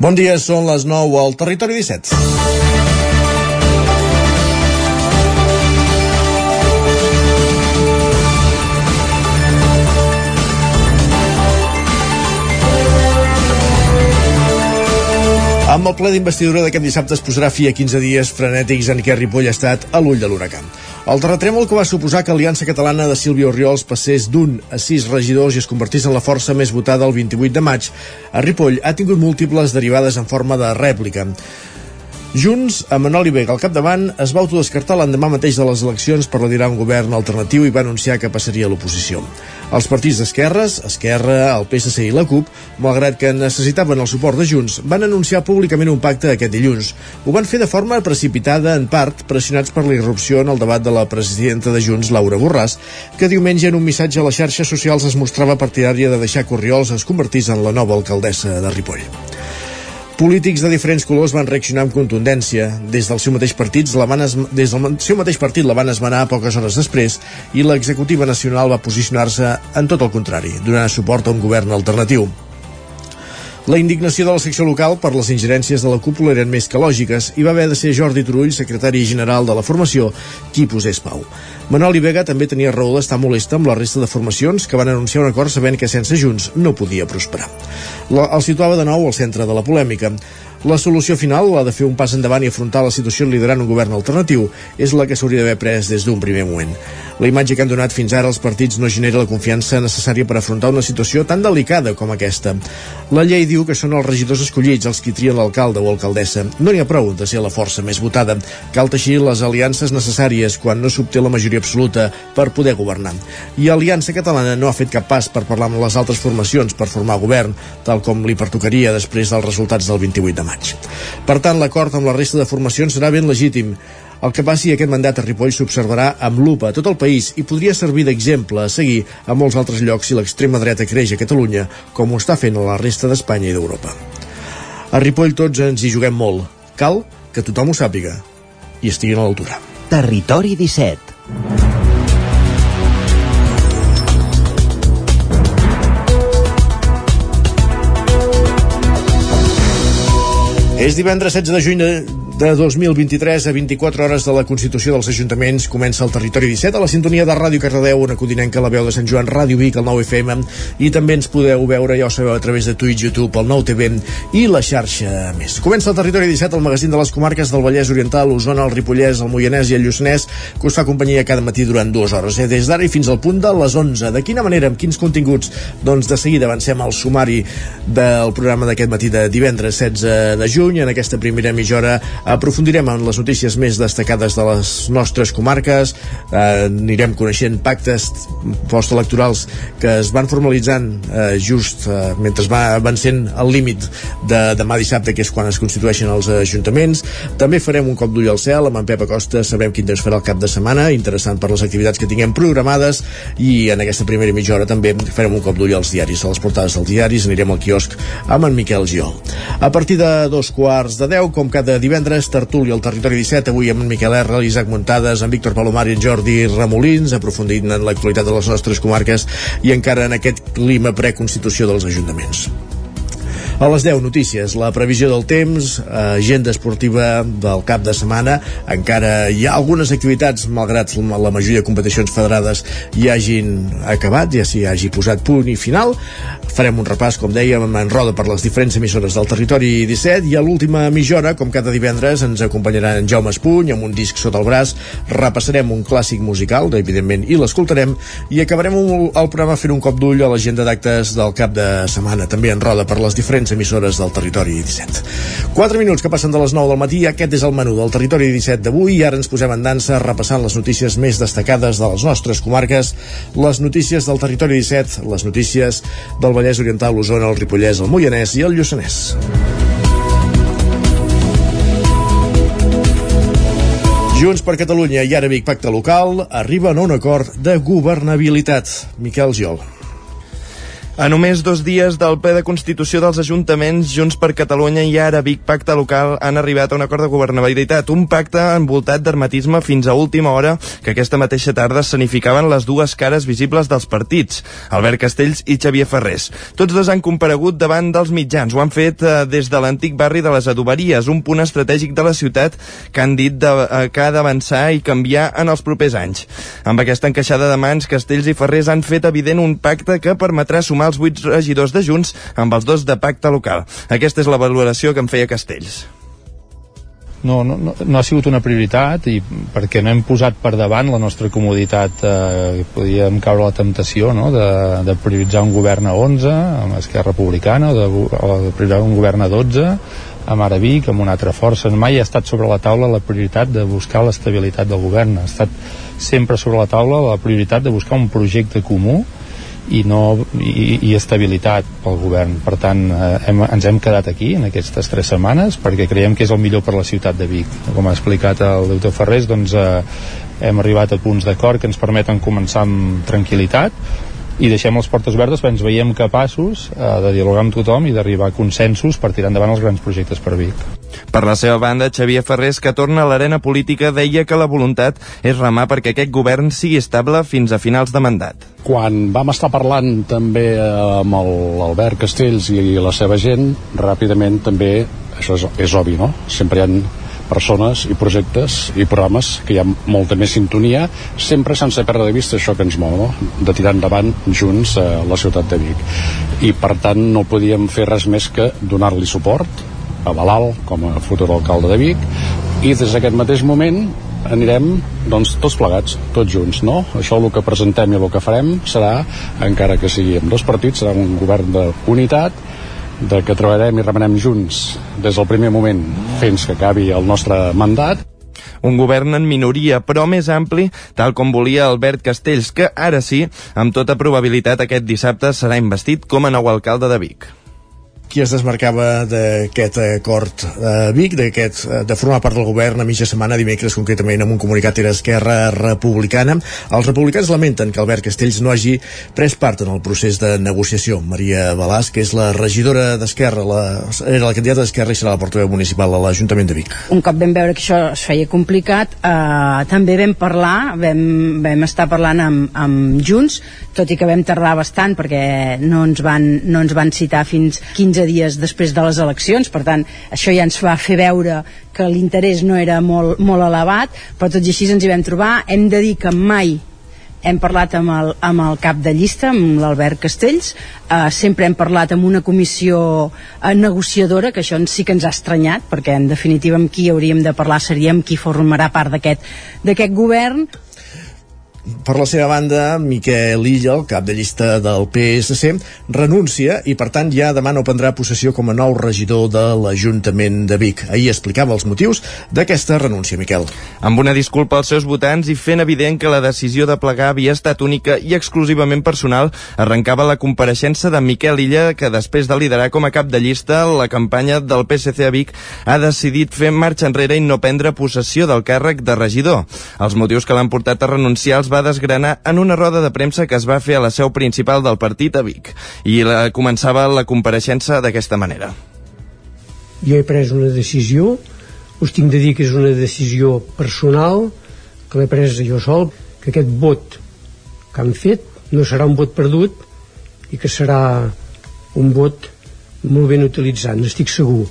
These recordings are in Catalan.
Bon dia, són les 9 al Territori 17. Amb el ple d'investidura d'aquest dissabte es posarà fi a 15 dies frenètics en què Ripoll ha estat a l'ull de l'huracan. El terratrèmol que va suposar que Aliança Catalana de Sílvia Oriols passés d'un a sis regidors i es convertís en la força més votada el 28 de maig, a Ripoll ha tingut múltiples derivades en forma de rèplica. Junts, amb Manoli Vega al capdavant, es va autodescartar l'endemà mateix de les eleccions per liderar un govern alternatiu i va anunciar que passaria a l'oposició. Els partits d'esquerres, Esquerra, el PSC i la CUP, malgrat que necessitaven el suport de Junts, van anunciar públicament un pacte aquest dilluns. Ho van fer de forma precipitada, en part, pressionats per la irrupció en el debat de la presidenta de Junts, Laura Borràs, que diumenge en un missatge a les xarxes socials es mostrava partidària de deixar que Oriols es convertís en la nova alcaldessa de Ripoll. Polítics de diferents colors van reaccionar amb contundència. Des del seu mateix partit la van es... des del seu mateix partit la van esmenar poques hores després i l'executiva nacional va posicionar-se en tot el contrari, donant suport a un govern alternatiu. La indignació de la secció local per les ingerències de la cúpula eren més que lògiques i va haver de ser Jordi Turull, secretari general de la formació, qui posés pau. Manoli Vega també tenia raó d'estar molesta amb la resta de formacions que van anunciar un acord sabent que sense Junts no podia prosperar. La, el situava de nou al centre de la polèmica. La solució final, la de fer un pas endavant i afrontar la situació liderant un govern alternatiu, és la que s'hauria d'haver pres des d'un primer moment. La imatge que han donat fins ara els partits no genera la confiança necessària per afrontar una situació tan delicada com aquesta. La llei diu que són els regidors escollits els qui trien l'alcalde o alcaldessa. No n'hi ha prou de ser la força més votada. Cal teixir les aliances necessàries quan no s'obté la majoria absoluta per poder governar. I Aliança Catalana no ha fet cap pas per parlar amb les altres formacions per formar govern, tal com li pertocaria després dels resultats del 28 de maig. Per tant, l'acord amb la resta de formacions serà ben legítim. El que passi aquest mandat a Ripoll s'observarà amb lupa a tot el país i podria servir d'exemple a seguir a molts altres llocs si l'extrema dreta creix a Catalunya, com ho està fent a la resta d'Espanya i d'Europa. A Ripoll tots ens hi juguem molt. Cal que tothom ho sàpiga i estigui a l'altura. Territori 17 És divendres 16 de juny de, de 2023 a 24 hores de la Constitució dels Ajuntaments comença el Territori 17 a la sintonia de Ràdio Cardedeu, una codinenca la veu de Sant Joan, Ràdio Vic, el 9 FM i també ens podeu veure, ja ho sabeu, a través de Twitch, YouTube, el 9 TV i la xarxa més. Comença el Territori 17, el magazín de les comarques del Vallès Oriental, Osona, el Ripollès, el Moianès i el Lluçanès, que us fa companyia cada matí durant dues hores, eh? des d'ara i fins al punt de les 11. De quina manera, amb quins continguts? Doncs de seguida avancem al sumari del programa d'aquest matí de divendres 16 de juny, en aquesta primera mitja hora aprofundirem en les notícies més destacades de les nostres comarques, eh, anirem coneixent pactes postelectorals que es van formalitzant eh, just eh, mentre va avancent el límit de demà dissabte, que és quan es constitueixen els ajuntaments. També farem un cop d'ull al cel amb en Pep Acosta, sabrem quin temps farà el cap de setmana, interessant per les activitats que tinguem programades. I en aquesta primera mitja hora també farem un cop d'ull als diaris, a les portades dels diaris, anirem al quiosc amb en Miquel Giol. A partir de dos quarts de deu, com cada divendres, tertúlia al Territori 17, avui amb Miquel R, l'Isaac Muntades, en Víctor Palomar i en Jordi Ramolins, aprofundint en l'actualitat de les nostres comarques i encara en aquest clima preconstitució dels ajuntaments. A les 10 notícies, la previsió del temps, agenda esportiva del cap de setmana, encara hi ha algunes activitats, malgrat la majoria de competicions federades hi hagin acabat, ja s'hi hagi posat punt i final. Farem un repàs, com dèiem, en roda per les diferents emissores del territori 17 i a l'última mitja hora, com cada divendres, ens acompanyarà en Jaume Espuny amb un disc sota el braç, repassarem un clàssic musical, evidentment, i l'escoltarem, i acabarem el programa fent un cop d'ull a l'agenda d'actes del cap de setmana, també en roda per les diferents emissores del territori 17. 4 minuts que passen de les 9 del matí, aquest és el menú del territori 17 d'avui i ara ens posem en dansa repassant les notícies més destacades de les nostres comarques, les notícies del territori 17, les notícies del Vallès Oriental, l'Osona, el Ripollès, el Moianès i el Lluçanès. Junts per Catalunya i ara Vic Pacte Local arriben a un acord de governabilitat. Miquel Giol. A només dos dies del ple de Constitució dels Ajuntaments, Junts per Catalunya i ara Vic Pacte Local han arribat a un acord de governabilitat. Un pacte envoltat d'armatisme fins a última hora que aquesta mateixa tarda sanificaven les dues cares visibles dels partits, Albert Castells i Xavier Ferrés. Tots dos han comparegut davant dels mitjans. Ho han fet eh, des de l'antic barri de les Adoberies, un punt estratègic de la ciutat que han dit de, eh, que ha d'avançar i canviar en els propers anys. Amb aquesta encaixada de mans, Castells i Ferrés han fet evident un pacte que permetrà sumar els vuit regidors de Junts amb els dos de pacte local. Aquesta és la valoració que em feia Castells. No, no, no, no ha sigut una prioritat i perquè no hem posat per davant la nostra comoditat eh, podíem caure la temptació no? de, de prioritzar un govern a 11 amb Esquerra Republicana o de, o de prioritzar un govern a 12 amb ara Vic, amb una altra força mai ha estat sobre la taula la prioritat de buscar l'estabilitat del govern ha estat sempre sobre la taula la prioritat de buscar un projecte comú i, no, i, i estabilitat pel govern. Per tant, eh, hem, ens hem quedat aquí en aquestes tres setmanes perquè creiem que és el millor per la ciutat de Vic. Com ha explicat el doctor Ferrés, doncs, eh, hem arribat a punts d'acord que ens permeten començar amb tranquil·litat i deixem les portes obertes perquè ens veiem capaços eh, de dialogar amb tothom i d'arribar a consensos per tirar endavant els grans projectes per Vic. Per la seva banda, Xavier Ferrés, que torna a l'arena política, deia que la voluntat és remar perquè aquest govern sigui estable fins a finals de mandat. Quan vam estar parlant també amb l'Albert Castells i la seva gent, ràpidament també, això és, és obvi, no? Sempre hi ha persones i projectes i programes que hi ha molta més sintonia, sempre sense perdre de vista això que ens mou, no? de tirar endavant junts eh, la ciutat de Vic. I per tant no podíem fer res més que donar-li suport a Balal com a futur alcalde de Vic i des d'aquest mateix moment anirem doncs, tots plegats, tots junts no? això el que presentem i el que farem serà, encara que sigui amb dos partits serà un govern d'unitat de que treballarem i remenem junts des del primer moment fins que acabi el nostre mandat. Un govern en minoria, però més ampli, tal com volia Albert Castells, que ara sí, amb tota probabilitat aquest dissabte serà investit com a nou alcalde de Vic qui es desmarcava d'aquest acord a Vic, d'aquest de formar part del govern a mitja setmana, dimecres concretament amb un comunicat era Esquerra Republicana. Els republicans lamenten que Albert Castells no hagi pres part en el procés de negociació. Maria Balàs, que és la regidora d'Esquerra, la, era la candidata d'Esquerra i serà la portaveu municipal a l'Ajuntament de Vic. Un cop vam veure que això es feia complicat, eh, també vam parlar, vam, vam estar parlant amb, amb Junts, tot i que vam tardar bastant perquè no ens van, no ens van citar fins 15 15 dies després de les eleccions, per tant, això ja ens va fer veure que l'interès no era molt, molt elevat, però tot i així ens hi vam trobar. Hem de dir que mai hem parlat amb el, amb el cap de llista, amb l'Albert Castells, eh, sempre hem parlat amb una comissió eh, negociadora, que això sí que ens ha estranyat, perquè en definitiva amb qui hauríem de parlar seríem qui formarà part d'aquest govern, per la seva banda, Miquel Illa, el cap de llista del PSC, renuncia i, per tant, ja demà no prendrà possessió com a nou regidor de l'Ajuntament de Vic. Ahir explicava els motius d'aquesta renúncia, Miquel. Amb una disculpa als seus votants i fent evident que la decisió de plegar havia estat única i exclusivament personal, arrencava la compareixença de Miquel Illa, que després de liderar com a cap de llista la campanya del PSC a Vic, ha decidit fer marxa enrere i no prendre possessió del càrrec de regidor. Els motius que l'han portat a renunciar va desgranar en una roda de premsa que es va fer a la seu principal del partit a Vic. I la, començava la compareixença d'aquesta manera. Jo he pres una decisió, us tinc de dir que és una decisió personal, que l'he pres jo sol, que aquest vot que han fet no serà un vot perdut i que serà un vot molt ben utilitzat, n'estic segur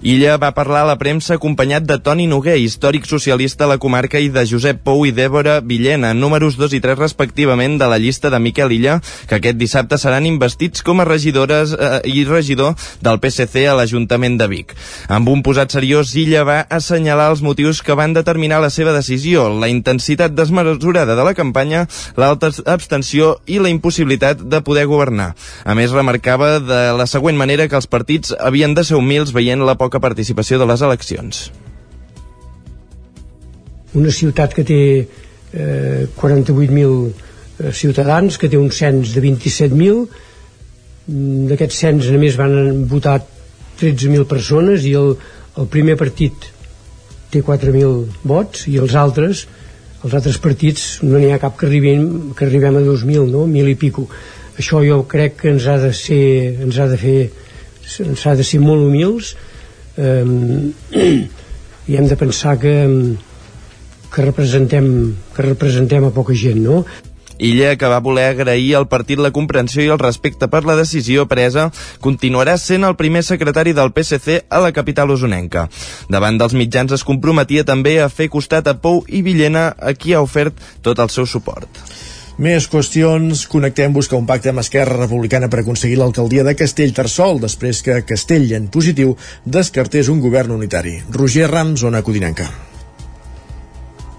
Illa va parlar a la premsa acompanyat de Toni Noguer, històric socialista a la comarca, i de Josep Pou i Dèbora Villena, números 2 i 3 respectivament de la llista de Miquel Illa, que aquest dissabte seran investits com a regidores eh, i regidor del PSC a l'Ajuntament de Vic. Amb un posat seriós, Illa va assenyalar els motius que van determinar la seva decisió, la intensitat desmesurada de la campanya, l'alta abstenció i la impossibilitat de poder governar. A més, remarcava de la següent manera que els partits havien de ser humils veient la poca poca participació de les eleccions. Una ciutat que té eh, 48.000 eh, ciutadans, que té un cens de 27.000, mm, d'aquests cens només van votar 13.000 persones i el, el primer partit té 4.000 vots i els altres els altres partits no n'hi ha cap que arribem, que arribem a 2.000, no? 1.000 i pico. això jo crec que ens ha de ser ens ha de fer ens ha de ser molt humils eh, i hem de pensar que que representem que representem a poca gent no? Illa, que va voler agrair al partit la comprensió i el respecte per la decisió presa, continuarà sent el primer secretari del PSC a la capital usonenca. Davant dels mitjans es comprometia també a fer costat a Pou i Villena, a qui ha ofert tot el seu suport. Més qüestions. Connectem busca un pacte amb Esquerra Republicana per aconseguir l'alcaldia de Castell-Tarsol després que Castell, en positiu, descartés un govern unitari. Roger Rams, zona Codinenca.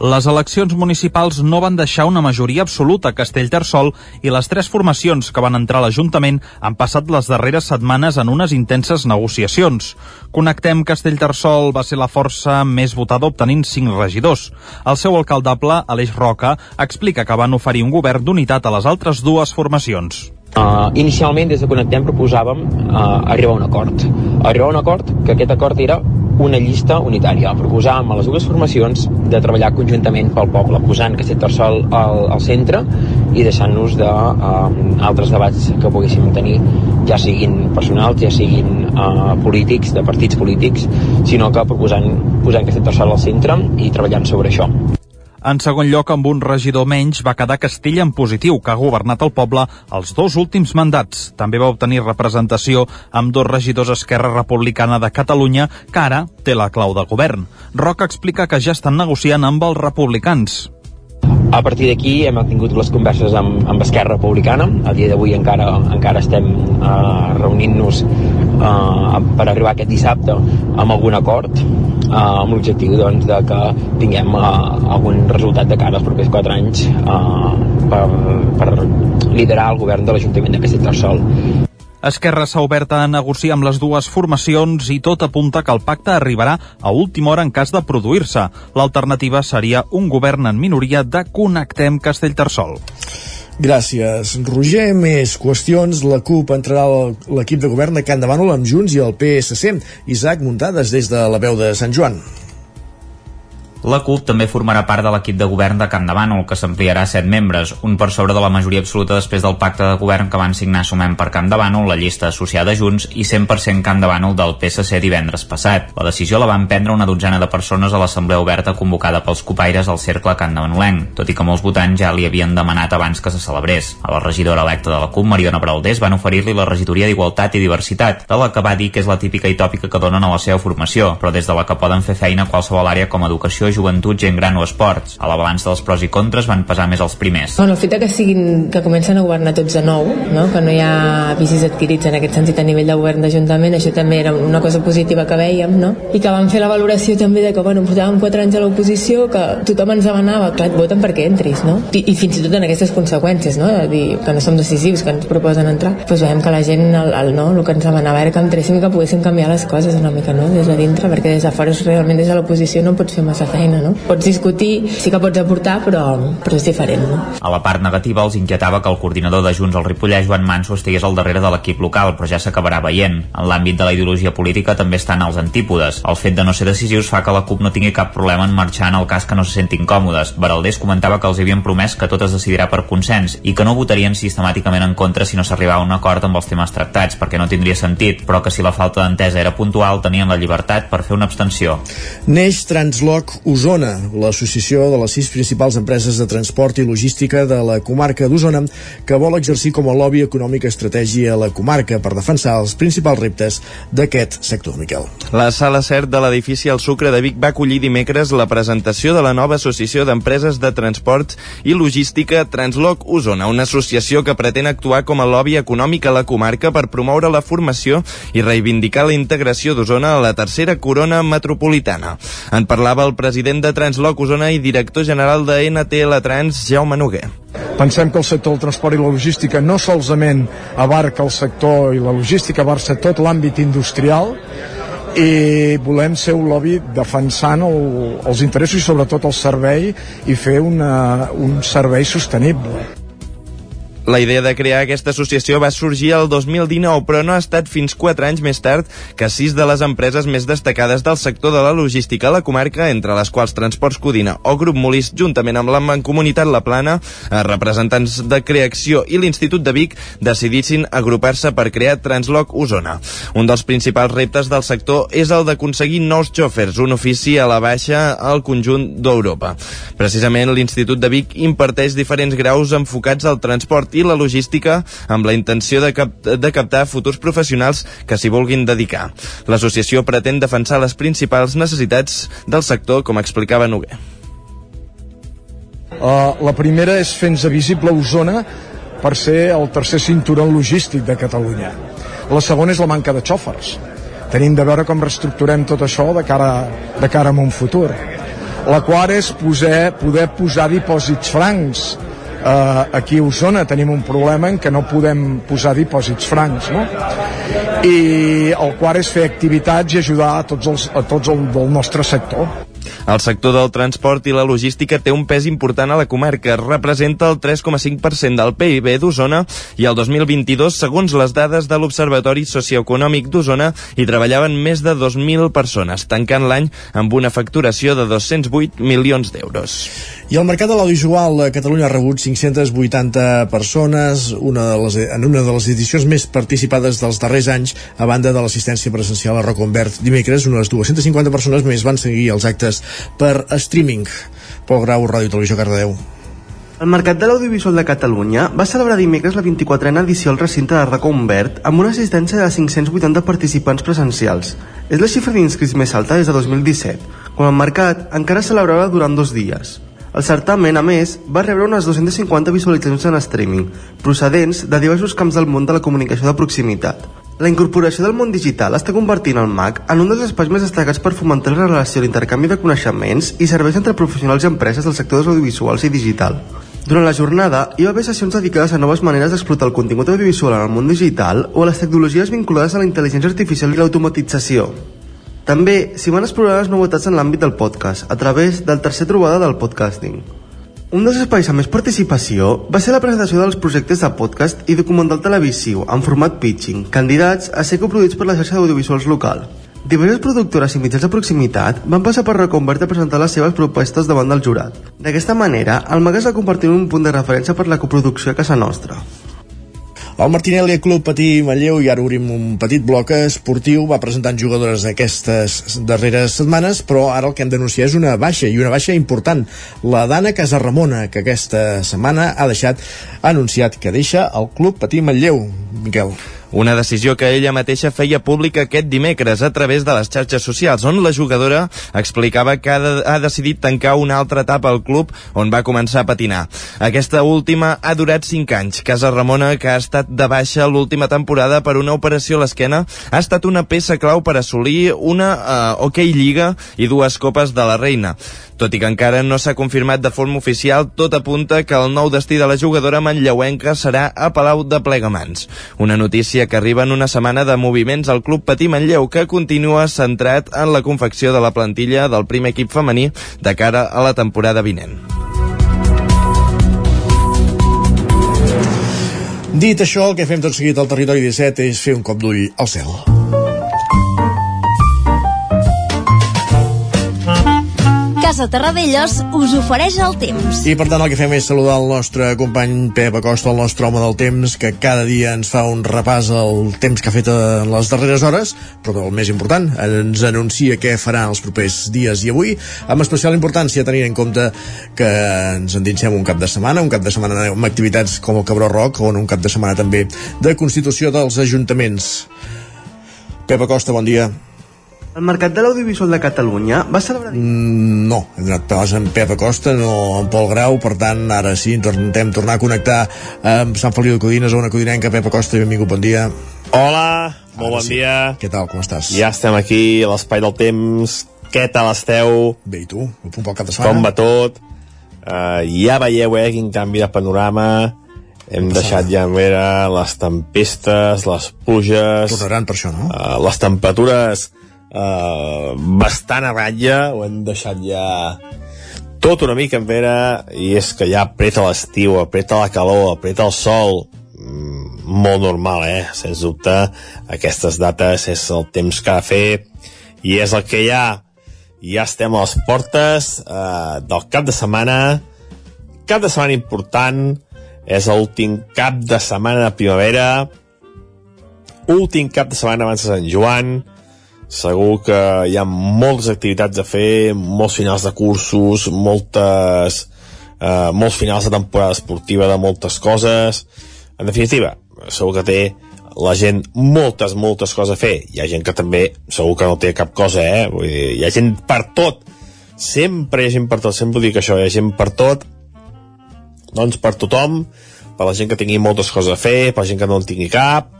Les eleccions municipals no van deixar una majoria absoluta a Castellterçol i les tres formacions que van entrar a l'Ajuntament han passat les darreres setmanes en unes intenses negociacions. Connectem Castellterçol va ser la força més votada obtenint cinc regidors. El seu alcaldable, Aleix Roca, explica que van oferir un govern d'unitat a les altres dues formacions. Uh, inicialment des de Connectem proposàvem uh, arribar a un acord arribar a un acord que aquest acord era una llista unitària. Proposàvem a les dues formacions de treballar conjuntament pel poble, posant Castellterçol al, al centre i deixant-nos d'altres uh, altres debats que poguéssim tenir, ja siguin personals, ja siguin uh, polítics, de partits polítics, sinó que proposant posant Castellterçol al centre i treballant sobre això. En segon lloc, amb un regidor menys, va quedar Castella en positiu, que ha governat el poble els dos últims mandats. També va obtenir representació amb dos regidors Esquerra Republicana de Catalunya, que ara té la clau de govern. Roca explica que ja estan negociant amb els republicans. A partir d'aquí hem tingut les converses amb, amb Esquerra Republicana. A dia d'avui encara, encara estem uh, reunint-nos uh, per arribar aquest dissabte amb algun acord uh, amb l'objectiu doncs, de que tinguem uh, algun resultat de cara als propers 4 anys uh, per, per liderar el govern de l'Ajuntament de Castellterçol. Esquerra s'ha obert a negociar amb les dues formacions i tot apunta que el pacte arribarà a última hora en cas de produir-se. L'alternativa seria un govern en minoria de Connectem Castellterçol. Gràcies, Roger. Més qüestions. La CUP entrarà l'equip de govern de Can de Bànol amb Junts i el PSC. Isaac Muntades des de la veu de Sant Joan. La CUP també formarà part de l'equip de govern de Can de Bànol, que s'ampliarà a 7 membres, un per sobre de la majoria absoluta després del pacte de govern que van signar Sumem per Can de Bànol, la llista associada Junts, i 100% Can de Bànol del PSC divendres passat. La decisió la van prendre una dotzena de persones a l'assemblea oberta convocada pels copaires al cercle Can de Banolenc, tot i que molts votants ja li havien demanat abans que se celebrés. A la regidora electa de la CUP, Mariona Braldés, van oferir-li la regidoria d'Igualtat i Diversitat, de la que va dir que és la típica i tòpica que donen a la seva formació, però des de la que poden fer feina a qualsevol àrea com educació, joventut, gent gran o esports. A la balança dels pros i contres van pesar més els primers. Bueno, el fet que siguin que comencen a governar tots de nou, no? que no hi ha vicis adquirits en aquest sentit a nivell de govern d'Ajuntament, això també era una cosa positiva que veiem, no? i que van fer la valoració també de que bueno, portàvem 4 anys a l'oposició, que tothom ens demanava, clar, et voten perquè entris, no? I, i fins i tot en aquestes conseqüències, no? de dir que no som decisius, que ens proposen entrar, doncs veiem que la gent, el, el, no? el que ens demanava era que entréssim i que poguéssim canviar les coses una mica, no? des de dintre, perquè des de fora realment des de l'oposició no pots fer massa feina, no? Pots discutir, sí que pots aportar, però, però és diferent. No? A la part negativa els inquietava que el coordinador de Junts al Ripollès, Joan Manso, estigués al darrere de l'equip local, però ja s'acabarà veient. En l'àmbit de la ideologia política també estan els antípodes. El fet de no ser decisius fa que la CUP no tingui cap problema en marxar en el cas que no se sentin còmodes. Baraldés comentava que els havien promès que tot es decidirà per consens i que no votarien sistemàticament en contra si no s'arribava a un acord amb els temes tractats, perquè no tindria sentit, però que si la falta d'entesa era puntual tenien la llibertat per fer una abstenció. Neix Transloc Osona, l'associació de les sis principals empreses de transport i logística de la comarca d'Osona que vol exercir com a lobby econòmic estratègia a la comarca per defensar els principals reptes d'aquest sector, Miquel. La sala CERT de l'edifici El Sucre de Vic va acollir dimecres la presentació de la nova associació d'empreses de transport i logística Transloc Osona, una associació que pretén actuar com a lobby econòmic a la comarca per promoure la formació i reivindicar la integració d'Osona a la tercera corona metropolitana. En parlava el president de Transloc Osona i director general de NTL Trans, Jaume Noguer. Pensem que el sector del transport i la logística no solament abarca el sector i la logística, abarca tot l'àmbit industrial i volem ser un lobby defensant el, els interessos i sobretot el servei i fer una, un servei sostenible. La idea de crear aquesta associació va sorgir el 2019, però no ha estat fins 4 anys més tard que sis de les empreses més destacades del sector de la logística a la comarca, entre les quals Transports Codina o Grup Molís, juntament amb la Mancomunitat La Plana, eh, representants de Creacció i l'Institut de Vic, decidissin agrupar-se per crear Transloc Osona. Un dels principals reptes del sector és el d'aconseguir nous xòfers, un ofici a la baixa al conjunt d'Europa. Precisament l'Institut de Vic imparteix diferents graus enfocats al transport i la logística amb la intenció de, cap de captar futurs professionals que s'hi vulguin dedicar. L'associació pretén defensar les principals necessitats del sector, com explicava Noguer. Uh, la primera és fer-nos visible Osona per ser el tercer cinturó logístic de Catalunya. La segona és la manca de xòfers. Tenim de veure com reestructurem tot això de cara, de cara a un futur. La quarta és poder, poder posar dipòsits francs. Uh, aquí a Osona tenim un problema en què no podem posar dipòsits francs, no? I el quart és fer activitats i ajudar a tots els, a tots el del nostre sector. El sector del transport i la logística té un pes important a la comarca. Representa el 3,5% del PIB d'Osona i el 2022, segons les dades de l'Observatori Socioeconòmic d'Osona, hi treballaven més de 2.000 persones, tancant l'any amb una facturació de 208 milions d'euros. I el mercat de l'audiovisual a Catalunya ha rebut 580 persones una de les, en una de les edicions més participades dels darrers anys a banda de l'assistència presencial a Roconvert. Dimecres, unes 250 persones més van seguir els actes per streaming. Pol Grau, Ràdio Televisió Cardedeu. El Mercat de l'Audiovisual de Catalunya va celebrar dimecres la 24a edició al recinte de Racó Humbert amb una assistència de 580 participants presencials. És la xifra d'inscrits més alta des de 2017, quan el mercat encara celebrava durant dos dies. El certamen, a més, va rebre unes 250 visualitzacions en streaming, procedents de diversos camps del món de la comunicació de proximitat. La incorporació del món digital està convertint el MAC en un dels espais més destacats per fomentar la relació, l'intercanvi de coneixements i serveis entre professionals i empreses del sector audiovisuals i digital. Durant la jornada hi va haver sessions dedicades a noves maneres d'explotar el contingut audiovisual en el món digital o a les tecnologies vinculades a la intel·ligència artificial i l'automatització. També s'hi van explorar les novetats en l'àmbit del podcast, a través del tercer trobada del podcasting. Un dels espais amb més participació va ser la presentació dels projectes de podcast i documental televisiu en format pitching, candidats a ser coproduïts per la xarxa d'audiovisuals local. Diverses productores i mitjans de proximitat van passar per reconvertir a presentar les seves propostes davant del jurat. D'aquesta manera, el MAG es va convertir en un punt de referència per la coproducció a casa nostra. El Martinelli Club Patí Manlleu, i ara obrim un petit bloc esportiu, va presentant jugadores aquestes darreres setmanes, però ara el que hem d'anunciar és una baixa, i una baixa important. La Dana Casarramona, que aquesta setmana ha deixat ha anunciat que deixa el Club Patí Manlleu. Miquel. Una decisió que ella mateixa feia pública aquest dimecres a través de les xarxes socials, on la jugadora explicava que ha, de, ha decidit tancar una altra etapa al club on va començar a patinar. Aquesta última ha durat 5 anys. Casa Ramona, que ha estat de baixa l'última temporada per una operació a l'esquena, ha estat una peça clau per assolir una uh, OK Lliga i dues copes de la Reina. Tot i que encara no s'ha confirmat de forma oficial, tot apunta que el nou destí de la jugadora manlleuenca serà a Palau de Plegamans. Una notícia que arriba en una setmana de moviments al Club Patí Manlleu, que continua centrat en la confecció de la plantilla del primer equip femení de cara a la temporada vinent. Dit això, el que fem tot seguit al territori 17 és fer un cop d'ull al cel. Casa Terradellos us ofereix el temps. I per tant el que fem és saludar el nostre company Pep Acosta, el nostre home del temps, que cada dia ens fa un repàs al temps que ha fet en les darreres hores, però el més important, ens anuncia què farà els propers dies i avui, amb especial importància tenint en compte que ens endinsem un cap de setmana, un cap de setmana amb activitats com el Cabró Roc, o un cap de setmana també de constitució dels ajuntaments. Pep Acosta, bon dia. El Mercat de l'Audiovisual de Catalunya va celebrar... Mm, no, hem anat pas amb Pep Acosta, no amb Pol Grau, per tant, ara sí, intentem tornar a connectar amb Sant Feliu de Codines, una codinenca, Pep Acosta, benvingut, bon dia. Hola, molt Ara bon sí. dia. Què tal, com estàs? Ja estem aquí, a l'espai del temps. Què tal esteu? Bé, i tu? Un punt pel cap de Com va tot? Uh, ja veieu, eh, quin canvi de panorama. Hem deixat ja enrere les tempestes, les pluges... Tornaran per això, no? Uh, les temperatures uh, bastant a ratlla, ho hem deixat ja tot una mica enrere i és que ja apreta l'estiu, apreta la calor, apreta el sol, mm, molt normal, eh? Sens dubte, aquestes dates és el temps que ha de fer i és el que hi ha. Ja estem a les portes eh, del cap de setmana, cap de setmana important, és l'últim cap de setmana de primavera, últim cap de setmana abans de Sant Joan, segur que hi ha moltes activitats a fer, molts finals de cursos, moltes, eh, molts finals de temporada esportiva de moltes coses. En definitiva, segur que té la gent moltes, moltes coses a fer. Hi ha gent que també segur que no té cap cosa, eh? Vull dir, hi ha gent per tot. Sempre hi ha gent per tot. Sempre dic això, hi ha gent per tot. Doncs per tothom, per la gent que tingui moltes coses a fer, per la gent que no en tingui cap.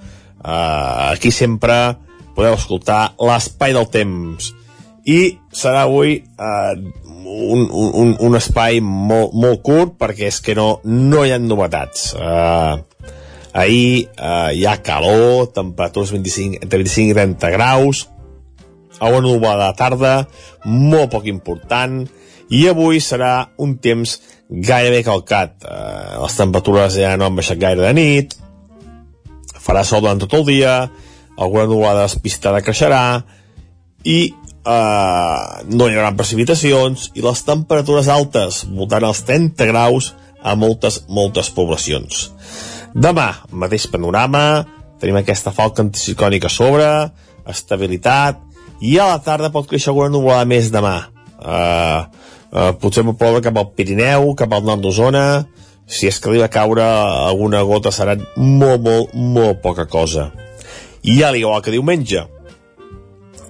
Uh, aquí sempre podeu escoltar l'espai del temps. I serà avui uh, un, un, un espai molt, molt curt perquè és que no, no hi ha novetats. Uh, ahir uh, hi ha calor temperatures 25, entre 25 i 30 graus a una nova de tarda molt poc important i avui serà un temps gairebé calcat. Uh, les temperatures ja no han baixat gaire de nit farà sol durant tot el dia, alguna nuvolada despistada creixerà i eh, no hi haurà precipitacions i les temperatures altes voltant als 30 graus a moltes, moltes poblacions. Demà, mateix panorama, tenim aquesta falca anticiclònica a sobre, estabilitat, i a la tarda pot créixer alguna nuvolada més demà. Uh, uh, potser pot ploure cap al Pirineu, cap al nord d'Osona, si és que li va caure alguna gota serà molt, molt, molt poca cosa. I ja l'igual que diumenge.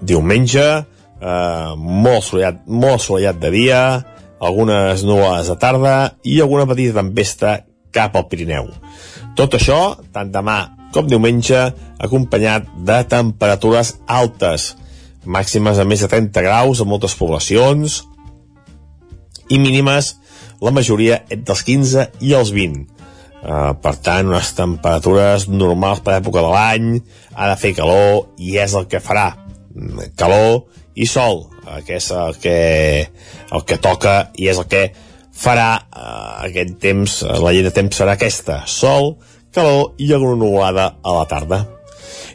Diumenge, eh, molt, assolellat, molt assolellat de dia, algunes nuades de tarda i alguna petita tempesta cap al Pirineu. Tot això, tant demà com diumenge, acompanyat de temperatures altes, màximes a més de 30 graus a moltes poblacions i mínimes la majoria entre els 15 i els 20. Uh, per tant, unes temperatures normals per època de l'any, ha de fer calor i és el que farà. Calor i sol, uh, que és el que, el que toca i és el que farà uh, aquest temps, uh, la llei de temps serà aquesta, sol, calor i alguna nuvolada a la tarda.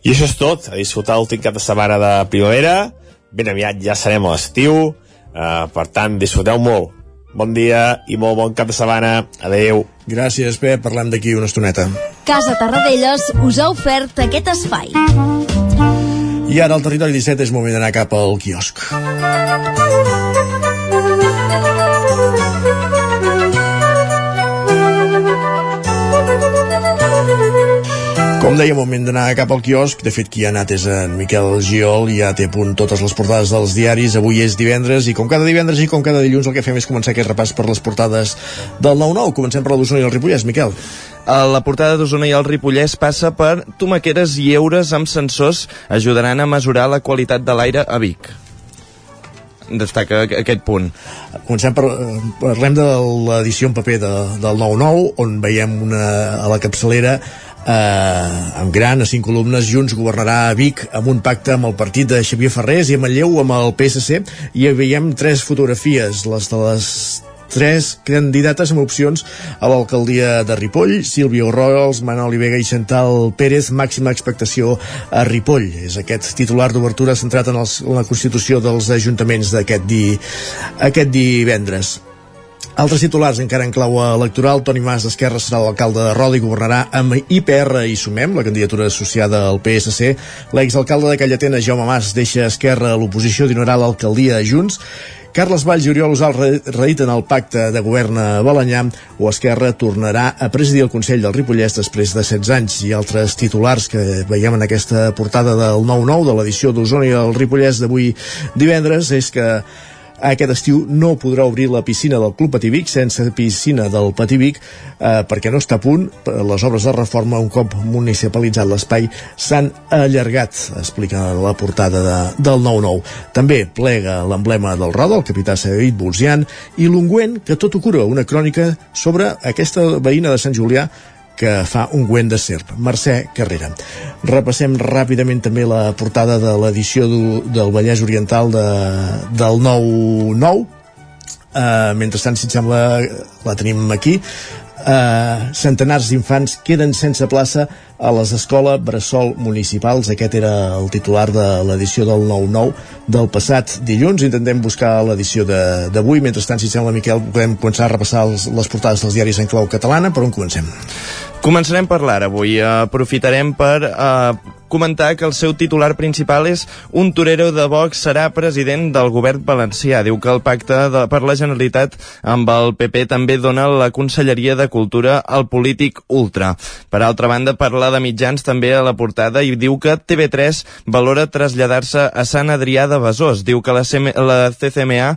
I això és tot, a disfrutar l'últim cap de setmana de primavera, ben aviat ja serem a l'estiu, uh, per tant, disfruteu molt bon dia i molt bon cap de setmana. Adeu. Gràcies, Pep. Parlem d'aquí una estoneta. Casa Tarradellas us ha ofert aquest espai. I ara al territori 17 és moment d'anar cap al quiosc. Com deia, moment d'anar cap al quiosc. De fet, qui ha anat és en Miquel Giol, i ja té a punt totes les portades dels diaris. Avui és divendres, i com cada divendres i com cada dilluns, el que fem és començar aquest repàs per les portades del 9-9. Comencem per la d'Osona i el Ripollès. Miquel. La portada d'Osona i el Ripollès passa per tomaqueres i eures amb sensors ajudaran a mesurar la qualitat de l'aire a Vic destaca aquest punt. Comencem per, parlem de l'edició en paper de, del 9-9, on veiem una, a la capçalera eh, amb gran, a cinc columnes, Junts governarà a Vic amb un pacte amb el partit de Xavier Ferrés i a Manlleu amb el PSC i hi veiem tres fotografies, les de les tres candidates amb opcions a l'alcaldia de Ripoll, Sílvia Orrols, Manoli Vega i Chantal Pérez, màxima expectació a Ripoll. És aquest titular d'obertura centrat en, els, en la constitució dels ajuntaments d'aquest di, aquest divendres. Altres titulars encara en clau electoral, Toni Mas d'Esquerra serà l'alcalde de Roda i governarà amb IPR i Sumem, la candidatura associada al PSC. L'exalcalde de Callatena, Jaume Mas, deixa Esquerra a l'oposició donarà l'alcaldia a Junts. Carles Valls i Oriol Usal reediten el pacte de govern a Balanyà o Esquerra tornarà a presidir el Consell del Ripollès després de 16 anys i altres titulars que veiem en aquesta portada del 9-9 de l'edició d'Osona i el Ripollès d'avui divendres és que aquest estiu no podrà obrir la piscina del Club Pativic sense piscina del Pativic eh, perquè no està a punt. Les obres de reforma, un cop municipalitzat l'espai, s'han allargat, explica la portada de, del 9-9. També plega l'emblema del Roda, el capità Saïd Bolzian, i l'ungüent que tot ho cura, una crònica sobre aquesta veïna de Sant Julià que fa un güent de serp, Mercè Carrera. Repassem ràpidament també la portada de l'edició del Vallès Oriental de, del 9-9. Uh, mentrestant, si et sembla, la tenim aquí. Uh, centenars d'infants queden sense plaça a les escoles Bressol Municipals. Aquest era el titular de l'edició del 9-9 del passat dilluns. Intentem buscar l'edició d'avui. Mentrestant, si sembla, Miquel, podem començar a repassar els, les portades dels diaris en clau catalana. Per on comencem? Començarem per l'ara avui. Aprofitarem per uh, comentar que el seu titular principal és un torero de Vox serà president del govern valencià. Diu que el pacte de, per la Generalitat amb el PP també dona la Conselleria de Cultura al polític ultra. Per altra banda, parla de mitjans també a la portada i diu que TV3 valora traslladar-se a Sant Adrià de Besòs. Diu que la, CM, la CCMA eh,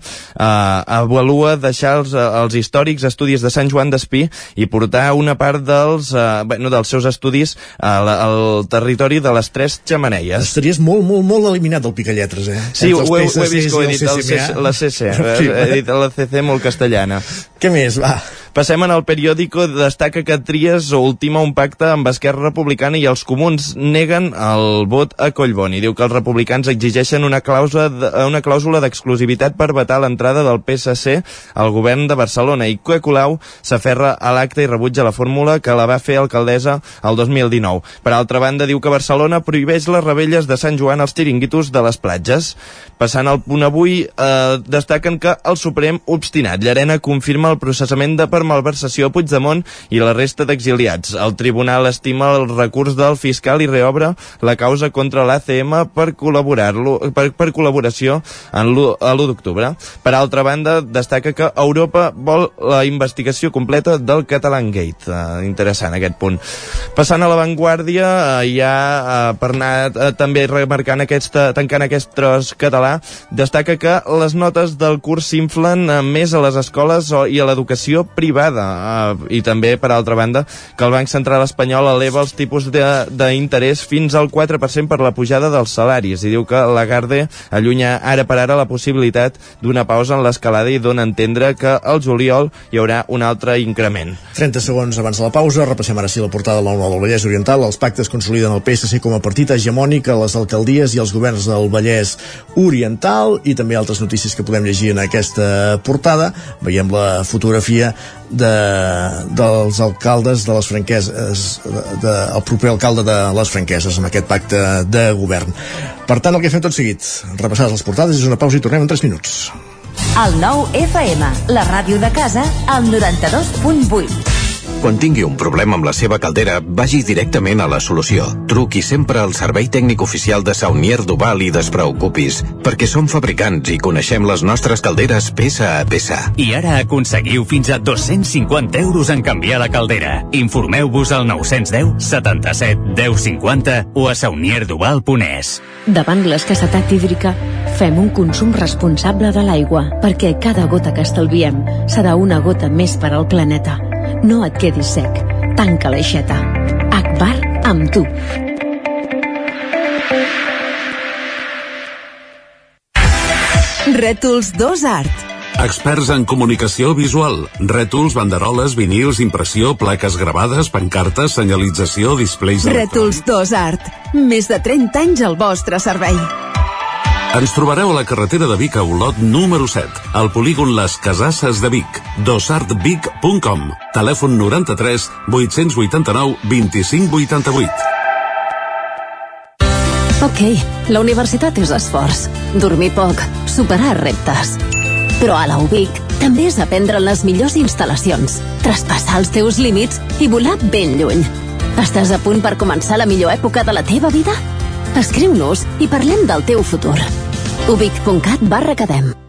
avalua deixar els, els històrics estudis de Sant Joan d'Espí i portar una part dels, eh, bueno, dels seus estudis al, al territori de les tres xamaneies. Estaries molt, molt, molt eliminat del Picalletres, eh? Sí, ho, ho, he vist, ho he dit, el CC, la CC, he dit la CC molt castellana. Què més, va? Passem en el periòdico, destaca que Tries ultima un pacte amb Esquerra Republicana i els comuns neguen el vot a Collboni. Diu que els republicans exigeixen una clàusula, una clàusula d'exclusivitat per vetar l'entrada del PSC al govern de Barcelona i que Colau s'aferra a l'acte i rebutja la fórmula que la va fer alcaldessa el 2019. Per altra banda, diu que Barcelona prohibeix les rebelles de Sant Joan als tiringuitos de les platges. Passant al punt avui, eh, destaquen que el Suprem obstinat. Llarena confirma el processament de per malversació a Puigdemont i la resta d'exiliats. El tribunal estima el recurs del fiscal i reobre la causa contra l'ACM per col·laborar-lo per, per col·laboració en l'1 d'octubre. Per altra banda, destaca que Europa vol la investigació completa del Catalan Gate. Uh, interessant aquest punt. Passant a l'avantguàrdia, uh, ja uh, per anar uh, també remarcant aquest, uh, tancant aquest tros català, destaca que les notes del curs s'inflen uh, més a les escoles i a l'educació privada uh, i també, per altra banda, que el Banc Central Espanyol eleva els tipus d'interès fins al 4% per la pujada dels salaris i diu que Lagarde allunya ara per ara la possibilitat d'una pausa en l'escalada i dona a entendre que al juliol hi haurà un altre increment. 30 segons abans de la pausa, repassem ara sí la portada del nou del Vallès Oriental. Els pactes consoliden el PSC com a partit hegemònic a les alcaldies i els governs del Vallès Oriental i també altres notícies que podem llegir en aquesta portada. Veiem la fotografia de, dels alcaldes de les franqueses de, de, el proper alcalde de les franqueses amb aquest pacte de govern. Per tant el que fem tot seguit repassar les portades és una pausa i tornem en 3 minuts. El nou FM, la ràdio de casa al 92.8 quan tingui un problema amb la seva caldera, vagi directament a la solució. Truqui sempre al servei tècnic oficial de Saunier Duval i despreocupis, perquè som fabricants i coneixem les nostres calderes peça a peça. I ara aconseguiu fins a 250 euros en canviar la caldera. Informeu-vos al 910 77 10 50 o a saunierduval.es. Davant l'escassetat hídrica, fem un consum responsable de l'aigua, perquè cada gota que estalviem serà una gota més per al planeta. No et quedis sec. Tanca l'aixeta. Akbar amb tu. Rètols 2 Art. Experts en comunicació visual, rètols, banderoles, vinils, impressió, plaques gravades, pancartes, senyalització, displays... Rètols 2 Art. Més de 30 anys al vostre servei. Ens trobareu a la carretera de Vic a Olot número 7, al polígon Les Casasses de Vic, dosartvic.com, telèfon 93 889 25 88. Ok, la universitat és esforç, dormir poc, superar reptes. Però a la UBIC també és aprendre les millors instal·lacions, traspassar els teus límits i volar ben lluny. Estàs a punt per començar la millor època de la teva vida? Escriu-nos i parlem del teu futur. ubic.cat barra cadem.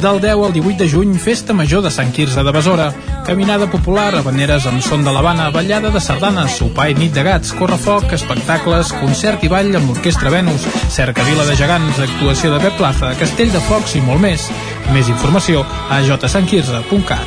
Del 10 al 18 de juny, Festa Major de Sant Quirze de Besora. Caminada popular, habaneres amb son de l'Havana, ballada de sardanes, sopar i nit de gats, correfoc, espectacles, concert i ball amb l'Orquestra Venus, cercavila de gegants, actuació de Pep Plaza, castell de focs i molt més. Més informació a jsantquirze.cat.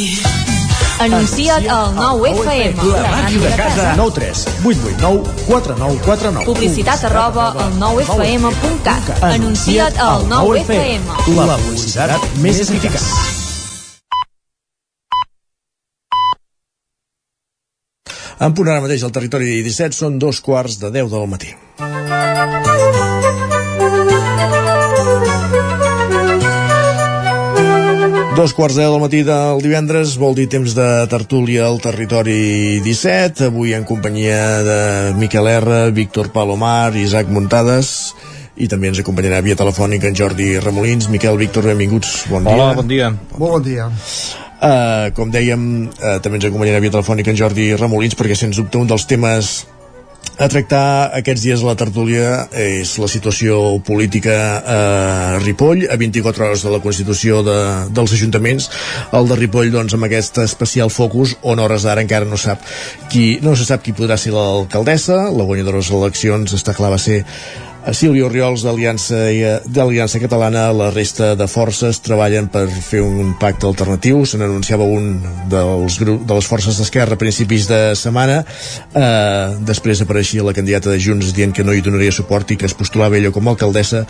Anuncia't al 9FM. La màquina de casa. 9 3 8 8 9 4 9 4 9. Publicitat arroba al 9FM.cat. Anuncia't al 9FM. La publicitat més eficaç. En punt ara mateix al territori 17 són dos quarts de 10 del matí. Dos quarts de del matí del divendres vol dir temps de tertúlia al territori 17, avui en companyia de Miquel R, Víctor Palomar, Isaac Muntades i també ens acompanyarà via telefònica en Jordi Remolins. Miquel, Víctor, benvinguts, bon dia. Hola, bon dia. Molt bon dia. Uh, com dèiem, uh, també ens acompanyarà via telefònica en Jordi Remolins perquè sens dubte un dels temes a tractar aquests dies a la tertúlia és la situació política a Ripoll, a 24 hores de la Constitució de, dels ajuntaments el de Ripoll doncs amb aquest especial focus on hores d'ara encara no sap qui, no se sap qui podrà ser l'alcaldessa. La guanyadora de les eleccions està clar va ser a Sílvia Oriols d'Aliança d'Aliança Catalana, la resta de forces treballen per fer un pacte alternatiu. Se n'anunciava un dels grup, de les forces d'Esquerra a principis de setmana. Eh, després apareixia la candidata de Junts dient que no hi donaria suport i que es postulava ella com a alcaldessa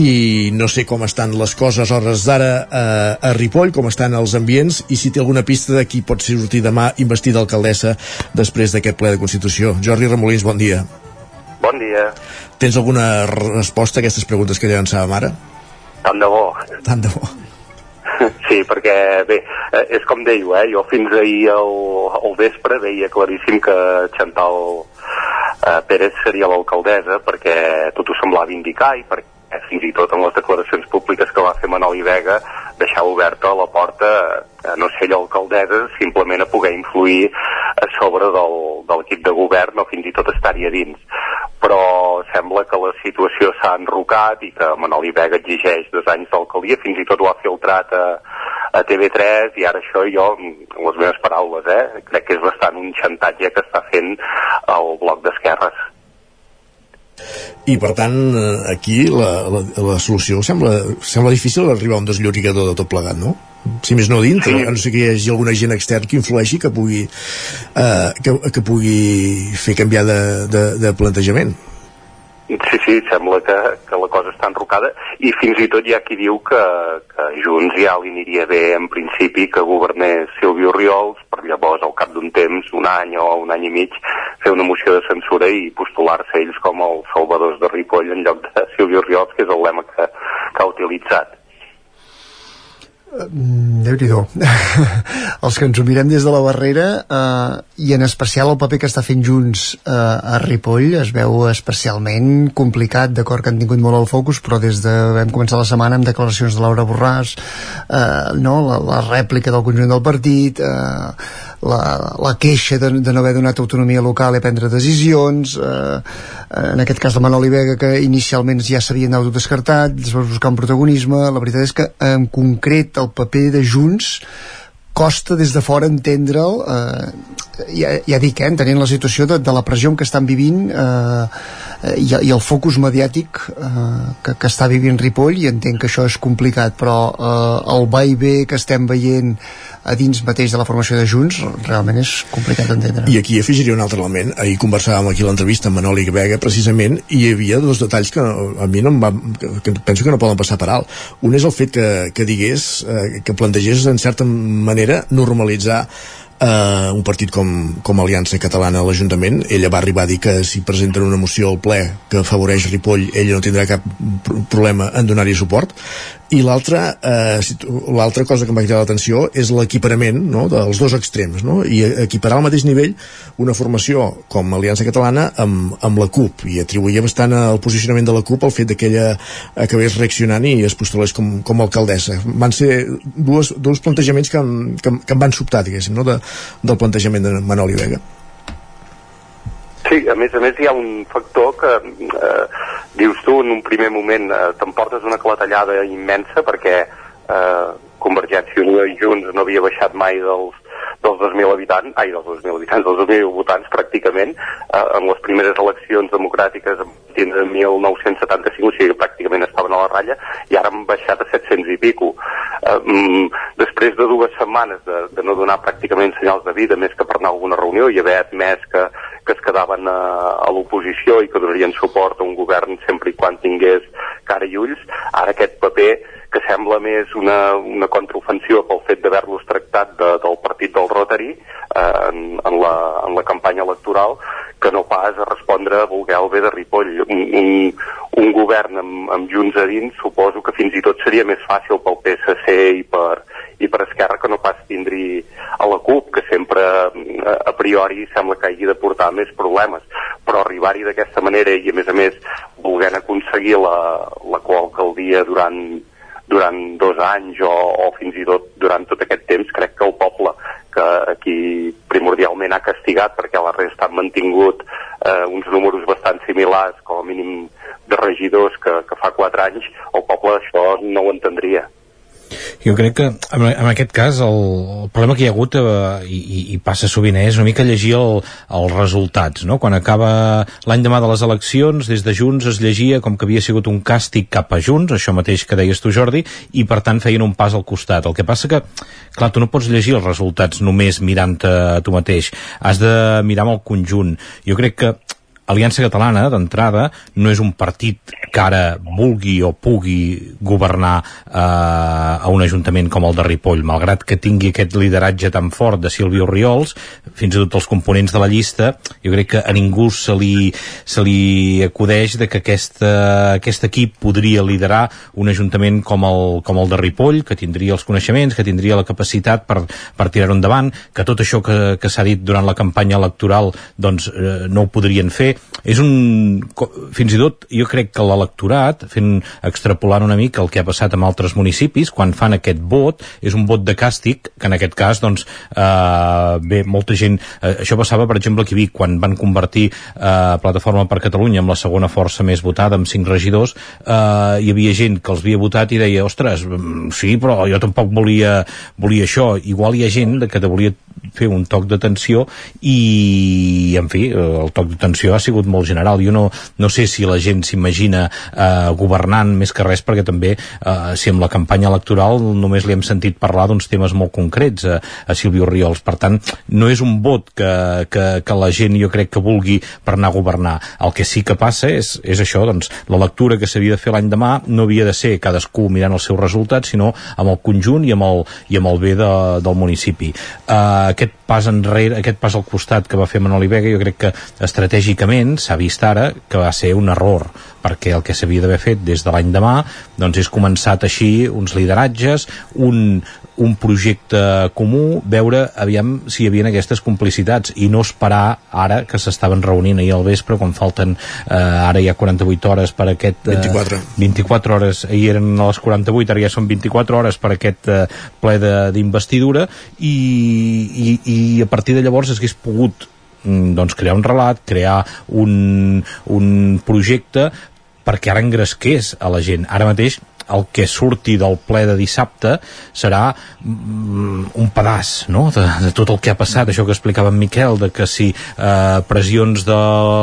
i no sé com estan les coses hores d'ara eh, a Ripoll, com estan els ambients i si té alguna pista de qui pot sortir demà investida alcaldessa després d'aquest ple de Constitució. Jordi Remolins, bon dia. Bon dia. Tens alguna resposta a aquestes preguntes que llançàvem ara? Tant de bo. Tant de bo. Sí, perquè, bé, eh, és com deia, eh? jo fins ahir al, al vespre veia claríssim que Chantal eh, Pérez seria l'alcaldessa perquè tot ho semblava indicar i perquè eh, fins i tot en les declaracions públiques que va fer Manoli Vega deixar oberta la porta a no ser ella alcaldessa, simplement a poder influir a sobre del, de l'equip de govern o fins i tot estar-hi a dins. Però sembla que la situació s'ha enrocat i que Manoli Vega exigeix dos anys d'alcaldia, fins i tot ho ha filtrat a, a TV3 i ara això jo, amb les meves paraules, eh, crec que és bastant un xantatge que està fent el bloc d'esquerres. I per tant, eh, aquí la, la, la solució sembla, sembla difícil arribar a un desllorigador de tot plegat, no? Si més no dintre, sí. a no sé que hi hagi algun agent extern que influeixi que pugui, eh, que, que pugui fer canviar de, de, de plantejament. Sí, sí, sembla que, que està enrocada i fins i tot hi ha qui diu que, que Junts ja li aniria bé en principi que governés Silvio Riols per llavors al cap d'un temps, un any o un any i mig, fer una moció de censura i postular-se ells com els salvadors de Ripoll en lloc de Silvio Riols, que és el lema que, que ha utilitzat. Mm, déu nhi els que ens ho mirem des de la barrera eh, i en especial el paper que està fent Junts eh, a Ripoll es veu especialment complicat d'acord que han tingut molt el focus però des de vam començar la setmana amb declaracions de Laura Borràs eh, no? la, la rèplica del conjunt del partit eh, la, la queixa de, de no haver donat autonomia local i prendre decisions eh, en aquest cas la Manoli Vega que inicialment ja s'havien autodescartat després buscar un protagonisme la veritat és que en concret el paper de Junts costa des de fora entendre'l eh, ja, ja dic, eh, entenent la situació de, de la pressió que estan vivint eh, i, i el focus mediàtic eh, que, que està vivint Ripoll i entenc que això és complicat però eh, el va i ve que estem veient a dins mateix de la formació de Junts realment és complicat d'entendre. I aquí afegiria un altre element. Ahir conversàvem aquí l'entrevista amb Manoli Vega precisament i hi havia dos detalls que a mi no em va, que penso que no poden passar per alt. Un és el fet que, que digués eh, que plantegés en certa manera normalitzar eh, un partit com, com Aliança Catalana a l'Ajuntament, ella va arribar a dir que si presenten una moció al ple que afavoreix Ripoll, ella no tindrà cap problema en donar-hi suport i l'altra eh, l'altra cosa que em va cridar l'atenció és l'equiparament no, dels dos extrems no? i equiparar al mateix nivell una formació com Aliança Catalana amb, amb la CUP i atribuïa bastant al posicionament de la CUP el fet que ella acabés reaccionant i es postulés com, com a alcaldessa van ser dues, dos plantejaments que, que, que em van sobtar diguéssim no? de, del plantejament de Manoli Vega. Sí, a més a més hi ha un factor que eh, dius tu en un primer moment eh, t'emportes una clatellada immensa perquè eh, Convergència i Unió i Junts no havia baixat mai dels, dels 2.000 habitants, ai, dels 2.000 habitants, dels 2.000 votants pràcticament, eh, en les primeres eleccions democràtiques de 1975, o sigui pràcticament estaven a la ratlla, i ara han baixat a 700 i pico. Eh, mm, després de dues setmanes de, de no donar pràcticament senyals de vida, més que per anar a alguna reunió i haver admès que, que es quedaven a, a l'oposició i que donarien suport a un govern sempre i quan tingués cara i ulls, ara aquest paper que sembla més una, una contraofensiva pel fet d'haver-los tractat de, del partit del Rotary eh, en, en, la, en la campanya electoral que no pas a respondre a voler el bé de Ripoll. Un, un, un govern amb, amb Junts a dins suposo que fins i tot seria més fàcil pel PSC i per, i per Esquerra que no pas tindri a la CUP, que sempre a, a priori sembla que hagi de portar més problemes. Però arribar-hi d'aquesta manera i a més a més volent aconseguir la, la coalcaldia durant durant dos anys o, o fins i tot durant tot aquest temps, crec que el poble que aquí primordialment ha castigat perquè la resta han mantingut eh, uns números bastant similars, com a mínim de regidors que, que fa quatre anys, el poble això no ho entendria. Jo crec que en, en aquest cas el, el problema que hi ha hagut eh, i, i, passa sovint eh, és una mica llegir el, els resultats no? quan acaba l'any demà de les eleccions des de Junts es llegia com que havia sigut un càstig cap a Junts això mateix que deies tu Jordi i per tant feien un pas al costat. El que passa que, clar, tu no pots llegir els resultats només mirant-te a tu mateix. Has de mirar amb el conjunt. Jo crec que Aliança Catalana, d'entrada, no és un partit que ara vulgui o pugui governar eh, a un ajuntament com el de Ripoll, malgrat que tingui aquest lideratge tan fort de Silvio Riols, fins i tot els components de la llista, jo crec que a ningú se li, se li acudeix de que aquesta, aquest equip podria liderar un ajuntament com el, com el de Ripoll, que tindria els coneixements, que tindria la capacitat per, per tirar-ho endavant, que tot això que, que s'ha dit durant la campanya electoral doncs, eh, no ho podrien fer és un... fins i tot jo crec que l'electorat, fent extrapolant una mica el que ha passat amb altres municipis, quan fan aquest vot, és un vot de càstig, que en aquest cas, doncs, eh, bé, molta gent... Eh, això passava, per exemple, aquí a Vic, quan van convertir eh, Plataforma per Catalunya amb la segona força més votada, amb cinc regidors, eh, hi havia gent que els havia votat i deia, ostres, mm, sí, però jo tampoc volia, volia això. Igual hi ha gent que te volia fer un toc d'atenció i, en fi, el toc d'atenció ha sigut molt general. Jo no, no sé si la gent s'imagina eh, governant més que res perquè també eh, si amb la campanya electoral només li hem sentit parlar d'uns temes molt concrets a, a Silvio Riols. Per tant, no és un vot que, que, que la gent jo crec que vulgui per anar a governar. El que sí que passa és, és això, doncs, la lectura que s'havia de fer l'any demà no havia de ser cadascú mirant els seus resultats, sinó amb el conjunt i amb el, i amb el bé de, del municipi. Eh, aquest pas enrere, aquest pas al costat que va fer Manoli Vega, jo crec que estratègicament s'ha vist ara que va ser un error, perquè el que s'havia d'haver fet des de l'any demà doncs és començat així uns lideratges, un, un projecte comú, veure aviam si hi havia aquestes complicitats i no esperar ara que s'estaven reunint ahir al vespre quan falten eh, ara hi ha 48 hores per aquest eh, 24. 24 hores, ahir eren a les 48 ara ja són 24 hores per aquest eh, ple d'investidura i, i, i a partir de llavors hagués pogut mm, doncs crear un relat, crear un, un projecte perquè ara engresqués a la gent. Ara mateix el que surti del ple de dissabte serà mm, un pedaç no? de, de tot el que ha passat, això que explicava en Miquel, de que si eh, pressions de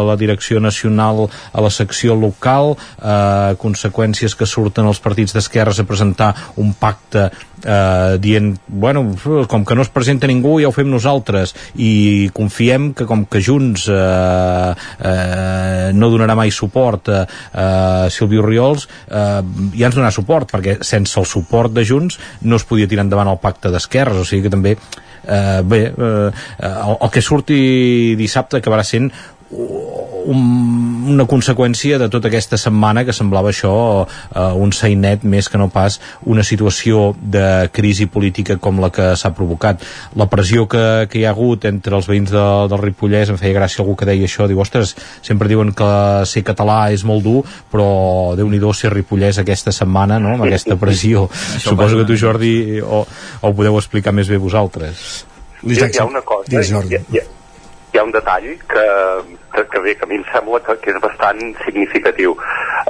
la direcció nacional a la secció local, eh, conseqüències que surten els partits d'esquerres a presentar un pacte eh, dient, bueno, com que no es presenta ningú ja ho fem nosaltres i confiem que com que Junts eh, eh, no donarà mai suport a, a Silvio Riols eh, ja ens donarà suport perquè sense el suport de Junts no es podia tirar endavant el pacte d'esquerres o sigui que també eh, bé, eh, el, el que surti dissabte acabarà sent un, una conseqüència de tota aquesta setmana que semblava això uh, un sainet més que no pas una situació de crisi política com la que s'ha provocat. La pressió que, que hi ha hagut entre els veïns de, del Ripollès, em feia gràcia algú que deia això, diu, ostres, sempre diuen que ser català és molt dur, però déu nhi ser Ripollès aquesta setmana, no?, amb aquesta pressió. Suposo que tu, Jordi, o, o ho podeu explicar més bé vosaltres. Hi ha una cosa, hi ha, hi ha, hi hi ha un detall que, que, que bé, que a mi em sembla que, que és bastant significatiu.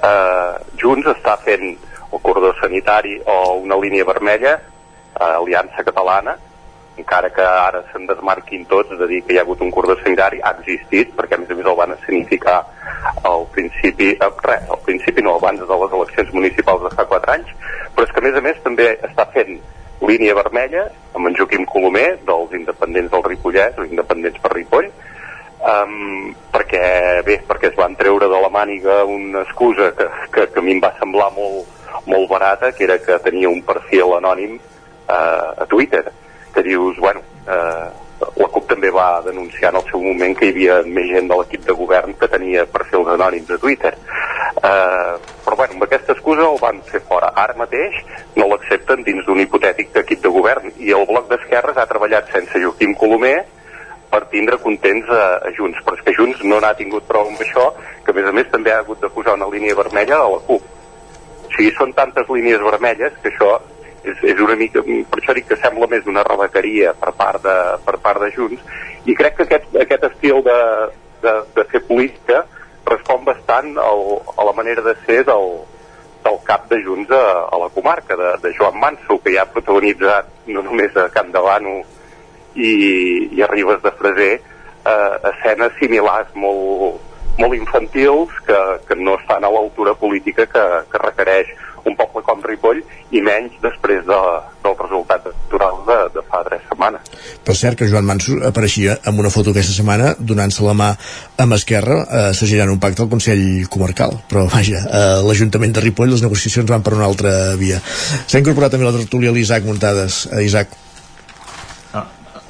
Eh, Junts està fent el cordó sanitari o una línia vermella, eh, Aliança Catalana, encara que ara se'n desmarquin tots de dir que hi ha hagut un cordó sanitari, ha existit, perquè a més a més el van significar al principi, eh, res, al principi no, abans de les eleccions municipals de fa 4 anys, però és que a més a més també està fent línia vermella amb en Joaquim Colomer dels independents del Ripollès o independents per Ripoll um, perquè bé, perquè es van treure de la màniga una excusa que, que, que a mi em va semblar molt, molt barata que era que tenia un perfil anònim uh, a Twitter que dius, bueno, eh, la CUP també va denunciar en el seu moment que hi havia més gent de l'equip de govern que tenia perfils anònims a Twitter. Eh, però bueno, amb aquesta excusa el van fer fora. Ara mateix no l'accepten dins d'un hipotètic equip de govern i el bloc d'esquerres ha treballat sense Joaquim Colomer per tindre contents a, a Junts, però és que Junts no n'ha tingut prou amb això, que a més a més també ha hagut de posar una línia vermella a la CUP. O sigui, són tantes línies vermelles que això és, és una mica, per això dic que sembla més una rebequeria per part de, per part de Junts i crec que aquest, aquest estil de, de, de fer política respon bastant al, a la manera de ser del, del cap de Junts a, a la comarca, de, de Joan Manso, que ja ha protagonitzat no només a Camp de Bano i, i a Ribes de Freser eh, escenes similars molt, molt infantils que, que no estan a l'altura política que, que requereix un poble com Ripoll i menys després de, del resultat electoral de, de fa tres setmanes. Per cert que Joan Manso apareixia amb una foto aquesta setmana donant-se la mà amb Esquerra eh, s'agirant un pacte al Consell Comarcal. Però vaja, eh, l'Ajuntament de Ripoll les negociacions van per una altra via. S'ha incorporat també la tertúlia l'Isaac Muntades eh, Isaac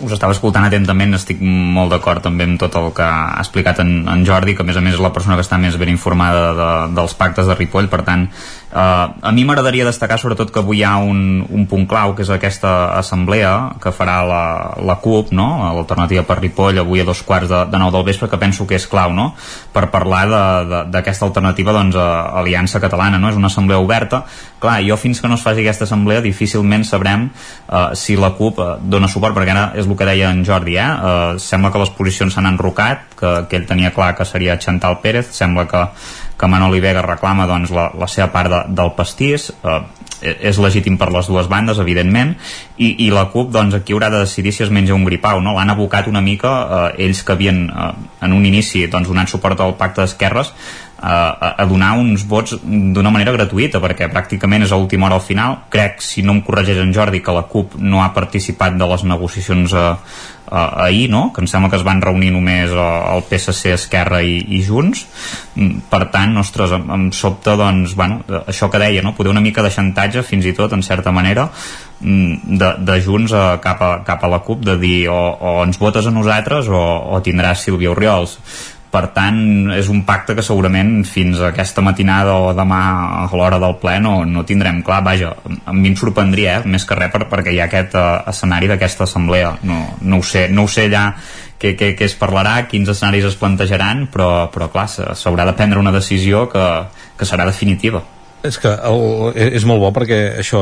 us estava escoltant atentament, estic molt d'acord també amb tot el que ha explicat en, en Jordi, que a més a més és la persona que està més ben informada de, dels pactes de Ripoll, per tant, eh, a mi m'agradaria destacar sobretot que avui hi ha un, un punt clau, que és aquesta assemblea que farà la, la CUP, no? l'alternativa per Ripoll, avui a dos quarts de, de nou del vespre, que penso que és clau, no? per parlar d'aquesta alternativa doncs, a Aliança Catalana, no? és una assemblea oberta, clar, jo fins que no es faci aquesta assemblea difícilment sabrem eh, si la CUP eh, dona suport, perquè ara és el que deia en Jordi, eh? eh sembla que les posicions s'han enrocat, que, que ell tenia clar que seria Chantal Pérez, sembla que, que Manoli Vega reclama doncs, la, la seva part de, del pastís, eh, és legítim per les dues bandes, evidentment, i, i la CUP doncs, aquí haurà de decidir si es menja un gripau. No? L'han abocat una mica, eh, ells que havien eh, en un inici doncs, donat suport al pacte d'esquerres, a, a donar uns vots d'una manera gratuïta perquè pràcticament és a última hora al final crec, si no em corregeix en Jordi que la CUP no ha participat de les negociacions a, a, ahir, no? que em sembla que es van reunir només el PSC, Esquerra i, i Junts mm, per tant, ostres, em, em sobta doncs, bueno, això que deia, no? poder una mica de xantatge fins i tot, en certa manera mm, de, de Junts a, cap, a, cap a la CUP de dir o, o ens votes a nosaltres o, o tindràs Sílvia Oriols per tant és un pacte que segurament fins a aquesta matinada o demà a l'hora del ple no, no tindrem clar, vaja, a mi em sorprendria eh? més que res per, perquè hi ha aquest uh, escenari d'aquesta assemblea no, no, ho sé, no ho sé ja què, què, què es parlarà, quins escenaris es plantejaran però, però clar, s'haurà de prendre una decisió que, que serà definitiva és que el, és molt bo perquè això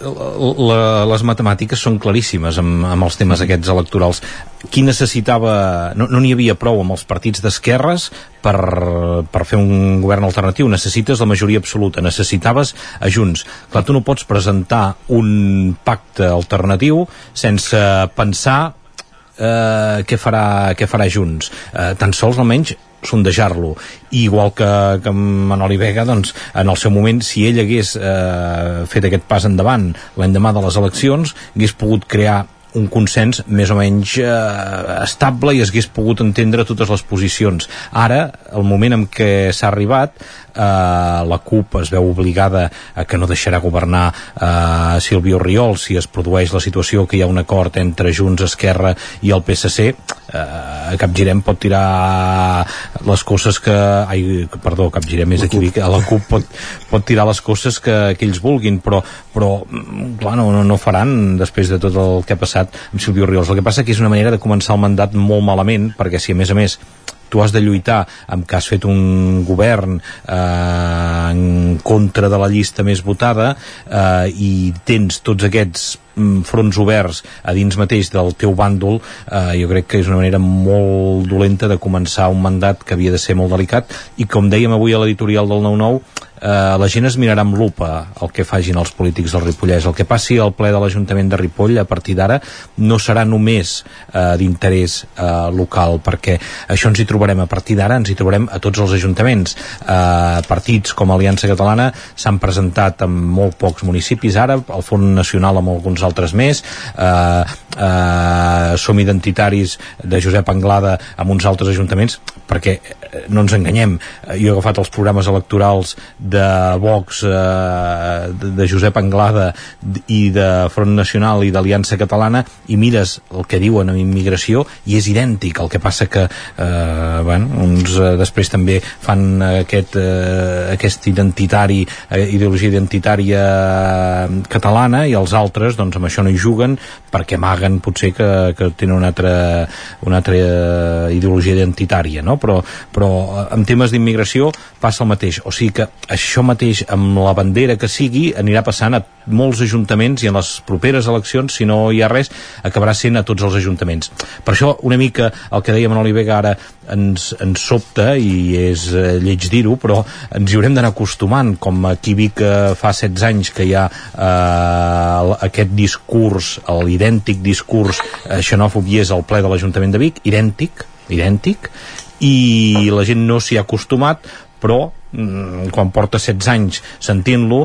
la, les matemàtiques són claríssimes amb, amb els temes aquests electorals. Qui necessitava no n'hi no havia prou amb els partits d'esquerres per, per fer un govern alternatiu. Necessites la majoria absoluta necessitaves a Junts clar, tu no pots presentar un pacte alternatiu sense pensar eh, què, farà, què farà Junts. Eh, tan sols almenys sondejar-lo igual que, que Manoli Vega doncs, en el seu moment si ell hagués eh, fet aquest pas endavant l'endemà de les eleccions hagués pogut crear un consens més o menys eh, estable i es hagués pogut entendre totes les posicions. Ara, el moment en què s'ha arribat, eh, la CUP es veu obligada a que no deixarà governar eh, Silvio Riol si es produeix la situació que hi ha un acord entre Junts, Esquerra i el PSC eh, Capgirem pot tirar les coses que ai, perdó, Capgirem és aquí a la CUP pot, pot tirar les coses que, que ells vulguin però, però mm, clar, no, no faran després de tot el que ha passat amb Silvio Riols el que passa que és una manera de començar el mandat molt malament perquè si a més a més tu has de lluitar amb que has fet un govern eh, en contra de la llista més votada eh, i tens tots aquests fronts oberts a dins mateix del teu bàndol eh, jo crec que és una manera molt dolenta de començar un mandat que havia de ser molt delicat i com dèiem avui a l'editorial del 9-9 eh, la gent es mirarà amb lupa el que fagin els polítics del Ripollès. El que passi al ple de l'Ajuntament de Ripoll a partir d'ara no serà només eh, d'interès eh, local, perquè això ens hi trobarem a partir d'ara, ens hi trobarem a tots els ajuntaments. Eh, partits com Aliança Catalana s'han presentat en molt pocs municipis ara, el Font Nacional amb alguns altres més, eh, eh, som identitaris de Josep Anglada amb uns altres ajuntaments, perquè eh, no ens enganyem, jo he agafat els programes electorals de Vox eh, de Josep Anglada i de Front Nacional i d'Aliança Catalana i mires el que diuen en immigració i és idèntic, el que passa que eh, bueno, uns eh, després també fan aquest, eh, aquest identitari eh, ideologia identitària catalana i els altres doncs amb això no hi juguen perquè amaguen potser que, que tenen una altra, una altra ideologia identitària no? però, però en temes d'immigració passa el mateix o sigui que això mateix amb la bandera que sigui anirà passant a molts ajuntaments i en les properes eleccions, si no hi ha res, acabarà sent a tots els ajuntaments. Per això, una mica el que dèiem en Olivega ara ens, ens sobta i és eh, lleig dir-ho, però ens hi haurem d'anar acostumant, com aquí Vic eh, fa 16 anys que hi ha eh, aquest discurs, l'idèntic discurs eh, xenòfob és el ple de l'Ajuntament de Vic, idèntic, idèntic, i la gent no s'hi ha acostumat, però quan porta 16 anys sentint-lo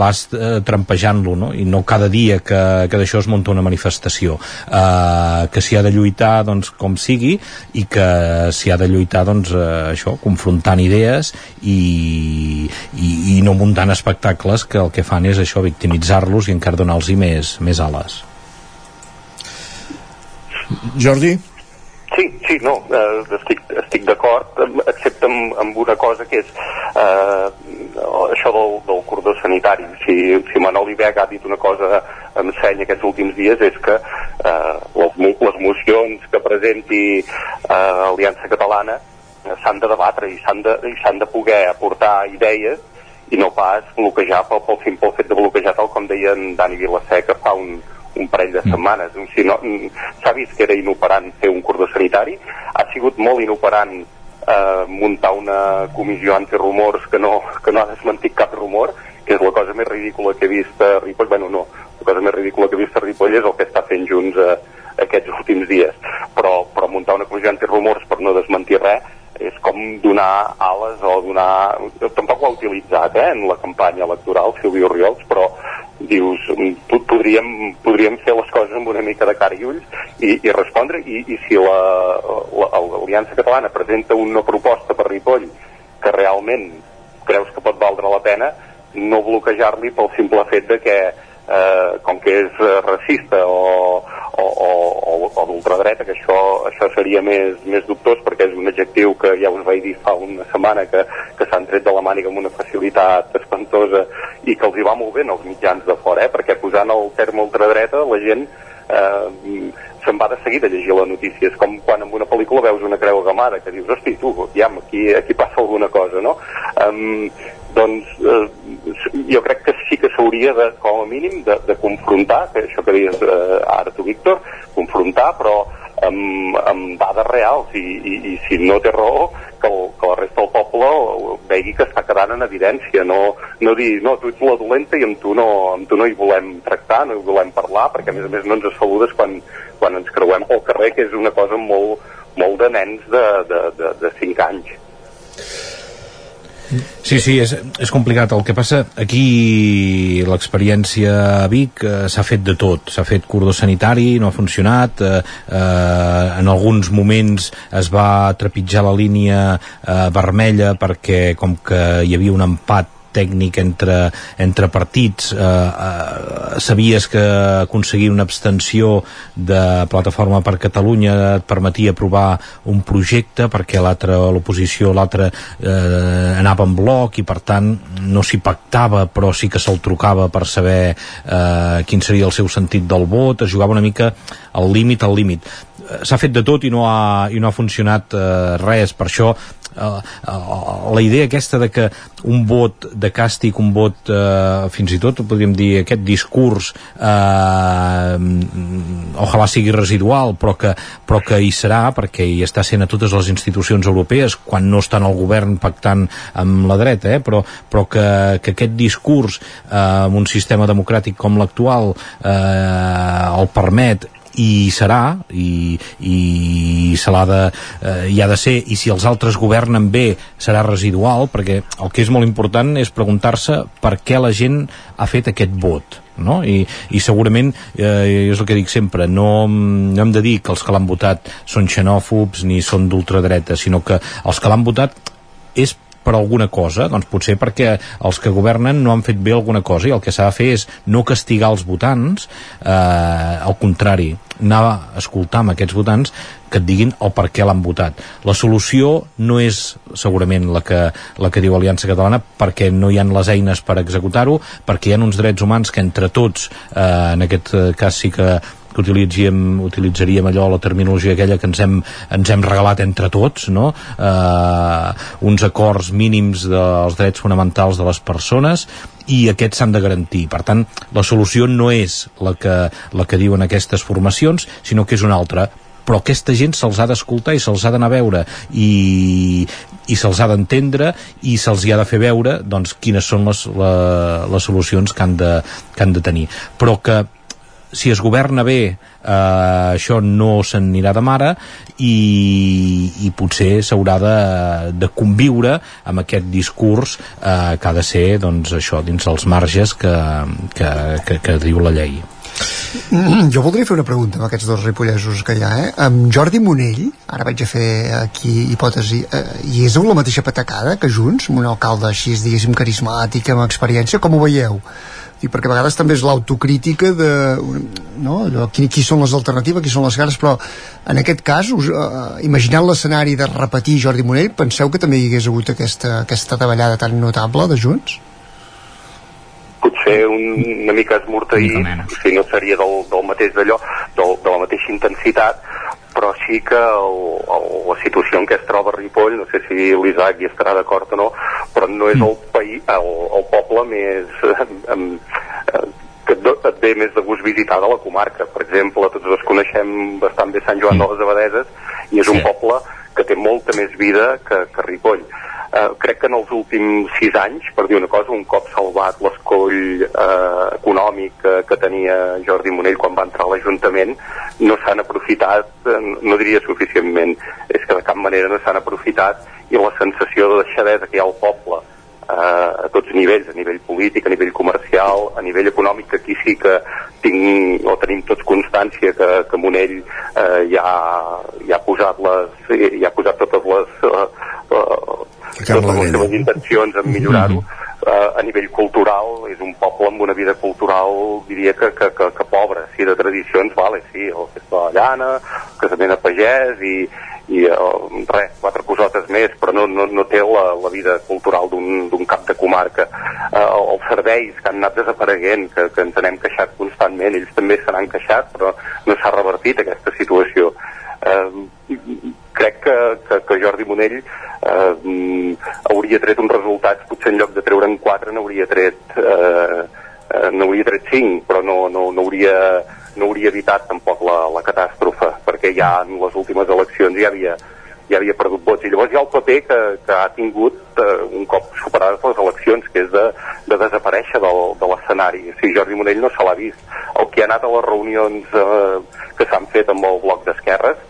vas eh, trampejant-lo no? i no cada dia que, que d'això es munta una manifestació eh, que s'hi ha de lluitar doncs, com sigui i que s'hi ha de lluitar doncs, eh, això, confrontant idees i, i, i no muntant espectacles que el que fan és això victimitzar-los i encara donar-los més, més ales Jordi? Sí, sí, no, eh, estic, estic d'acord, excepte amb, amb una cosa que és eh, això del, del cordó sanitari. Si, si Manol Ibeg ha dit una cosa amb seny aquests últims dies és que eh, les, les mocions que presenti eh, Aliança Catalana eh, s'han de debatre i s'han de, de poder aportar idees i no pas bloquejar pel, pel simple fet de bloquejar tal com deia en Dani Vilaseca fa un, un parell de setmanes. O sigui, no, S'ha vist que era inoperant fer un cordó sanitari, ha sigut molt inoperant eh, muntar una comissió antirumors que no, que no ha desmentit cap rumor, que és la cosa més ridícula que he vist a Ripoll. Bueno, no, la cosa més ridícula que he vist a Ripoll és el que està fent Junts eh, aquests últims dies. Però, però muntar una comissió antirumors per no desmentir res és com donar ales o donar... Tampoc ho ha utilitzat eh, en la campanya electoral, Silvio Oriols, però dius, podríem, podríem fer les coses amb una mica de cara i ulls i, i respondre, i, i si l'Aliança la, Catalana presenta una proposta per Ripoll que realment creus que pot valdre la pena, no bloquejar-li pel simple fet de que eh, com que és eh, racista o, o, o, o, o d'ultradreta, que això, això seria més, més dubtós perquè és un adjectiu que ja us vaig dir fa una setmana que, que s'han tret de la màniga amb una facilitat espantosa i que els hi va molt bé els mitjans de fora, eh? perquè posant el terme ultradreta la gent eh, se'n va de seguida a llegir la notícia. És com quan en una pel·lícula veus una creu gamada que dius, hosti, tu, ja, aquí, aquí passa alguna cosa, no? Um, doncs eh, jo crec que sí que s'hauria de, com a mínim, de, de confrontar, que això que dius eh, ara tu, Víctor, confrontar, però amb, amb dades reals i, i, i si no té raó que, el, que la resta del poble vegi que està quedant en evidència no, no dir, no, tu ets la dolenta i amb tu no, amb tu no hi volem tractar no hi volem parlar, perquè a més a més no ens saludes quan, quan ens creuem pel carrer que és una cosa molt, molt de nens de, de, de, de 5 anys Sí, sí, és, és complicat. El que passa aquí, l'experiència a Vic eh, s'ha fet de tot. S'ha fet cordó sanitari, no ha funcionat. Eh, eh, en alguns moments es va trepitjar la línia eh, vermella perquè com que hi havia un empat tècnic entre, entre partits. Eh, eh, sabies que aconseguir una abstenció de Plataforma per Catalunya et permetia aprovar un projecte perquè l'altre, l'oposició l'altre eh, anava en bloc i per tant no s'hi pactava però sí que se'l trucava per saber eh, quin seria el seu sentit del vot. Es jugava una mica al límit al límit s'ha fet de tot i no ha, i no ha funcionat eh, res, per això Uh, uh, la idea aquesta de que un vot de càstig, un vot uh, fins i tot, podríem dir, aquest discurs uh, ojalà sigui residual, però que, però que hi serà, perquè hi està sent a totes les institucions europees, quan no estan al govern pactant amb la dreta, eh? però, però que, que aquest discurs uh, amb un sistema democràtic com l'actual uh, el permet i serà i, i se l'ha de eh, hi ha de ser i si els altres governen bé serà residual perquè el que és molt important és preguntar-se per què la gent ha fet aquest vot no? I, i segurament eh, és el que dic sempre no, no hem de dir que els que l'han votat són xenòfobs ni són d'ultradreta sinó que els que l'han votat és per alguna cosa, doncs potser perquè els que governen no han fet bé alguna cosa i el que s'ha de fer és no castigar els votants, eh, al contrari, anar a escoltar amb aquests votants que et diguin el per què l'han votat. La solució no és segurament la que, la que diu Aliança Catalana perquè no hi han les eines per executar-ho, perquè hi ha uns drets humans que entre tots, eh, en aquest cas sí que que utilitzaríem, utilitzaríem allò, la terminologia aquella que ens hem, ens hem regalat entre tots, no? eh, uns acords mínims dels drets fonamentals de les persones i aquests s'han de garantir. Per tant, la solució no és la que, la que diuen aquestes formacions, sinó que és una altra però aquesta gent se'ls ha d'escoltar i se'ls ha d'anar a veure i, i se'ls ha d'entendre i se'ls ha de fer veure doncs, quines són les, la, les solucions que han, de, que han de tenir però que si es governa bé eh, això no s'anirà de mare i, i potser s'haurà de, de conviure amb aquest discurs eh, que ha de ser doncs, això dins els marges que, que, que, que diu la llei jo voldria fer una pregunta amb aquests dos ripollesos que hi ha, eh? Amb Jordi Monell, ara vaig a fer aquí hipòtesi, eh, i és la mateixa patacada que Junts, un alcalde així, diguéssim, carismàtic, amb experiència, com ho veieu? I perquè a vegades també és l'autocrítica de no, allò, qui, qui són les alternatives, qui són les cares però en aquest cas, us, uh, imaginant l'escenari de repetir Jordi Monell penseu que també hi hagués hagut aquesta, aquesta davallada tan notable de Junts? potser un, una mica esmorteït, si no seria del, del mateix d'allò, de la mateixa intensitat, però sí que el, el, la situació en què es troba Ripoll, no sé si l'Isaac hi estarà d'acord o no, però no és el, país, el, el poble més... Em, em, que et ve més de gust visitar de la comarca. Per exemple, tots dos coneixem bastant bé Sant Joan de les Abadeses i és un poble que té molta més vida que, que Ripoll eh, crec que en els últims sis anys, per dir una cosa, un cop salvat l'escoll eh, econòmic eh, que tenia Jordi Monell quan va entrar a l'Ajuntament, no s'han aprofitat, eh, no diria suficientment, és que de cap manera no s'han aprofitat i la sensació de deixadesa que hi ha al poble eh, a tots nivells, a nivell polític, a nivell comercial, a nivell econòmic, que aquí sí que tinc, o tenim tots constància que, que Monell eh, ja, ja, ha posat les, ja ha posat totes les, eh, eh, totes les seves intencions en millorar-ho mm -hmm. uh, a nivell cultural és un poble amb una vida cultural diria que, que, que, que pobra sí, de tradicions, vale, sí, el festa de la llana el casament a pagès i, i uh, res, quatre cosotes més però no, no, no té la, la vida cultural d'un cap de comarca. Uh, els serveis que han anat desapareguent que, que ens n'hem queixat constantment ells també se n'han queixat però no s'ha revertit aquesta situació. Uh, crec que, que, que Jordi Monell eh, hauria tret uns resultats, potser en lloc de treure'n 4 n'hauria tret eh, eh, n'hauria tret 5, però no, no, no, hauria, no hauria evitat tampoc la, la catàstrofe, perquè ja en les últimes eleccions ja havia, ja havia perdut vots. I llavors hi ha el paper que, que ha tingut eh, un cop superades les eleccions, que és de, de desaparèixer del, de l'escenari. O sigui, Jordi Monell no se l'ha vist. El que ha anat a les reunions eh, que s'han fet amb el bloc d'esquerres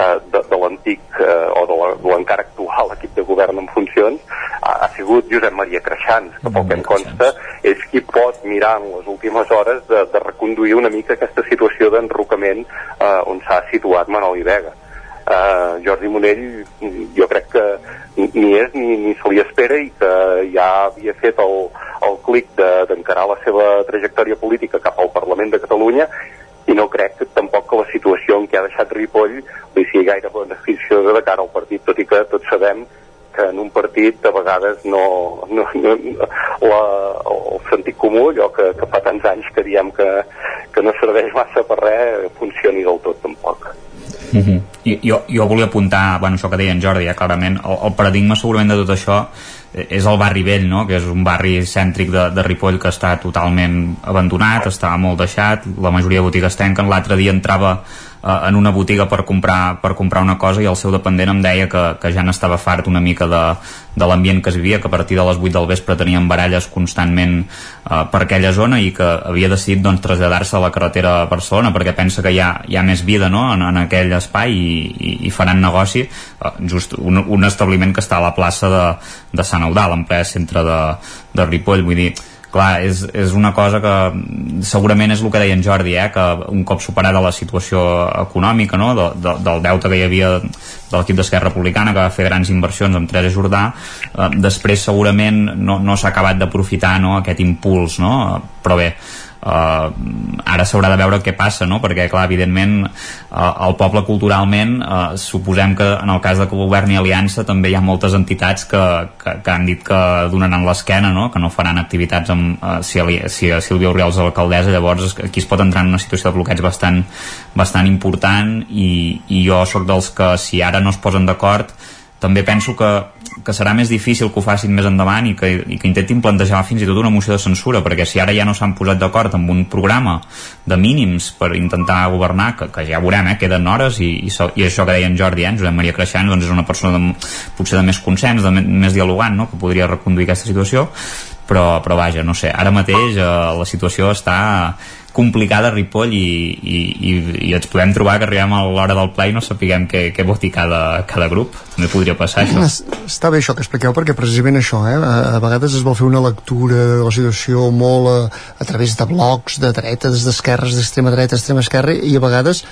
eh, de, de l'antic eh, o de l'encara actual equip de govern en funcions ha, ha sigut Josep Maria Creixans, que pel que em consta és qui pot mirar en les últimes hores de, de reconduir una mica aquesta situació d'enrocament eh, on s'ha situat Manoli Vega. Uh, Jordi Monell jo crec que ni és ni, ni se li espera i que ja havia fet el, el clic d'encarar de, la seva trajectòria política cap al Parlament de Catalunya i no crec tampoc que la situació en què ha deixat Ripoll li sigui gaire beneficiosa de cara al partit, tot i que tots sabem que en un partit a vegades no, no, no la, el sentit comú, allò que, que fa tants anys que diem que, que no serveix massa per res, funcioni del tot tampoc. Uh -huh. I, jo, jo volia apuntar, bueno, això que deia en Jordi, ja clarament, el, el paradigma segurament de tot això és el barri vell, no? que és un barri cèntric de, de Ripoll que està totalment abandonat, està molt deixat, la majoria de botigues tanquen, l'altre dia entrava eh, en una botiga per comprar, per comprar una cosa i el seu dependent em deia que, que ja n'estava fart una mica de, de l'ambient que es vivia, que a partir de les 8 del vespre tenien baralles constantment eh, per aquella zona i que havia decidit doncs, traslladar-se a la carretera a Barcelona perquè pensa que hi ha, hi ha més vida no? en, en aquell espai i, i, i faran negoci eh, just un, un establiment que està a la plaça de, de Sant Eudal, en ple centre de, de Ripoll, vull dir clar, és, és una cosa que segurament és el que deia en Jordi, eh, que un cop superada la situació econòmica no, de, de, del deute que hi havia de l'equip d'Esquerra Republicana que va fer grans inversions amb Teresa Jordà eh, després segurament no, no s'ha acabat d'aprofitar no, aquest impuls no? però bé, uh, ara s'haurà de veure què passa no? perquè clar, evidentment uh, el poble culturalment uh, suposem que en el cas de que governi Aliança també hi ha moltes entitats que, que, que han dit que donaran l'esquena no? que no faran activitats amb, uh, si, si Sílvia Oriols és alcaldessa llavors aquí es pot entrar en una situació de bloqueig bastant, bastant important i, i jo sóc dels que si ara no es posen d'acord també penso que, que serà més difícil que ho facin més endavant i que, i que intentin plantejar fins i tot una moció de censura, perquè si ara ja no s'han posat d'acord amb un programa de mínims per intentar governar, que, que ja veurem, eh, queden hores, i, i, i això que deia en Jordi, eh, Josep Maria Creixant, doncs és una persona de, potser de més consens, de més dialogant, no?, que podria reconduir aquesta situació, però, però vaja, no sé, ara mateix eh, la situació està complicada a Ripoll i, i, i, i ens podem trobar que arribem a l'hora del ple i no sapiguem què, què voti cada, cada grup. També podria passar això. Està bé això que expliqueu perquè precisament això eh, a, a vegades es vol fer una lectura de la situació molt a, a través de blocs de dretes, d'esquerres, d'extrema dreta, extrema esquerra i a vegades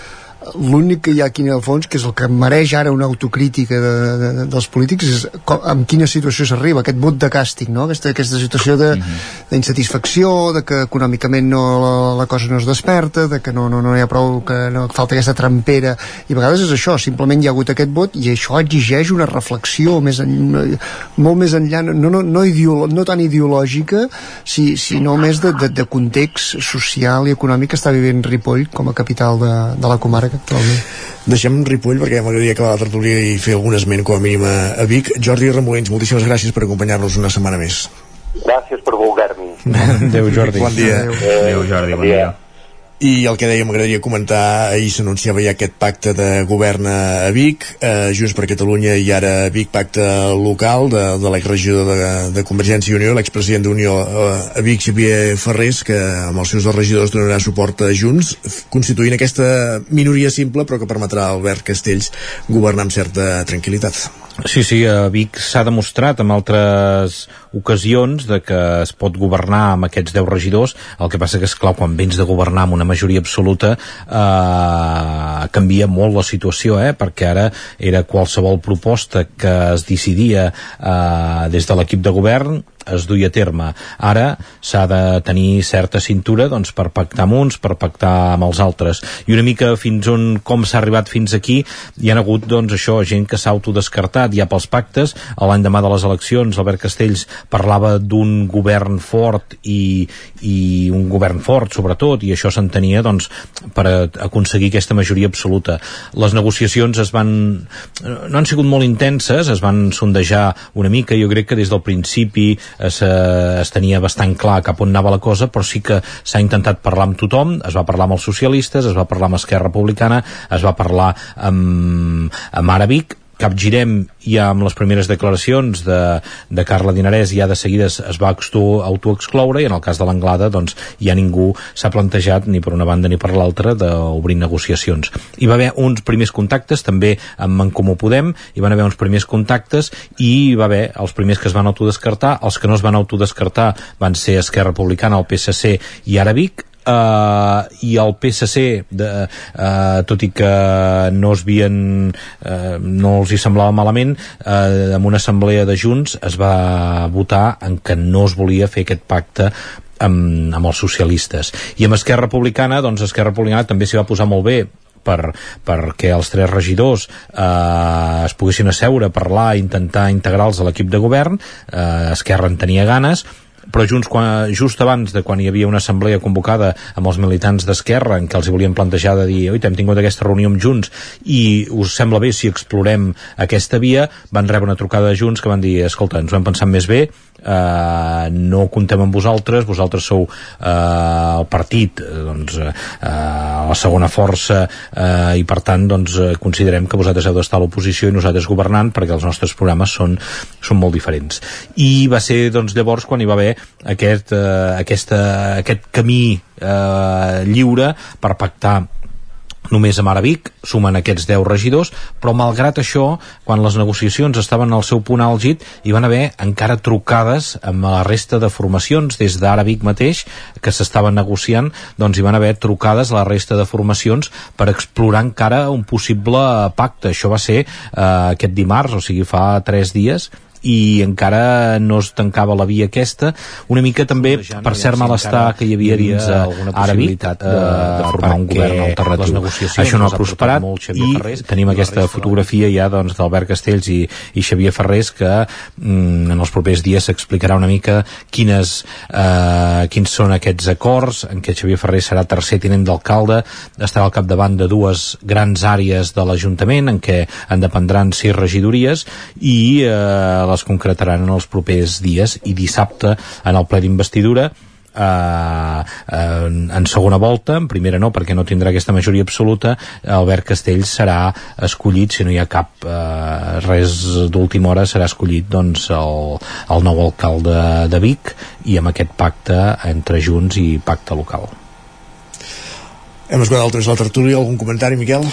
l'únic que hi ha aquí en el fons, que és el que mereix ara una autocrítica de, de, de, dels polítics, és com, amb quina situació s'arriba, aquest vot de càstig, no? aquesta, aquesta situació mhm. d'insatisfacció, de, de que econòmicament no, la, la cosa no es desperta, de que no, no, no hi ha prou, que no falta aquesta trampera, i a vegades és això, simplement hi ha hagut aquest vot i això exigeix una reflexió més en, molt més enllà, no, no, no, ideolo, no tan ideològica, si, sinó més de, de, de context social i econòmic que està vivint Ripoll com a capital de, de la comarca actualment. Deixem Ripoll perquè m'agradaria acabar la tertúlia i fer algun esment com a mínim a, Vic. Jordi Remolins, moltíssimes gràcies per acompanyar-nos una setmana més. Gràcies per voler-me. Adéu, Jordi. Bon dia. Adéu, Jordi, bon dia. I el que deia, m'agradaria comentar, ahir s'anunciava ja aquest pacte de govern a Vic, eh, Junts per Catalunya i ara Vic pacte local de, de l'exregidor de, de Convergència i Unió, l'expresident d'Unió eh, a Vic, Xavier Ferrés, que amb els seus dos regidors donarà suport a Junts, constituint aquesta minoria simple però que permetrà a Albert Castells governar amb certa tranquil·litat. Sí, sí, a Vic s'ha demostrat en altres ocasions de que es pot governar amb aquests 10 regidors, el que passa que és clar, quan vens de governar amb una majoria absoluta eh, canvia molt la situació, eh, perquè ara era qualsevol proposta que es decidia eh, des de l'equip de govern es duia a terme. Ara s'ha de tenir certa cintura doncs, per pactar amb uns, per pactar amb els altres. I una mica fins on, com s'ha arribat fins aquí, hi ha hagut doncs, això, gent que s'ha autodescartat ja pels pactes. L'endemà de les eleccions, Albert Castells parlava d'un govern fort i, i un govern fort, sobretot, i això s'entenia doncs, per aconseguir aquesta majoria absoluta. Les negociacions es van... no han sigut molt intenses, es van sondejar una mica, jo crec que des del principi es, eh, es tenia bastant clar cap on anava la cosa, però sí que s'ha intentat parlar amb tothom, es va parlar amb els socialistes, es va parlar amb Esquerra Republicana, es va parlar amb, amb Arabic, capgirem ja amb les primeres declaracions de, de Carla Dinarès ja de seguida es, es va autoexcloure i en el cas de l'Anglada doncs ja ningú s'ha plantejat ni per una banda ni per l'altra d'obrir negociacions. Hi va haver uns primers contactes també amb En Comú Podem, hi van haver uns primers contactes i hi va haver els primers que es van autodescartar, els que no es van autodescartar van ser Esquerra Republicana, el PSC i ara Vic, eh, i el PSC de, eh, tot i que no es havien eh, no els hi semblava malament eh, en una assemblea de Junts es va votar en que no es volia fer aquest pacte amb, amb els socialistes. I amb Esquerra Republicana doncs Esquerra Republicana també s'hi va posar molt bé per, perquè els tres regidors eh, es poguessin asseure, parlar, intentar integrar-los a l'equip de govern. Eh, Esquerra en tenia ganes però Junts, quan, just abans de quan hi havia una assemblea convocada amb els militants d'Esquerra en què els hi volien plantejar de dir oi, hem tingut aquesta reunió amb Junts i us sembla bé si explorem aquesta via, van rebre una trucada de Junts que van dir, escolta, ens ho hem pensat més bé eh, no comptem amb vosaltres vosaltres sou eh, el partit eh, doncs, eh, la segona força eh, i per tant doncs, eh, considerem que vosaltres heu d'estar a l'oposició i nosaltres governant perquè els nostres programes són, són molt diferents. I va ser doncs, llavors quan hi va haver aquest, eh, aquesta, aquest camí eh, lliure per pactar només amb Arabic, sumen aquests 10 regidors, però malgrat això, quan les negociacions estaven al seu punt àlgid, hi van haver encara trucades amb la resta de formacions, des d'Arabic mateix, que s'estaven negociant, doncs hi van haver trucades a la resta de formacions per explorar encara un possible pacte. Això va ser eh, aquest dimarts, o sigui, fa 3 dies, i encara no es tancava la via aquesta. Una mica també no per cert malestar que hi havia dins uh, Àrabic de, de, de formar un govern alternatiu. això no ha prosperat i Ferrés, tenim aquesta fotografia ja doncs, d'Albert Castells i, i Xavier Ferrés que mm, en els propers dies s'explicarà una mica quines, uh, quins són aquests acords en què Xavier Ferrés serà tercer tinent d'alcalde estarà al capdavant de dues grans àrees de l'Ajuntament en què en dependran sis regidories i eh, les concretaran en els propers dies i dissabte en el ple d'investidura eh, eh, en segona volta, en primera no, perquè no tindrà aquesta majoria absoluta, Albert Castells serà escollit, si no hi ha cap eh, res d'última hora, serà escollit doncs, el, el nou alcalde de Vic i amb aquest pacte entre Junts i pacte local. Hem escoltat altres la tertúlia, algun comentari, Miquel?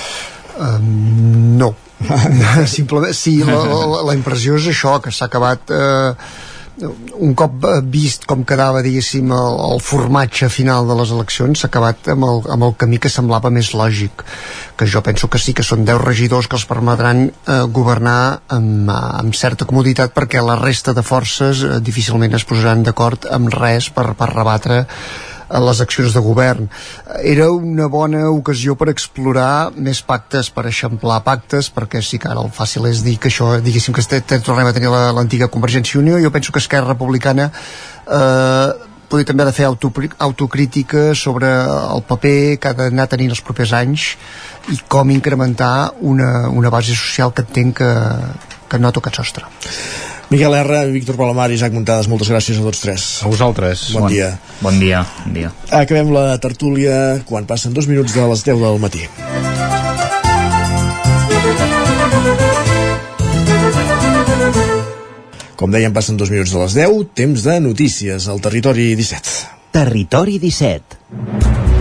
Um, no, simplement, sí, la, la, la impressió és això, que s'ha acabat eh, un cop vist com quedava diguéssim el, el formatge final de les eleccions s'ha acabat amb el, amb el camí que semblava més lògic que jo penso que sí que són 10 regidors que els permetran eh, governar amb, amb certa comoditat perquè la resta de forces eh, difícilment es posaran d'acord amb res per, per rebatre les accions de govern. Era una bona ocasió per explorar més pactes, per eixamplar pactes, perquè sí que ara el fàcil és dir que això, diguéssim que tornem a tenir l'antiga Convergència i Unió, jo penso que Esquerra Republicana eh, podria també de fer autocrítica sobre el paper que ha d'anar tenint els propers anys i com incrementar una, una base social que entenc que, que no ha tocat sostre. Miquel R, Víctor Palomar i Isaac Muntades, moltes gràcies a tots tres. A vosaltres. Bon, bon dia. Bon dia. Bon dia. Acabem la tertúlia quan passen dos minuts de les 10 del matí. Com dèiem, passen dos minuts de les 10, temps de notícies al Territori 17. Territori 17.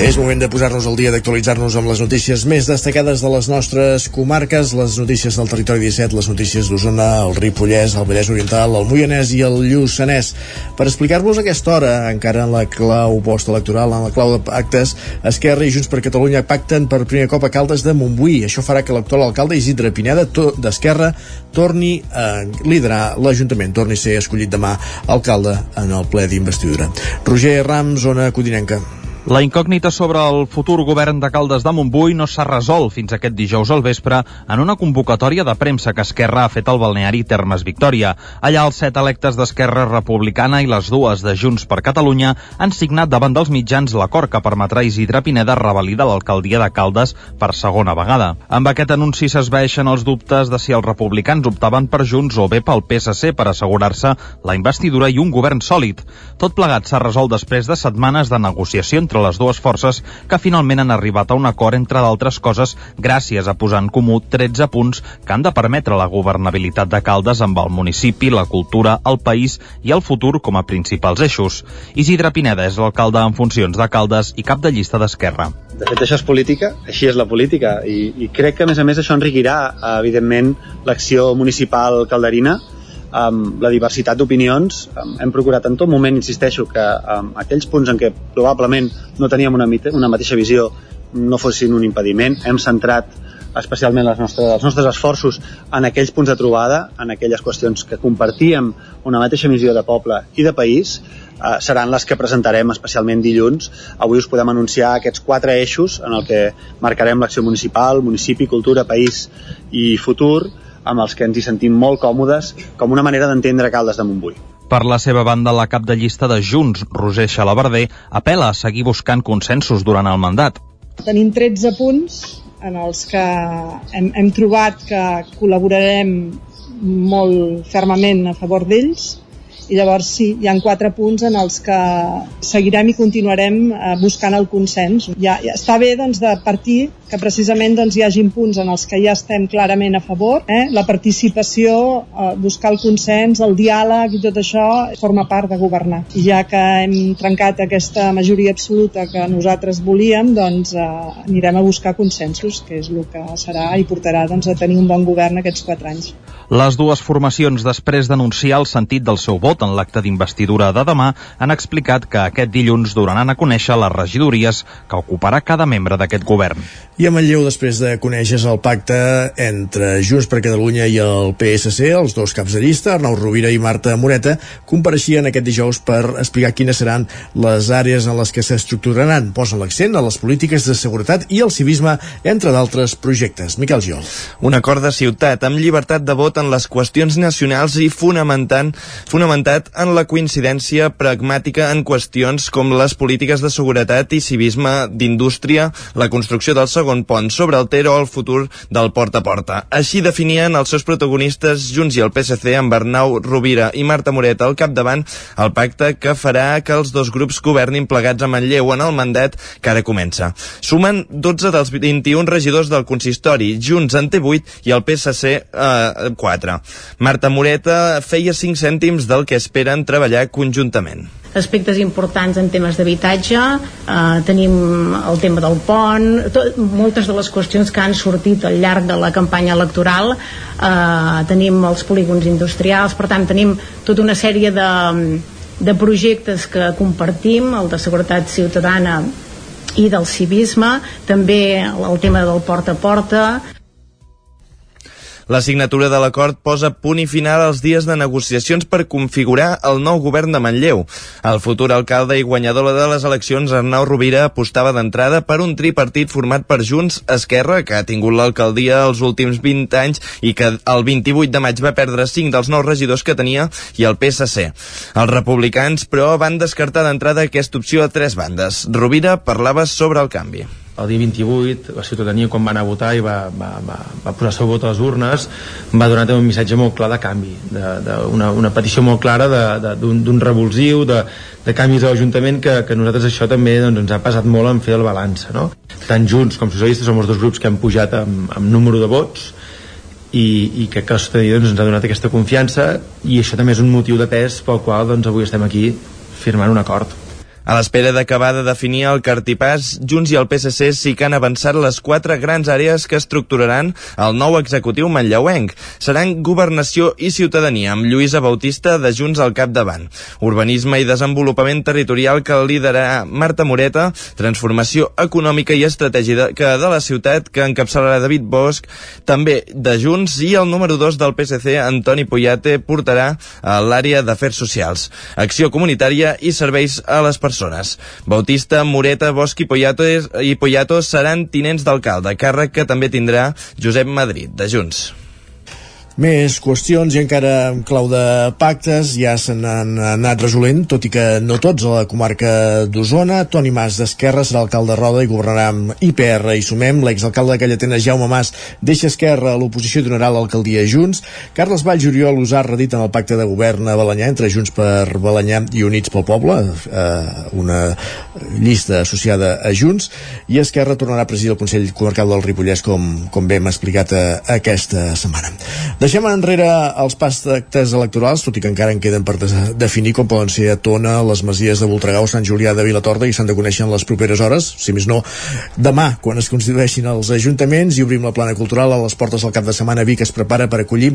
És moment de posar-nos al dia d'actualitzar-nos amb les notícies més destacades de les nostres comarques, les notícies del territori 17, les notícies d'Osona, el Ripollès, el Vallès Oriental, el Moianès i el Lluçanès. Per explicar-vos aquesta hora, encara en la clau post-electoral, en la clau de pactes, Esquerra i Junts per Catalunya pacten per primer cop a Caldes de Montbui. Això farà que l'actual alcalde Isidre Pineda d'Esquerra torni a liderar l'Ajuntament, torni a ser escollit demà alcalde en el ple d'investidura. Roger Rams, zona Codinenca. La incògnita sobre el futur govern de Caldes de Montbui no s'ha resolt fins aquest dijous al vespre en una convocatòria de premsa que Esquerra ha fet al balneari Termes Victòria. Allà els set electes d'Esquerra Republicana i les dues de Junts per Catalunya han signat davant dels mitjans l'acord que permetrà Isidre Pineda revalida l'alcaldia de Caldes per segona vegada. Amb aquest anunci s'esveixen els dubtes de si els republicans optaven per Junts o bé pel PSC per assegurar-se la investidura i un govern sòlid. Tot plegat s'ha resolt després de setmanes de negociació entre les dues forces que finalment han arribat a un acord, entre d'altres coses, gràcies a posar en comú 13 punts que han de permetre la governabilitat de Caldes amb el municipi, la cultura, el país i el futur com a principals eixos. Isidre Pineda és l'alcalde en funcions de Caldes i cap de llista d'Esquerra. De fet, això és política, així és la política, i, i crec que, a més a més, això enriquirà, evidentment, l'acció municipal calderina, amb la diversitat d'opinions um, hem procurat en tot moment, insisteixo, que um, aquells punts en què probablement no teníem una, una mateixa visió no fossin un impediment. Hem centrat especialment les nostres, els nostres esforços en aquells punts de trobada, en aquelles qüestions que compartíem una mateixa missió de poble i de país, eh, seran les que presentarem especialment dilluns. Avui us podem anunciar aquests quatre eixos en el que marcarem l'acció municipal, municipi, cultura, país i futur, amb els que ens hi sentim molt còmodes com una manera d'entendre Caldes de Montbui. Per la seva banda, la cap de llista de Junts, Roser Xalabarder, apela a seguir buscant consensos durant el mandat. Tenim 13 punts en els que hem, hem trobat que col·laborarem molt fermament a favor d'ells i llavors sí, hi han quatre punts en els que seguirem i continuarem eh, buscant el consens. Ja, ja està bé doncs, de partir que precisament doncs, hi hagin punts en els que ja estem clarament a favor. Eh? La participació, eh, buscar el consens, el diàleg i tot això forma part de governar. I ja que hem trencat aquesta majoria absoluta que nosaltres volíem, doncs eh, anirem a buscar consensos, que és el que serà i portarà doncs, a tenir un bon govern aquests quatre anys. Les dues formacions, després d'anunciar el sentit del seu vot en l'acte d'investidura de demà, han explicat que aquest dilluns donaran a conèixer les regidories que ocuparà cada membre d'aquest govern. I a Manlleu, després de conèixer el pacte entre Junts per Catalunya i el PSC, els dos caps de llista, Arnau Rovira i Marta Moreta, compareixien aquest dijous per explicar quines seran les àrees en les que s'estructuraran. Posen l'accent a les polítiques de seguretat i el civisme, entre d'altres projectes. Miquel Giol. Un acord de ciutat amb llibertat de vot en les qüestions nacionals i fonamentant, fonamentat en la coincidència pragmàtica en qüestions com les polítiques de seguretat i civisme d'indústria, la construcció del segon pont sobre el Ter o el futur del porta a porta. Així definien els seus protagonistes Junts i el PSC amb Arnau Rovira i Marta Moreta al capdavant el pacte que farà que els dos grups governin plegats a Manlleu en el mandat que ara comença. Sumen 12 dels 21 regidors del consistori, Junts en té 8 i el PSC eh, 4. Marta Moreta feia 5 cèntims del que esperen treballar conjuntament. Aspectes importants en temes d'habitatge, eh, tenim el tema del pont, tot, moltes de les qüestions que han sortit al llarg de la campanya electoral, eh, tenim els polígons industrials, per tant tenim tota una sèrie de, de projectes que compartim, el de seguretat ciutadana i del civisme, també el tema del porta a porta, la signatura de l'acord posa punt i final als dies de negociacions per configurar el nou govern de Manlleu. El futur alcalde i guanyador de les eleccions, Arnau Rovira, apostava d'entrada per un tripartit format per Junts, Esquerra, que ha tingut l'alcaldia els últims 20 anys i que el 28 de maig va perdre 5 dels 9 regidors que tenia, i el PSC. Els republicans, però, van descartar d'entrada aquesta opció a tres bandes. Rovira parlava sobre el canvi el dia 28 la ciutadania quan va anar a votar i va, va, va, va posar el seu vot a les urnes va donar també un missatge molt clar de canvi de, de una, una petició molt clara d'un revulsiu de, de canvis a l'Ajuntament que, que nosaltres això també doncs, ens ha passat molt en fer el balanç no? tant Junts com Socialistes som els dos grups que han pujat amb, amb número de vots i, i que la ciutadania doncs, ens ha donat aquesta confiança i això també és un motiu de pes pel qual doncs, avui estem aquí firmant un acord a l'espera d'acabar de definir el cartipàs, Junts i el PSC sí que han avançat les quatre grans àrees que estructuraran el nou executiu manlleuenc. Seran Governació i Ciutadania, amb Lluïsa Bautista de Junts al capdavant. Urbanisme i Desenvolupament Territorial que liderarà Marta Moreta, Transformació Econòmica i Estratègia de la ciutat que encapçalarà David Bosch, també de Junts i el número 2 del PSC, Antoni Puyate, portarà a l'àrea d'Afers Socials, Acció Comunitària i Serveis a les persones persones. Bautista, Moreta, Bosch i Poyato, i Poyato seran tinents d'alcalde, càrrec que també tindrà Josep Madrid, de Junts. Més qüestions i encara en clau de pactes ja se n'han anat resolent, tot i que no tots a la comarca d'Osona. Toni Mas d'Esquerra serà alcalde de Roda i governarà amb IPR i Sumem. L'exalcalde de Callatena, Jaume Mas, deixa Esquerra a l'oposició i donarà l'alcaldia Junts. Carles Valls Oriol us ha redit en el pacte de govern a Balanyà entre Junts per Balanyà i Units pel Poble, eh, una llista associada a Junts, i Esquerra tornarà a presidir el Consell Comarcal del Ripollès, com, com bé hem explicat eh, aquesta setmana. Deixem enrere els pactes electorals, tot i que encara en queden per definir com poden ser a Tona, les masies de Voltregau, Sant Julià de Vilatorda i s'han de conèixer en les properes hores, si més no demà, quan es constitueixin els ajuntaments i obrim la plana cultural a les portes del cap de setmana Vic es prepara per acollir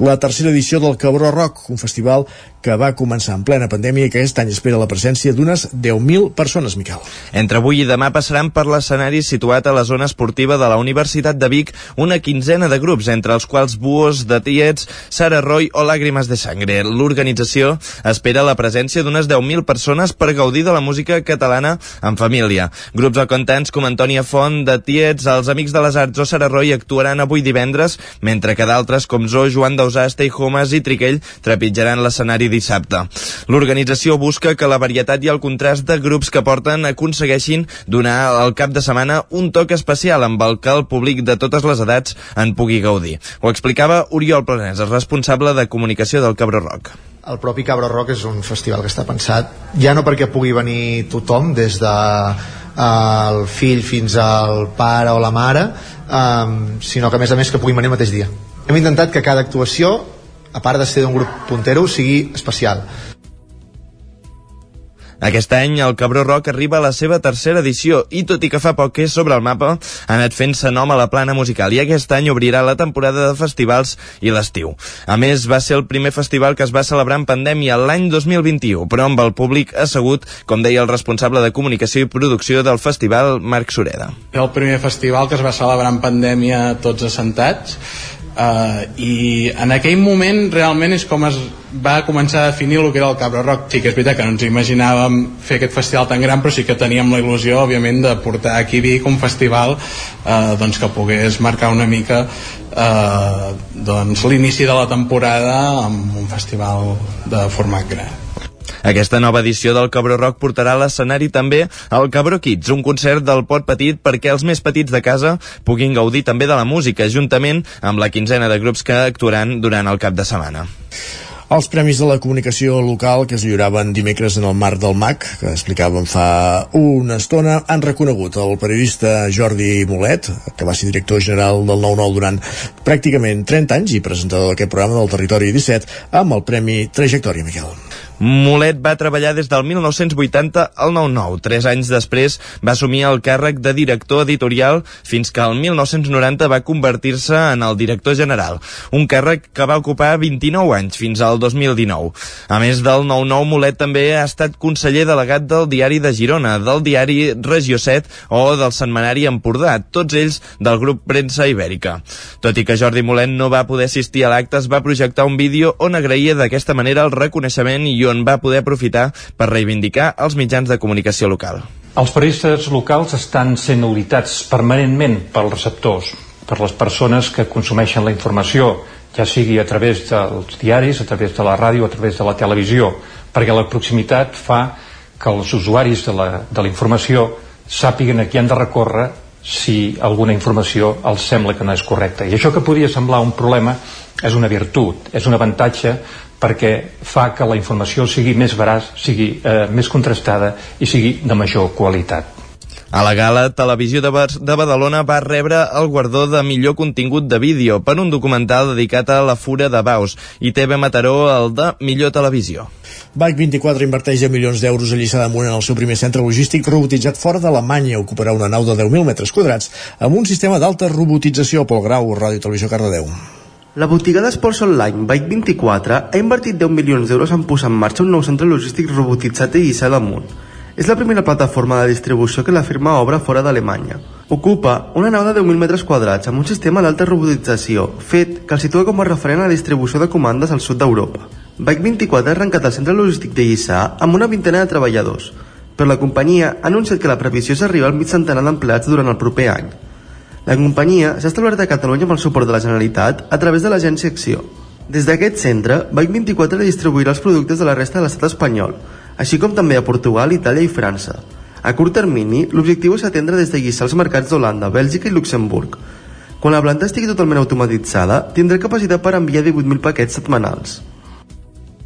la tercera edició del Cabró Rock, un festival que va començar en plena pandèmia i que aquest any espera la presència d'unes 10.000 persones, Miquel. Entre avui i demà passaran per l'escenari situat a la zona esportiva de la Universitat de Vic una quinzena de grups, entre els quals Buos de Tiets, Sara Roy o Làgrimes de Sangre. L'organització espera la presència d'unes 10.000 persones per gaudir de la música catalana en família. Grups o cantants com Antònia Font de Tiets, els Amics de les Arts o Sara Roy actuaran avui divendres, mentre que d'altres com Zo, Joan Dausà, Stay Homes i Triquell trepitjaran l'escenari dissabte. L'organització busca que la varietat i el contrast de grups que porten aconsegueixin donar al cap de setmana un toc especial amb el que el públic de totes les edats en pugui gaudir. Ho explicava Oriol Planès, el responsable de comunicació del Cabró Rock. El propi Cabra Rock és un festival que està pensat ja no perquè pugui venir tothom des de el fill fins al pare o la mare um, sinó que a més a més que pugui venir el mateix dia hem intentat que cada actuació a part de ser d'un grup puntero sigui especial aquest any el Cabró Rock arriba a la seva tercera edició i tot i que fa poc que és sobre el mapa, ha anat fent-se nom a la plana musical i aquest any obrirà la temporada de festivals i l'estiu. A més, va ser el primer festival que es va celebrar en pandèmia l'any 2021, però amb el públic assegut, com deia el responsable de comunicació i producció del festival, Marc Sureda. El primer festival que es va celebrar en pandèmia tots assentats Uh, i en aquell moment realment és com es va començar a definir el que era el Cabra Rock. Sí que és veritat que no ens imaginàvem fer aquest festival tan gran però sí que teníem la il·lusió òbviament de portar aquí a Vic un festival uh, doncs que pogués marcar una mica uh, doncs l'inici de la temporada amb un festival de format gran aquesta nova edició del Cabró Rock portarà a l'escenari també el Cabró Kids, un concert del Pot Petit perquè els més petits de casa puguin gaudir també de la música, juntament amb la quinzena de grups que actuaran durant el cap de setmana. Els premis de la comunicació local que es lliuraven dimecres en el marc del MAC, que explicàvem fa una estona, han reconegut el periodista Jordi Molet, que va ser director general del 9-9 durant pràcticament 30 anys i presentador d'aquest programa del Territori 17, amb el Premi Trajectòria, Miquel. Molet va treballar des del 1980 al 9-9. Tres anys després va assumir el càrrec de director editorial fins que el 1990 va convertir-se en el director general. Un càrrec que va ocupar 29 anys fins al 2019. A més del 9-9, Molet també ha estat conseller delegat del Diari de Girona, del Diari Regió 7 o del Setmanari Empordà, tots ells del grup Premsa Ibèrica. Tot i que Jordi Molet no va poder assistir a l'acte, es va projectar un vídeo on agraïa d'aquesta manera el reconeixement i on va poder aprofitar per reivindicar els mitjans de comunicació local. Els periodistes locals estan sent auditats permanentment pels receptors, per les persones que consumeixen la informació, ja sigui a través dels diaris, a través de la ràdio, a través de la televisió, perquè la proximitat fa que els usuaris de la, de la informació sàpiguen a qui han de recórrer si alguna informació els sembla que no és correcta. I això que podia semblar un problema és una virtut, és un avantatge perquè fa que la informació sigui més veraç, sigui eh, més contrastada i sigui de major qualitat. A la gala, Televisió de, Bar de Badalona va rebre el guardó de millor contingut de vídeo per un documental dedicat a la fura de Baus i TV Mataró el de millor televisió. BAC 24 inverteix 10 milions d'euros a Lliçà d'Amunt en el seu primer centre logístic robotitzat fora d'Alemanya. Ocuparà una nau de 10.000 metres quadrats amb un sistema d'alta robotització. Pol Grau, Ràdio Televisió Cardedeu. La botiga d'esports online Bike24 ha invertit 10 milions d'euros en posar en marxa un nou centre logístic robotitzat a Lliçà d'Amunt. És la primera plataforma de distribució que la firma obre fora d'Alemanya. Ocupa una nau de 10.000 metres quadrats amb un sistema d'alta robotització, fet que el situa com a referent a la distribució de comandes al sud d'Europa. Bike24 ha arrencat el centre logístic de Lliçà amb una vintena de treballadors, però la companyia ha anunciat que la previsió és arribar al mig centenar d'empleats durant el proper any. La companyia s'ha establert a Catalunya amb el suport de la Generalitat a través de l'agència Acció. Des d'aquest centre, Bike24 distribuirà els productes de la resta de l'estat espanyol, així com també a Portugal, Itàlia i França. A curt termini, l'objectiu és atendre des de Lliçà els mercats d'Holanda, Bèlgica i Luxemburg. Quan la planta estigui totalment automatitzada, tindrà capacitat per enviar 18.000 paquets setmanals.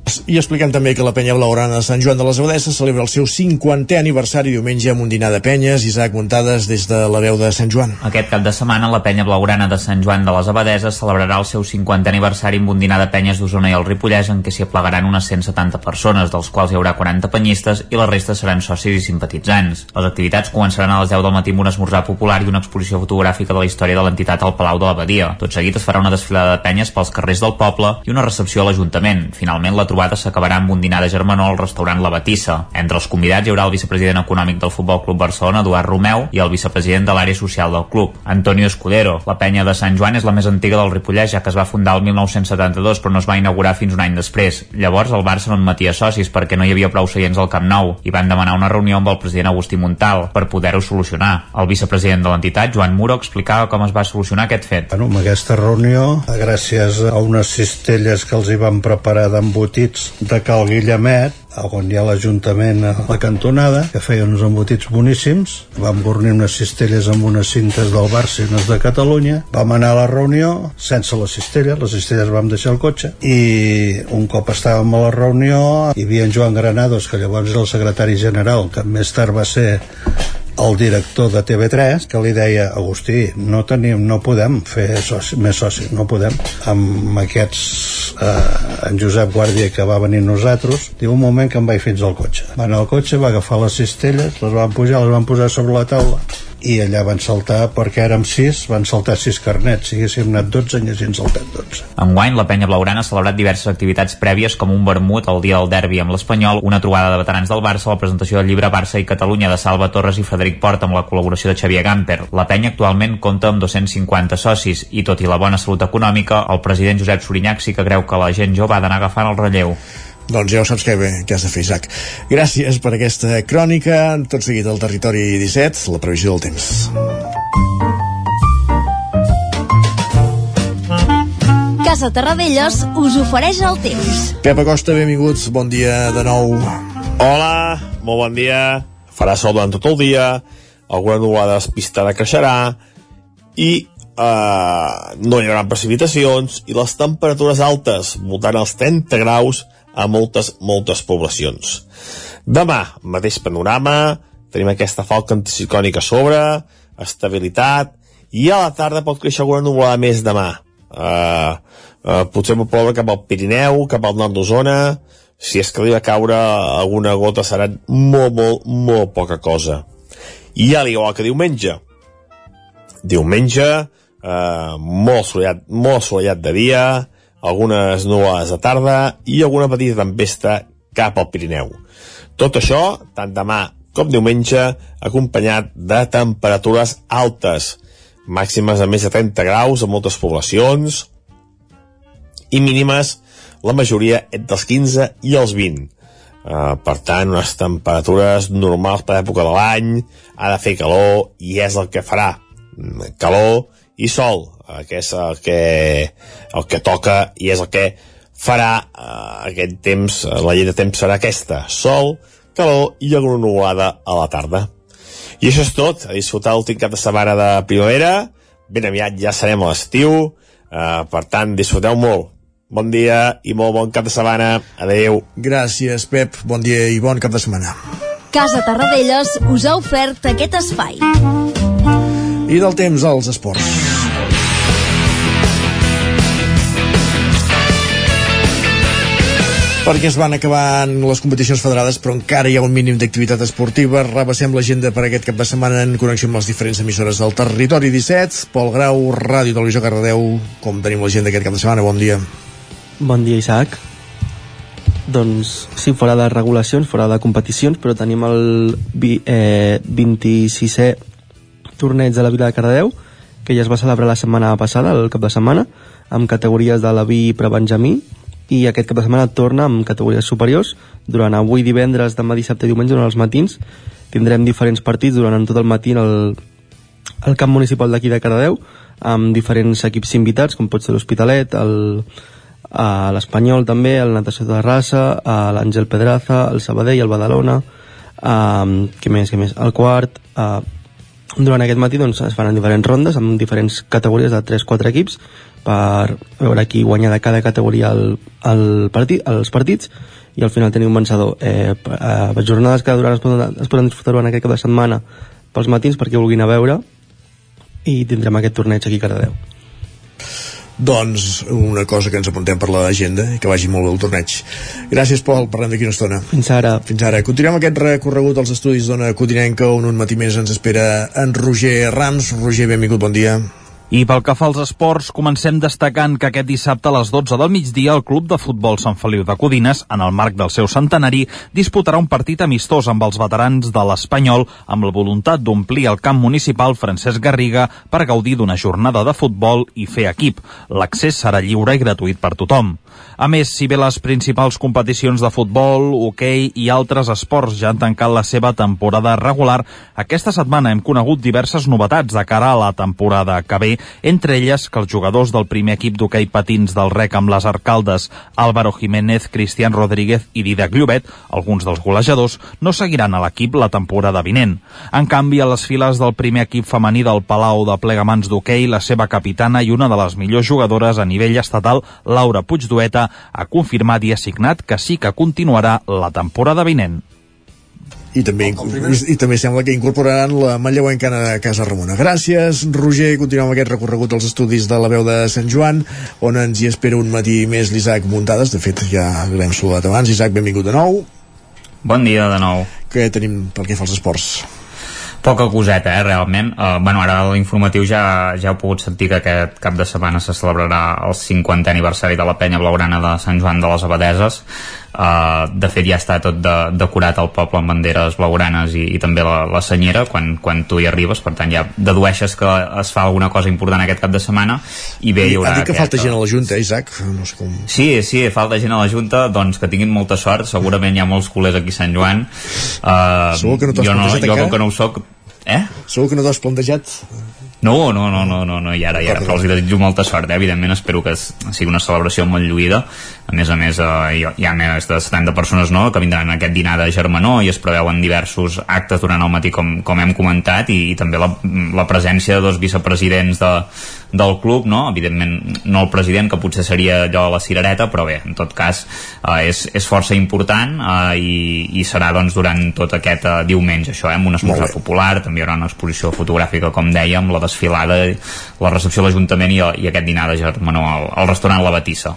I expliquem també que la penya blaugrana de Sant Joan de les Abadesses celebra el seu 50è aniversari diumenge amb un dinar de penyes. Isaac Muntades des de la veu de Sant Joan. Aquest cap de setmana la penya blaugrana de Sant Joan de les Abadeses celebrarà el seu 50è aniversari amb un dinar de penyes d'Osona i el Ripollès en què s'hi aplegaran unes 170 persones, dels quals hi haurà 40 penyistes i la resta seran socis i simpatitzants. Les activitats començaran a les 10 del matí amb un esmorzar popular i una exposició fotogràfica de la història de l'entitat al Palau de l'Abadia. Tot seguit es farà una desfilada de penyes pels carrers del poble i una recepció a l'Ajuntament. Finalment, la trobada s'acabarà amb un dinar de germanor al restaurant La Batissa. Entre els convidats hi haurà el vicepresident econòmic del Futbol Club Barcelona, Eduard Romeu, i el vicepresident de l'àrea social del club, Antonio Escudero. La penya de Sant Joan és la més antiga del Ripollès, ja que es va fundar el 1972, però no es va inaugurar fins un any després. Llavors el Barça no admetia socis perquè no hi havia prou seients al Camp Nou i van demanar una reunió amb el president Agustí Montal per poder-ho solucionar. El vicepresident de l'entitat, Joan Muro, explicava com es va solucionar aquest fet. Bueno, amb aquesta reunió, gràcies a unes cistelles que els hi van preparar d'embotits de Cal Guillemet, on hi ha l'Ajuntament a la cantonada, que feien uns embotits boníssims. Vam gornir unes cistelles amb unes cintes del unes de Catalunya. Vam anar a la reunió sense les cistelles, les cistelles vam deixar el cotxe, i un cop estàvem a la reunió hi havia en Joan Granados, que llavors era el secretari general, que més tard va ser el director de TV3 que li deia, Agustí, no tenim, no podem fer soci, més socis, no podem. Amb aquests, eh, en Josep Guàrdia que va venir nosaltres, diu un moment que em vaig fins al cotxe. Va anar al cotxe, va agafar les cistelles, les van pujar, les van posar sobre la taula i allà van saltar, perquè érem sis, van saltar sis carnets. Si haguéssim anat 12, haguéssim saltat 12. Enguany, la penya blaugrana ha celebrat diverses activitats prèvies com un vermut el dia del derbi amb l'Espanyol, una trobada de veterans del Barça, la presentació del llibre Barça i Catalunya de Salva Torres i Frederic Porta amb la col·laboració de Xavier Gamper. La penya actualment compta amb 250 socis i, tot i la bona salut econòmica, el president Josep Sorinyac sí que creu que la gent jove ha d'anar agafant el relleu. Doncs ja ho saps que, bé, que has de fer, Isaac. Gràcies per aquesta crònica. Tot seguit al Territori 17, la previsió del temps. Casa Terradellos us ofereix el temps. Pep Acosta, benvinguts. Bon dia de nou. Hola, molt bon dia. Farà sol durant tot el dia, alguna nuvolada despistada creixerà i eh, no hi haurà precipitacions i les temperatures altes, voltant els 30 graus a moltes, moltes poblacions. Demà, mateix panorama, tenim aquesta falca anticiclònica a sobre, estabilitat, i a la tarda pot créixer alguna nuvolada més demà. Uh, uh, potser pot ploure cap al Pirineu, cap al nord d'Osona, si és que arriba a caure alguna gota serà molt, molt, molt poca cosa. I ja igual que diumenge. Diumenge, eh, molt, assolellat, molt assolellat de dia, algunes nuvolades de tarda i alguna petita tempesta cap al Pirineu. Tot això, tant demà com diumenge, acompanyat de temperatures altes, màximes a més de 30 graus a moltes poblacions i mínimes la majoria entre els 15 i els 20. Uh, per tant, unes temperatures normals per l'època de l'any, ha de fer calor i és el que farà. Calor i sol, que és el que, el que toca i és el que farà uh, aquest temps, uh, la llei de temps serà aquesta, sol, calor i alguna nuvolada a la tarda. I això és tot, a disfrutar l'últim cap de setmana de primavera, ben aviat ja serem a l'estiu, uh, per tant, disfruteu molt. Bon dia i molt bon cap de setmana. Adeu. Gràcies, Pep. Bon dia i bon cap de setmana. Casa Tarradellas us ha ofert aquest espai. I del temps als esports. Perquè es van acabant les competicions federades però encara hi ha un mínim d'activitat esportiva. Rebassem l'agenda per aquest cap de setmana en connexió amb les diferents emissores del territori 17 Pol Grau, Ràdio Televisió Cardedeu. Com tenim l'agenda aquest cap de setmana, bon dia. Bon dia Isaac. Doncs sí, fora de regulacions, fora de competicions però tenim el eh, 26è torneig de la Vila de Cardedeu que ja es va celebrar la setmana passada, el cap de setmana amb categories de la vi pre-Benjamí i aquest cap de setmana torna amb categories superiors. Durant avui divendres, demà dissabte i diumenge, durant els matins, tindrem diferents partits durant tot el matí al, al camp municipal d'aquí de Cardedeu, amb diferents equips invitats, com pot ser l'Hospitalet, l'Espanyol també, el Natació de Rassa, l'Àngel Pedraza, el Sabadell, el Badalona, um, què més, què més, el quart, uh, durant aquest matí doncs, es faran diferents rondes amb diferents categories de 3-4 equips per veure qui guanya de cada categoria el, el partit, els partits i al final tenir un vencedor eh, eh, jornades que durant es poden, es poden disfrutar durant aquest cap de setmana pels matins perquè vulguin a veure i tindrem aquest torneig aquí a Cardedeu doncs una cosa que ens apuntem per l'agenda i que vagi molt bé el torneig. Gràcies, Pol, parlem d'aquí una estona. Fins ara. Fins ara. Continuem aquest recorregut als estudis d'Ona Codinenca on un matí més ens espera en Roger Rams. Roger, benvingut, bon dia. I pel que fa als esports, comencem destacant que aquest dissabte a les 12 del migdia el Club de Futbol Sant Feliu de Codines, en el marc del seu centenari, disputarà un partit amistós amb els veterans de l'Espanyol amb la voluntat d'omplir el camp municipal Francesc Garriga per gaudir d'una jornada de futbol i fer equip. L'accés serà lliure i gratuït per tothom. A més, si bé les principals competicions de futbol, hoquei i altres esports ja han tancat la seva temporada regular, aquesta setmana hem conegut diverses novetats de cara a la temporada que ve entre elles que els jugadors del primer equip d'hoquei patins del rec amb les arcaldes Álvaro Jiménez, Cristian Rodríguez i Didac Llobet, alguns dels golejadors, no seguiran a l'equip la temporada vinent. En canvi, a les files del primer equip femení del Palau de Plegamans d'hoquei, la seva capitana i una de les millors jugadores a nivell estatal, Laura Puigdueta, ha confirmat i ha signat que sí que continuarà la temporada vinent i també, i, i també sembla que incorporaran la manlleuencana de Casa Ramona. Gràcies, Roger. Continuem aquest recorregut als estudis de la veu de Sant Joan, on ens hi espera un matí més l'Isaac Muntades. De fet, ja l'hem saludat abans. Isaac, benvingut de nou. Bon dia de nou. Què tenim pel que fa als esports? poca coseta, eh, realment. Uh, bueno, ara l'informatiu ja, ja heu pogut sentir que aquest cap de setmana se celebrarà el 50è aniversari de la penya blaugrana de Sant Joan de les Abadeses. Uh, de fet ja està tot de, decorat al poble amb banderes blaugranes i, i també la, la senyera quan, quan tu hi arribes, per tant ja dedueixes que es fa alguna cosa important aquest cap de setmana i bé, hi haurà ha dit que aquest, falta gent a la Junta, eh, Isaac? No sé com... Sí, sí, falta gent a la Junta. Doncs que tinguin molta sort, segurament hi ha molts culers aquí a Sant Joan. Uh, Segur que no t'has jo no, jo com que no ho soc eh? Segur que no t'has plantejat? No, no, no, no, no, no, i ara, i ara, però els desitjo molta sort, eh? evidentment espero que sigui una celebració molt lluïda a més a més eh, hi, ha més de 70 persones no, que vindran a aquest dinar de germanor i es preveuen diversos actes durant el matí com, com hem comentat i, i també la, la presència de dos vicepresidents de, del club, no? evidentment no el president que potser seria allò a la cirereta però bé, en tot cas eh, és, és força important eh, i, i serà doncs durant tot aquest eh, diumenge això, eh, amb un esmorzar popular també hi haurà una exposició fotogràfica com dèiem la desfilada, la recepció a l'Ajuntament i, i aquest dinar de germanor al, al restaurant La Batissa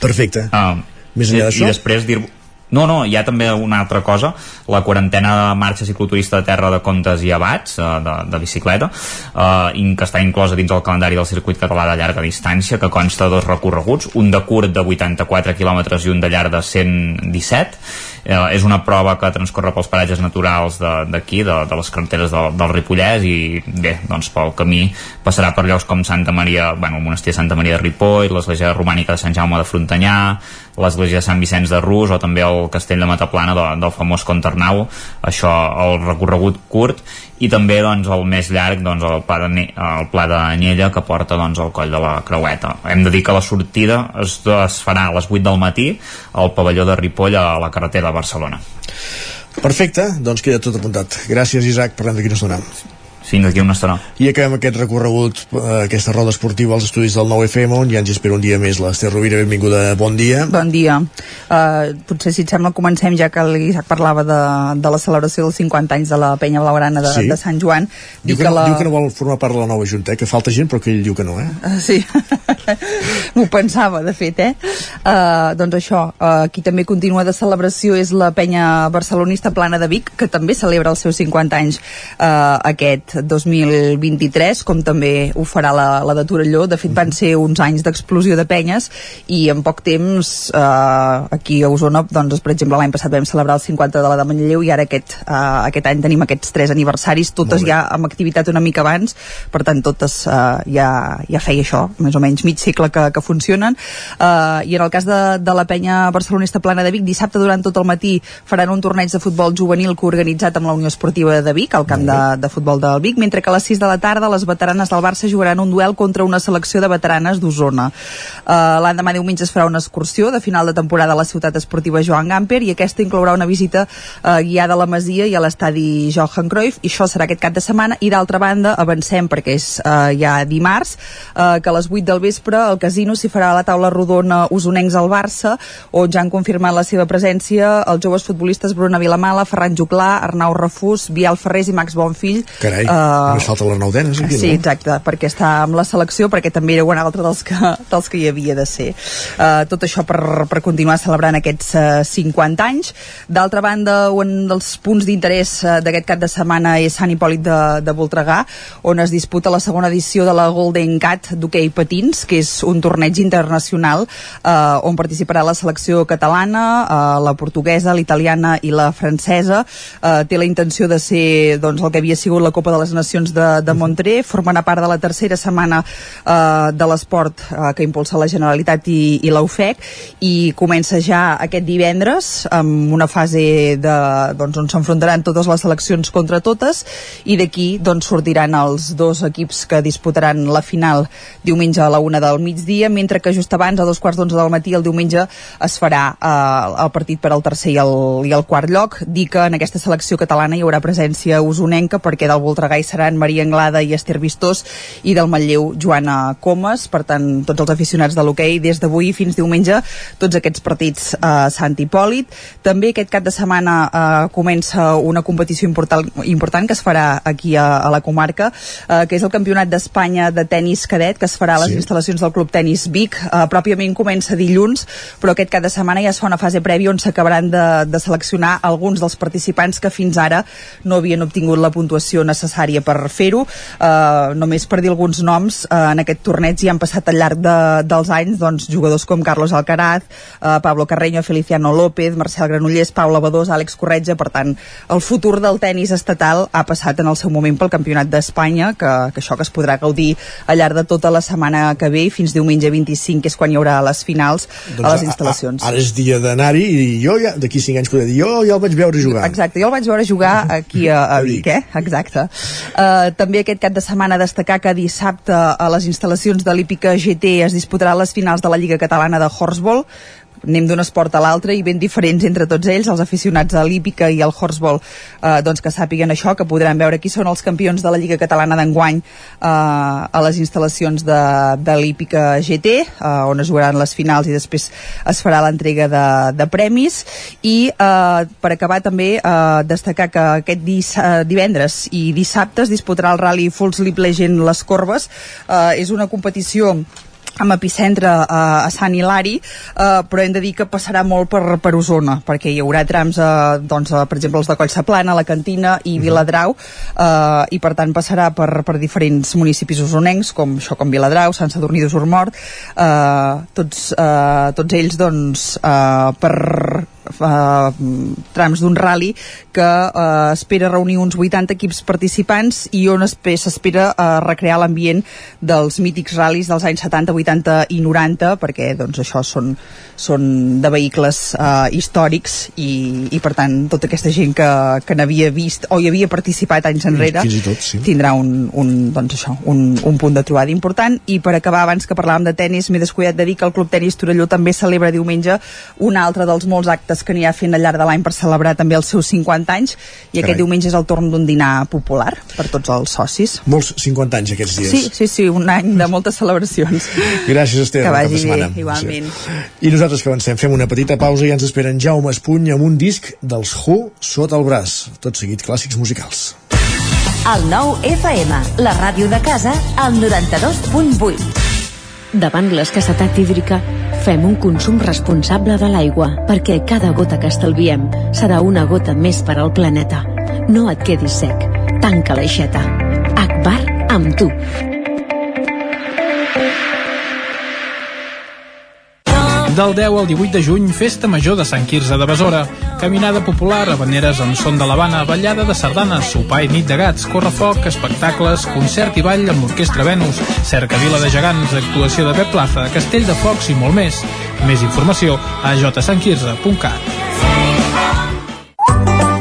Perfecte. Uh, Més enllà d'això? I després dir no, no, hi ha també una altra cosa, la quarantena de marxa cicloturista de terra de Contes i Abats, eh, de, de bicicleta, eh, que està inclosa dins el calendari del circuit català de llarga distància, que consta de dos recorreguts, un de curt de 84 km i un de llarg de 117, eh, és una prova que transcorre pels paratges naturals d'aquí, de, de, de les carreteres del, del Ripollès i bé, doncs pel camí passarà per llocs com Santa Maria, bueno, el monestir de Santa Maria de Ripoll, l'església romànica de Sant Jaume de Frontanyà, l'església de Sant Vicenç de Rus o també el castell de Mataplana de, del famós Conternau això el recorregut curt i també doncs, el més llarg doncs, el, pla de, el pla de Nyella que porta doncs, el coll de la Creueta. Hem de dir que la sortida es, es farà a les 8 del matí al pavelló de Ripoll a la carretera de Barcelona. Perfecte, doncs queda tot apuntat. Gràcies, Isaac, parlem d'aquí una estona fins d'aquí una estona. I acabem aquest recorregut, eh, aquesta roda esportiva als estudis del 9FM, on ja ens espera un dia més l'Ester Rovira. Benvinguda, bon dia. Bon dia. Uh, potser, si et sembla, comencem, ja que l'Isaac parlava de, de la celebració dels 50 anys de la penya blaugrana de, sí. de Sant Joan. Diu que, que no, la... diu que no vol formar part de la nova Junta, eh? que falta gent, però que ell diu que no, eh? Uh, sí, m'ho pensava, de fet, eh? Uh, doncs això, uh, aquí també continua de celebració és la penya barcelonista Plana de Vic, que també celebra els seus 50 anys uh, aquest 2023, com també ho farà la, la de Torelló. De fet, van ser uns anys d'explosió de penyes i en poc temps eh, aquí a Osona, doncs, per exemple, l'any passat vam celebrar el 50 de la de Manlleu i ara aquest, eh, aquest any tenim aquests tres aniversaris, totes ja amb activitat una mica abans, per tant, totes eh, ja, ja feia això, més o menys mig segle que, que funcionen. Eh, I en el cas de, de la penya barcelonista plana de Vic, dissabte durant tot el matí faran un torneig de futbol juvenil coorganitzat amb la Unió Esportiva de Vic, al camp de, de futbol del Vic, mentre que a les 6 de la tarda les veteranes del Barça jugaran un duel contra una selecció de veteranes d'Osona. Uh, L'endemà diumenge es farà una excursió de final de temporada a la ciutat esportiva Joan Gamper i aquesta inclourà una visita uh, guiada a la Masia i a l'estadi Johan Cruyff i això serà aquest cap de setmana i d'altra banda avancem perquè és uh, ja dimarts uh, que a les 8 del vespre al casino s'hi farà la taula rodona usonencs al Barça on ja han confirmat la seva presència els joves futbolistes Bruna Vilamala, Ferran Juclà, Arnau Refús, Bial Ferrés i Max Bonfill Carai. Uh, Només falta les noudenes aquí, sí, no? exacte, perquè està amb la selecció, perquè també era un altre dels que, dels que hi havia de ser. Uh, tot això per, per continuar celebrant aquests uh, 50 anys. D'altra banda, un dels punts d'interès uh, d'aquest cap de setmana és Sant Hipòlit de, de Voltregà, on es disputa la segona edició de la Golden Cat d'hoquei patins, que és un torneig internacional uh, on participarà la selecció catalana, uh, la portuguesa, l'italiana i la francesa. Uh, té la intenció de ser doncs, el que havia sigut la Copa de les Nacions de, de Montré, formarà part de la tercera setmana uh, de l'esport uh, que impulsa la Generalitat i, i l'UFEC i comença ja aquest divendres amb una fase de, doncs, on s'enfrontaran totes les seleccions contra totes i d'aquí doncs, sortiran els dos equips que disputaran la final diumenge a la una del migdia, mentre que just abans, a dos quarts d'onze del matí, el diumenge es farà eh, el partit per al tercer i el, i el quart lloc. Dir que en aquesta selecció catalana hi haurà presència usonenca perquè del Voltregà hi seran Maria Anglada i Esther Vistós i del Manlleu Joana Comas. Per tant, tots els aficionats de l'hoquei des d'avui fins diumenge, tots aquests partits a Sant Hipòlit. També aquest cap de setmana eh, comença una competició important, important que es farà aquí a, a la comarca, eh, que és el Campionat d'Espanya de tennis cadet, que es farà a les Sí. instal·lacions del Club Tenis Vic. Eh, pròpiament comença dilluns, però aquest cap de setmana ja es fa una fase prèvia on s'acabaran de, de seleccionar alguns dels participants que fins ara no havien obtingut la puntuació necessària per fer-ho. Eh, només per dir alguns noms, eh, en aquest torneig hi han passat al llarg de, dels anys doncs, jugadors com Carlos Alcaraz, eh, Pablo Carreño, Feliciano López, Marcel Granollers, Paula Badós, Àlex Corretja, per tant, el futur del tennis estatal ha passat en el seu moment pel Campionat d'Espanya, que, que això que es podrà gaudir al llarg de tota la setmana que ve fins diumenge 25, que és quan hi haurà les finals a les instal·lacions. Ara és dia d'anar-hi i jo ja, d'aquí 5 anys podré dir, jo ja el vaig veure jugar. Exacte, jo el vaig veure jugar aquí a, a Vic, eh? Exacte. Uh, també aquest cap de setmana destacar que dissabte a les instal·lacions de l'Hípica GT es disputaran les finals de la Lliga Catalana de Horseball, anem d'un esport a l'altre i ben diferents entre tots ells, els aficionats a l'hípica i al horseball, eh, doncs que sàpiguen això, que podran veure qui són els campions de la Lliga Catalana d'enguany eh, a les instal·lacions de, de l'hípica GT, eh, on es jugaran les finals i després es farà l'entrega de, de premis. I eh, per acabar també eh, destacar que aquest dis, eh, divendres i dissabte es disputarà el Rally Full Sleep Legend Les Corbes, eh, és una competició amb epicentre a, a Sant Hilari, eh, però hem de dir que passarà molt per, per Osona, perquè hi haurà trams, eh, doncs, eh, per exemple, els de Collsaplana, la Cantina i Viladrau, eh, i per tant passarà per, per diferents municipis osonencs, com això com Viladrau, Sant Sadurní d'Osormort, eh, tots, eh, tots ells, doncs, eh, per eh, trams d'un rally que eh, espera reunir uns 80 equips participants i on espe- s'espera eh, recrear l'ambient dels mítics ral·lis dels anys 70, 80 i 90 perquè doncs això són, són de vehicles eh, històrics i, i per tant tota aquesta gent que, que n'havia vist o hi havia participat anys enrere Fins i tot, sí. tindrà un, un, doncs això, un, un punt de trobada important i per acabar abans que parlàvem de tennis m'he descuidat de dir que el Club Tenis Torelló també celebra diumenge un altre dels molts actes que n'hi ha fent al llarg de l'any per celebrar també els seus 50 anys i Carai. aquest diumenge és el torn d'un dinar popular per tots els socis Molts 50 anys aquests dies. Sí, sí, sí, un any de moltes celebracions. Gràcies, Esther. Que vagi bé, igualment. Sí. I nosaltres que avancem, fem una petita pausa i ens esperen Jaume Espuny amb un disc dels Who sota el braç. Tot seguit, clàssics musicals. El nou FM, la ràdio de casa, al 92.8. Davant l'escassetat hídrica, fem un consum responsable de l'aigua, perquè cada gota que estalviem serà una gota més per al planeta. No et quedis sec. Tanca l'aixeta. Akbar amb tu. Del 10 al 18 de juny, Festa Major de Sant Quirze de Besora. Caminada popular, habaneres amb son de l'Havana, ballada de sardanes, sopar i nit de gats, correfoc, espectacles, concert i ball amb l'Orquestra Venus, cercavila de gegants, actuació de Pep Plaza, castell de focs i molt més. Més informació a jsantquirze.cat.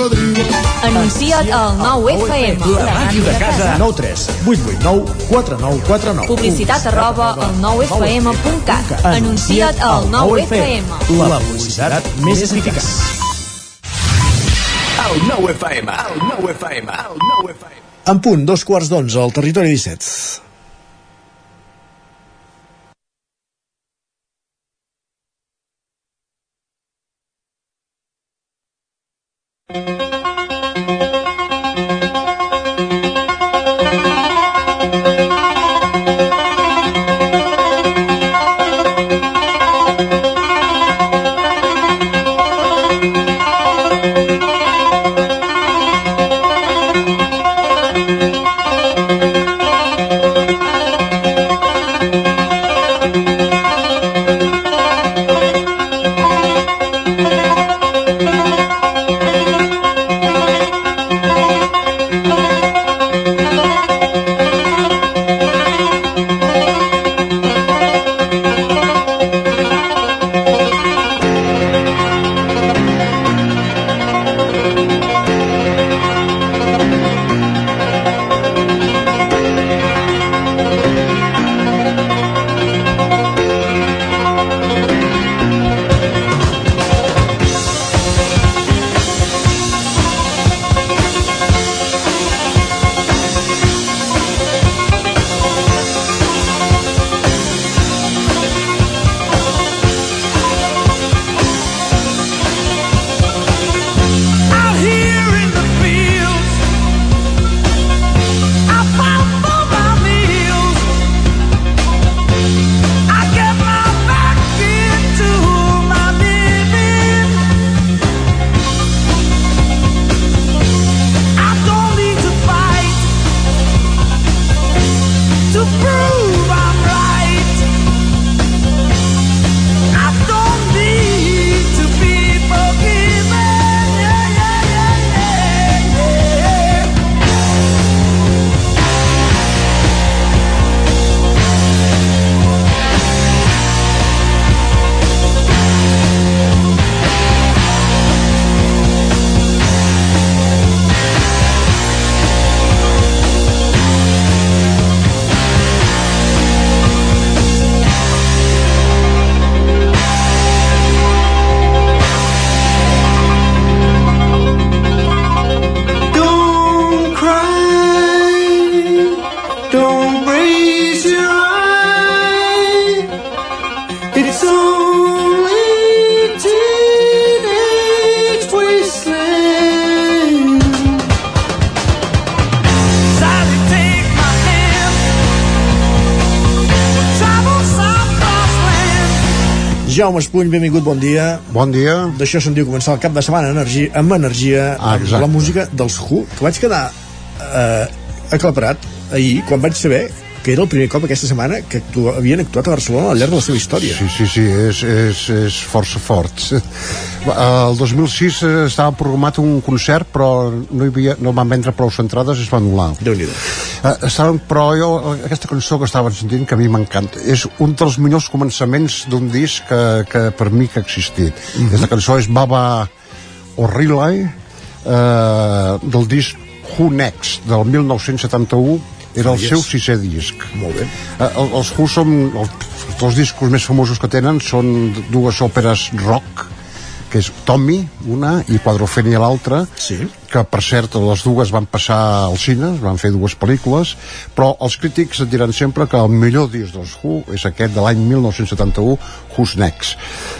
Anuncia't al 9FM. La màquina de casa. 9 3 8 8 9 4 9 4 9. Publicitat arroba al 9FM.cat. Anuncia't al 9FM. La publicitat més eficaç. El 9 FM, el 9 FM, el 9 FM. En punt, dos quarts d'onze, al territori 17. Espuny, benvingut, bon dia. Bon dia. D'això se'n diu començar el cap de setmana energia, amb energia, Ah, amb la música dels Who, que vaig quedar eh, aclaparat ahir, quan vaig saber que era el primer cop aquesta setmana que actua, havien actuat a Barcelona al llarg de la seva història. Sí, sí, sí, és, és, és força fort. El 2006 estava programat un concert, però no, hi havia, no van vendre prou entrades i es va anul·lar. déu nhi Uh, estaven, però jo, aquesta cançó que estaven sentint, que a mi m'encanta, és un dels millors començaments d'un disc que, que per mi que ha existit. Mm -hmm. La cançó és Baba O'Reilly, eh, del disc Who Next, del 1971, era el Yes. seu sisè disc. Molt bé. Eh, el- els Who són... Els, els discos més famosos que tenen són dues òperes rock, que és Tommy, una, i Quadrophenia l'altra, sí. Que per cert les dues van passar al cine, van fer dues pel·lícules, però els crítics et diran sempre que el millor disc dels Who és aquest de l'any 1971, Who's Next.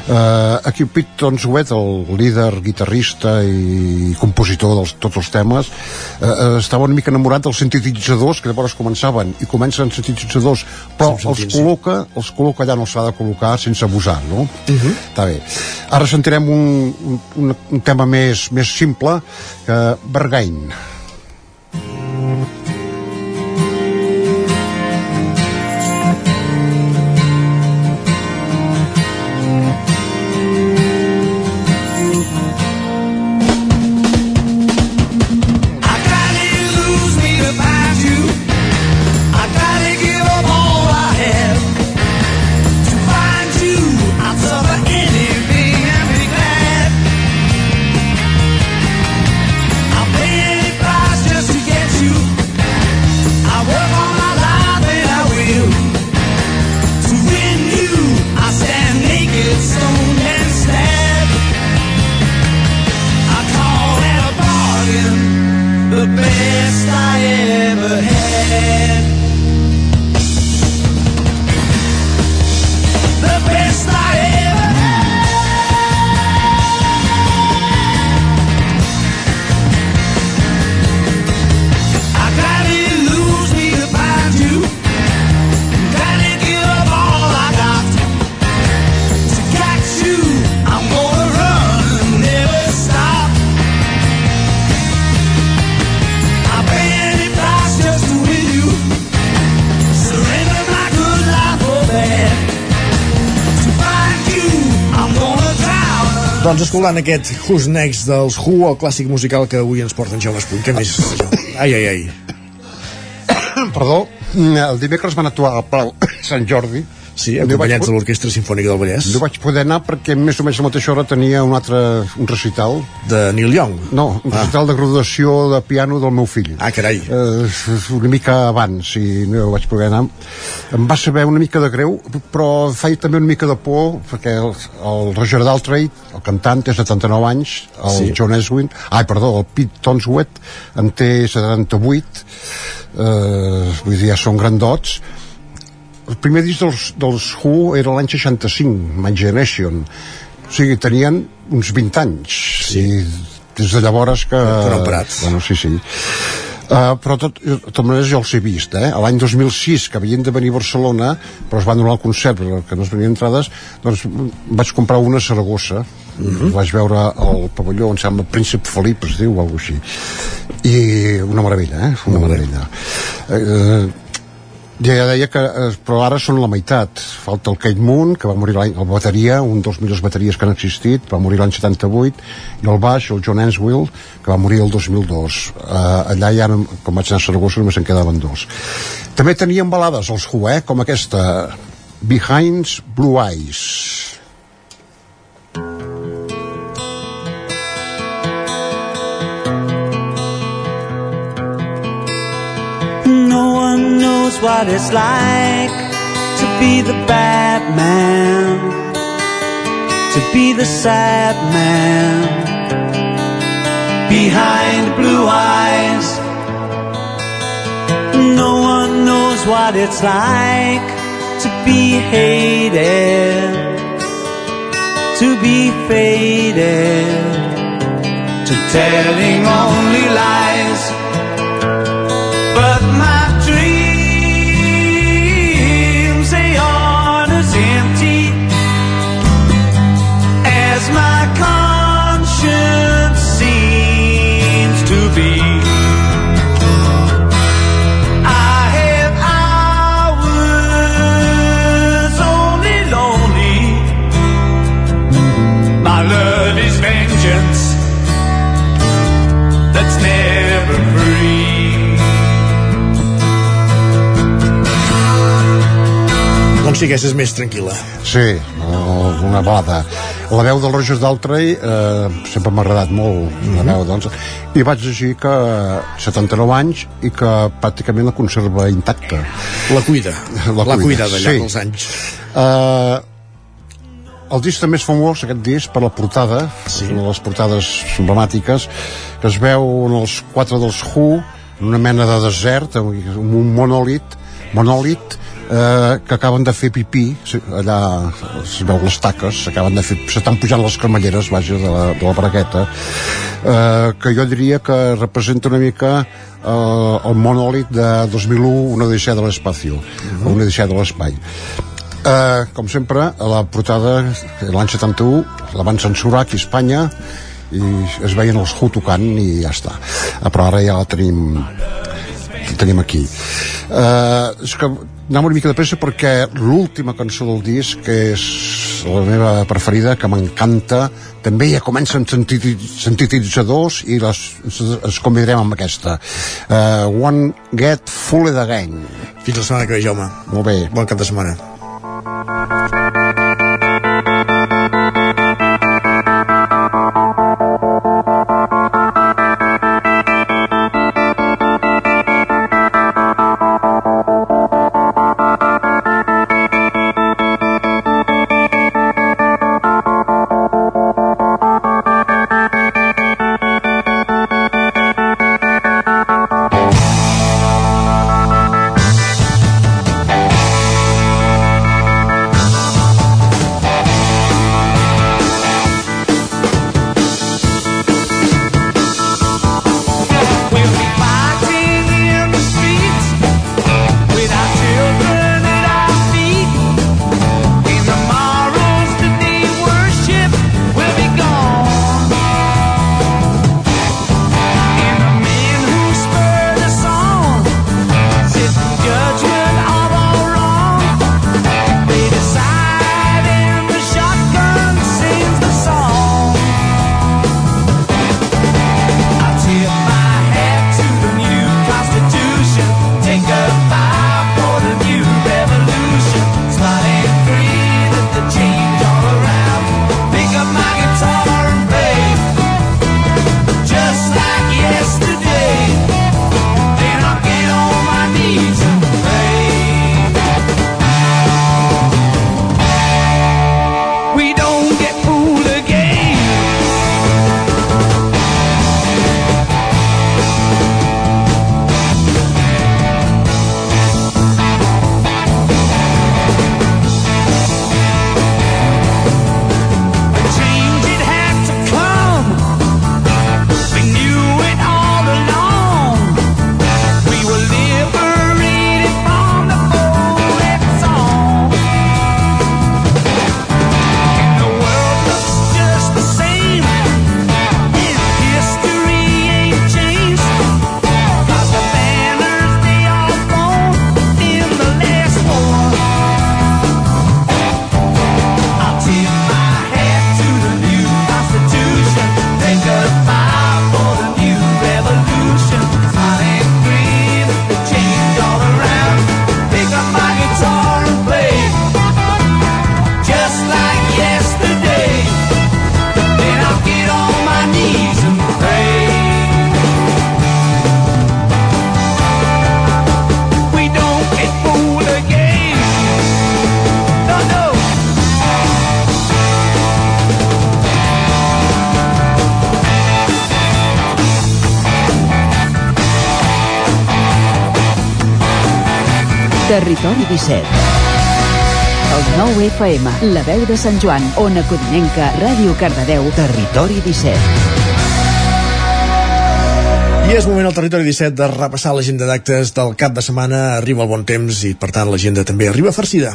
Uh, aquí Pete Tonswet, el líder, guitarrista i compositor de tots els temes, uh, estava una mica enamorat dels sintetitzadors que llavors començaven i comencen sintetitzadors, però Sí, els col·loca, els col·loca allà on s'ha de col·locar sense abusar, no? Uh -huh. Està bé. Ara sentirem un, un, un tema més, més simple que Bergain. Escoltant aquest Who's Next dels Who, el clàssic musical que avui ens porta en Jaume Espuny. Què més? Ai, ai, ai. Perdó, el dimecres van actuar al Palau Sant Jordi. Sí, acompanyats de l'Orquestra Sinfònica del Vallès. No vaig poder anar perquè més o menys a la mateixa hora tenia un altre un recital. De Neil Young? No, un recital de graduació de piano del meu fill. Ah, carai. Eh, una mica abans i no vaig poder anar. Em va saber una mica de greu, però feia també una mica de por perquè el, el Roger Daltrey, el cantant, té 79 anys, el sí. John Eswin, ai, perdó, el Pete Tonswet en té 78, eh, vull dir, ja són grandots, el primer disc dels, dels Who era l'any 65, My Generation. O sigui, tenien uns 20 anys. Sí. I des de llavors que... Que han parat. Bueno, sí, sí. Uh, però tot, de totes maneres jo els he vist eh? l'any 2006 que havien de venir a Barcelona però es van donar el concert perquè no es venien entrades doncs vaig comprar una a Saragossa mm -hmm. vaig veure el pavelló em sembla Príncep Felip es diu o alguna així i una meravella eh? una meravella eh, ja, ja deia que, eh, però ara són la meitat. Falta el Kate Moon, que va morir l'any, el bateria, un dels millors bateries que han existit, va morir l'any 78, i el baix, el John Answell, que va morir el 2002. Uh, allà ja, com vaig anar a Saragossa, només en quedaven dos. També tenien balades, els Who, eh, com aquesta, Behind Blue Eyes. What it's like to be the bad man, to be the sad man behind blue eyes. No one knows what it's like to be hated, to be faded, to telling only lies. Sigui, aquesta és més tranquil·la. Sí, una balada. La veu del Rogers Daltrey eh, sempre m'ha agradat molt, la veu, doncs. I vaig llegir que 79 anys i que pràcticament la conserva intacta. La cuida. L'ha cuidat al llarg dels anys. Uh, el disc també és famós, aquest disc, per la portada, sí. una de les portades emblemàtiques, que es veu en els quatre dels Who, en una mena de desert, amb un monòlit, monòlit, eh, que acaben de fer pipí sí, allà es veu les taques acaben de fer, s'estan pujant les cremalleres vaja, de la, de la bragueta eh, que jo diria que representa una mica eh, el monòlit de 2001 una odissea de l'espacio uh -huh. una odissea de l'espai. Eh, com sempre a la portada l'any 71 la van censurar aquí a Espanya i es veien els Who tocant i ja està. Però ara ja la tenim la tenim aquí. Uh, és que anem una mica de pressa perquè l'última cançó del disc que és la meva preferida que m'encanta també ja comença amb sintetitzadors i les, es convidarem amb aquesta. Uh, One Get Full Again fins la setmana que ve Jaume. Molt bé. Bon cap de setmana 9 FM, la veu de Sant Joan, Ona Codinenca, Ràdio Cardedeu, Territori 17. I és moment al territori 17 de repassar l'agenda d'actes del cap de setmana. Arriba el bon temps i, per tant, l'agenda també arriba farcida.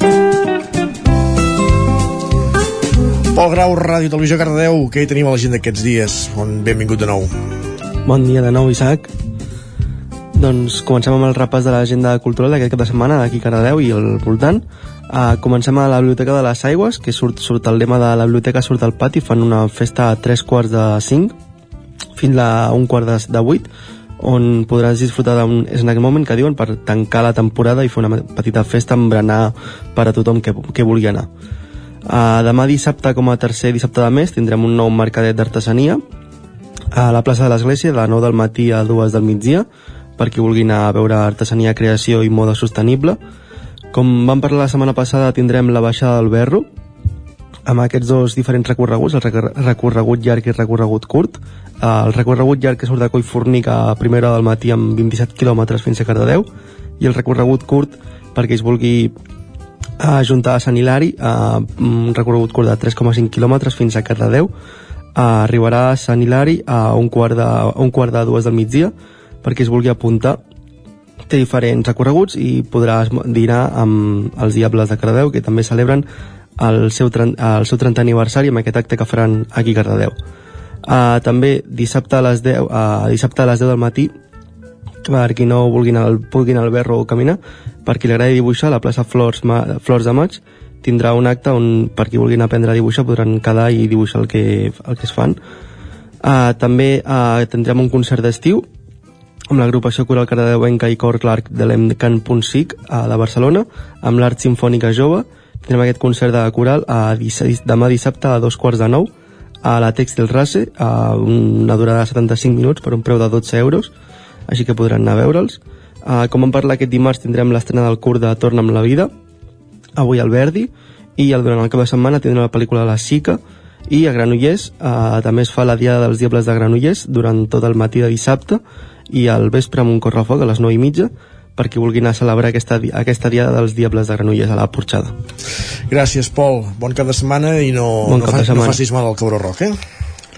Pol Grau, Ràdio Televisió Cardedeu, què hi tenim a l'agenda aquests dies? On benvingut de nou. Bon dia de nou, Isaac. Doncs comencem amb el repàs de l'agenda cultural d'aquest cap de setmana d'aquí a Cardedeu i al voltant. Uh, comencem a la Biblioteca de les Aigües, que surt, surt el lema de la biblioteca surt al pati, fan una festa a tres quarts de cinc fins a un quart de, de vuit. on podràs disfrutar d'un snack moment que diuen per tancar la temporada i fer una petita festa amb berenar per a tothom que, que vulgui anar. Uh, demà dissabte, com a tercer dissabte de mes, tindrem un nou mercadet d'artesania a la plaça de l'Església de 9 del matí a 2 del migdia per qui vulgui anar a veure artesania, creació i moda sostenible. Com vam parlar la setmana passada, tindrem la baixada del Berro, amb aquests dos diferents recorreguts, el recor- recorregut llarg i el recorregut curt. Eh, El recorregut llarg que surt de Collfornic a primera hora del matí amb 27 quilòmetres fins a Cardedeu i el recorregut curt perquè es vulgui a juntar a Sant Hilari a un recorregut curt de 3,5 quilòmetres fins a Cardedeu arribarà a Sant Hilari a un quart de, a un quart de dues del migdia perquè es vulgui apuntar té diferents recorreguts i podràs dinar amb els Diables de Cardedeu que també celebren el seu, el seu 30 aniversari amb aquest acte que faran aquí a Cardedeu uh, també dissabte a les 10 uh, dissabte a les 10 del matí per qui no vulgui anar, al, vulgui anar al Berro o caminar, per qui li agradi dibuixar, la plaça Flors, Ma, Flors de Maig tindrà un acte on per qui vulgui anar a aprendre a dibuixar podran quedar i dibuixar el que, el que es fan. Uh, també uh, tindrem un concert d'estiu amb l'agrupació coral cardedeuenca i cor Clark de l'Emcan.sic uh, de Barcelona, amb l'Art Simfònica Jove. Tindrem aquest concert de coral a demà dissabte a dos quarts de nou a la Textil Race, a una durada de 75 minuts per un preu de 12 euros així que podran anar a veure'ls. Uh, com vam parlar aquest dimarts tindrem l'estrena del curt de Torna amb la vida, avui al Verdi, i el, durant el cap de setmana tindrem la pel·lícula La Xica, i a Granollers uh, també es fa la Diada dels Diables de Granollers durant tot el matí de dissabte i al vespre amb un correfoc a les 9 i mitja per qui vulgui anar a celebrar aquesta, aquesta Diada dels Diables de Granollers a la Porxada. Gràcies, Pol. Bon cap de setmana i no, Bon no, fa, de no setmana. facis mal al cabró roc, eh?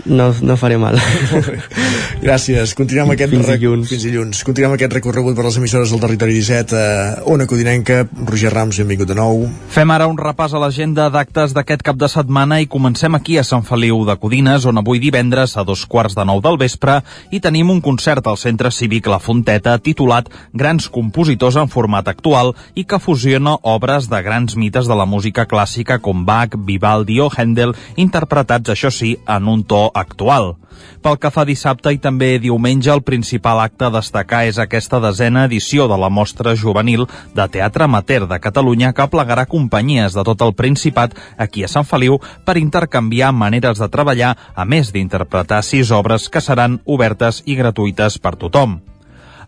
No, no faré mal. Gràcies. Continuem aquest Fins rec- Fins dilluns. Continuem aquest recorregut per les emissores del territori 17 a Ona Codinenca. Roger Rams, benvingut de nou. Fem ara un repàs a l'agenda d'actes d'aquest cap de setmana i comencem aquí a Sant Feliu de Codines, on avui divendres a dos quarts de nou del vespre hi tenim un concert al Centre Cívic La Fonteta titulat Grans compositors en format actual i que fusiona obres de grans mites de la música clàssica com Bach, Vivaldi o Händel, interpretats, això sí, en un to actual. Pel que fa dissabte i també diumenge, el principal acte a destacar és aquesta desena edició de la Mostra Juvenil de Teatre Amateur de Catalunya que plegarà companyies de tot el Principat aquí a Sant Feliu per intercanviar maneres de treballar, a més d'interpretar sis obres que seran obertes i gratuïtes per tothom.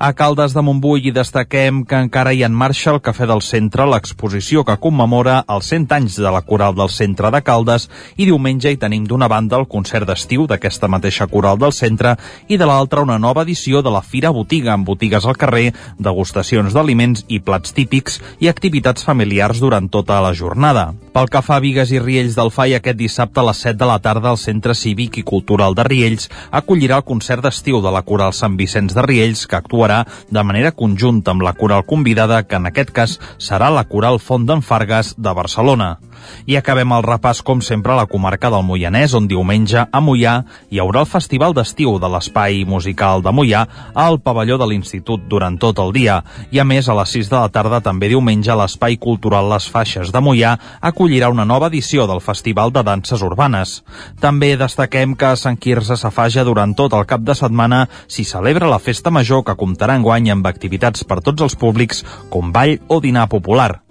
A Caldes de Montbui hi destaquem que encara hi ha en marxa al Cafè del Centre l'exposició que commemora els 100 anys de la Coral del Centre de Caldes i diumenge hi tenim d'una banda el concert d'estiu d'aquesta mateixa Coral del Centre i de l'altra una nova edició de la Fira Botiga amb botigues al carrer, degustacions d'aliments i plats típics i activitats familiars durant tota la jornada. Pel que fa a Vigues i Riells del FAI aquest dissabte a les 7 de la tarda el Centre Cívic i Cultural de Riells acollirà el concert d'estiu de la Coral Sant Vicenç de Riells que actuarà de manera conjunta amb la coral convidada, que en aquest cas serà la Coral Font d'en de Barcelona. I acabem el repàs, com sempre, a la comarca del Moianès, on diumenge a Moià hi haurà el Festival d'Estiu de l'Espai Musical de Moià al pavelló de l'Institut durant tot el dia. I a més, a les 6 de la tarda, també diumenge, l'Espai Cultural Les Faixes de Moià acollirà una nova edició del Festival de Danses Urbanes. També destaquem que a Sant Quirze Safaja durant tot el cap de setmana s'hi celebra la Festa Major que comptarà enguany amb activitats per tots els públics com ball o dinar popular.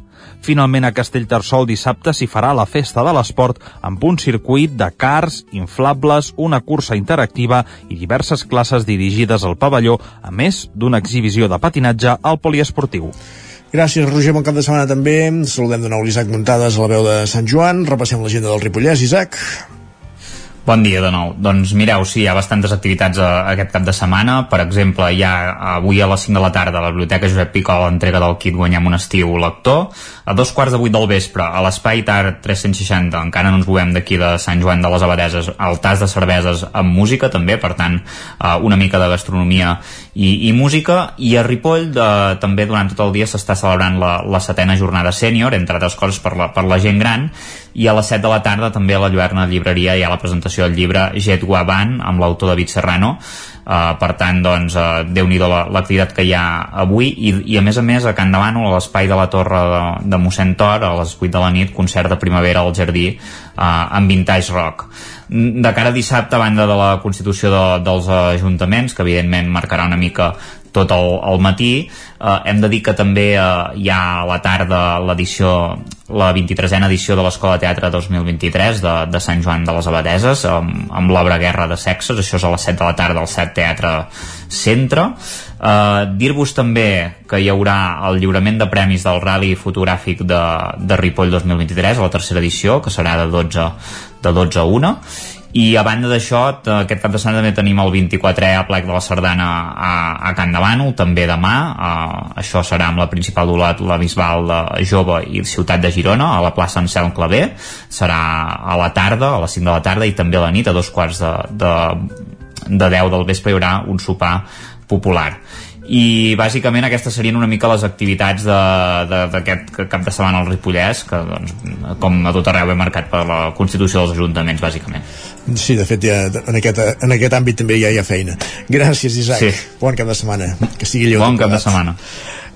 Finalment a Castellterçol dissabte s'hi farà la festa de l'esport amb un circuit de cars, inflables, una cursa interactiva i diverses classes dirigides al pavelló, a més d'una exhibició de patinatge al poliesportiu. Gràcies, Roger. Bon cap de setmana també. Saludem de nou l'Isaac Muntades a la veu de Sant Joan. Repassem l'agenda del Ripollès. Isaac. Bon dia de nou. Doncs mireu, sí, hi ha bastantes activitats a, aquest cap de setmana. Per exemple, hi ha avui a les 5 de la tarda a la Biblioteca Josep Picó l'entrega del kit Guanyem un estiu lector. A dos quarts de vuit del vespre, a l'Espai Tar 360, encara no ens movem d'aquí de Sant Joan de les Abadeses, el tas de cerveses amb música també, per tant, eh, una mica de gastronomia i, i música. I a Ripoll de, també durant tot el dia s'està celebrant la, la setena jornada sènior, entre altres coses per la, per la gent gran, i a les 7 de la tarda també a la Lluerna Llibreria hi ha la presentació presentació del llibre Jet Guaban amb l'autor David Serrano. Uh, per tant, doncs, uh, déu-n'hi-do la- l'activitat que hi ha avui. I, i a més a més a Can Davant a l'espai de la Torre de, de mossèn Tor a les 8 de la nit, concert de primavera al jardí uh, amb Vintage Rock. De cara a dissabte, a banda de la constitució de, dels ajuntaments, que evidentment marcarà una mica tot el, el matí, eh, hem de dir que també eh, hi ha a la tarda l'edició la 23a edició de l'Escola de Teatre 2023 de, de Sant Joan de les Abadeses amb, amb l'obra Guerra de Sexes això és a les 7 de la tarda al 7 Teatre Centre. Uh, dir-vos també que hi haurà el lliurament de premis del Rally Fotogràfic de, de Ripoll 2023 a la tercera edició, que serà de 12, de 12 a 1 i a banda d'això, aquest cap de setmana també tenim el 24è plec de la Sardana a, a Can Bànol, també demà. Uh, això serà amb la principal dolat la Bisbal de Jove i Ciutat de Girona a la plaça Anselm Clavé serà a la tarda, a les 5 de la tarda i també a la nit, a dos quarts de, de, de 10 del vespre hi haurà un sopar popular i bàsicament aquestes serien una mica les activitats d'aquest cap de setmana al Ripollès que doncs, com a tot arreu ve marcat per la Constitució dels Ajuntaments bàsicament Sí, de fet, ja, en, aquest, en aquest àmbit també ja hi ha feina. Gràcies, Isaac. Sí. Bon cap de setmana. Que sigui lleu. Bon cap de setmana.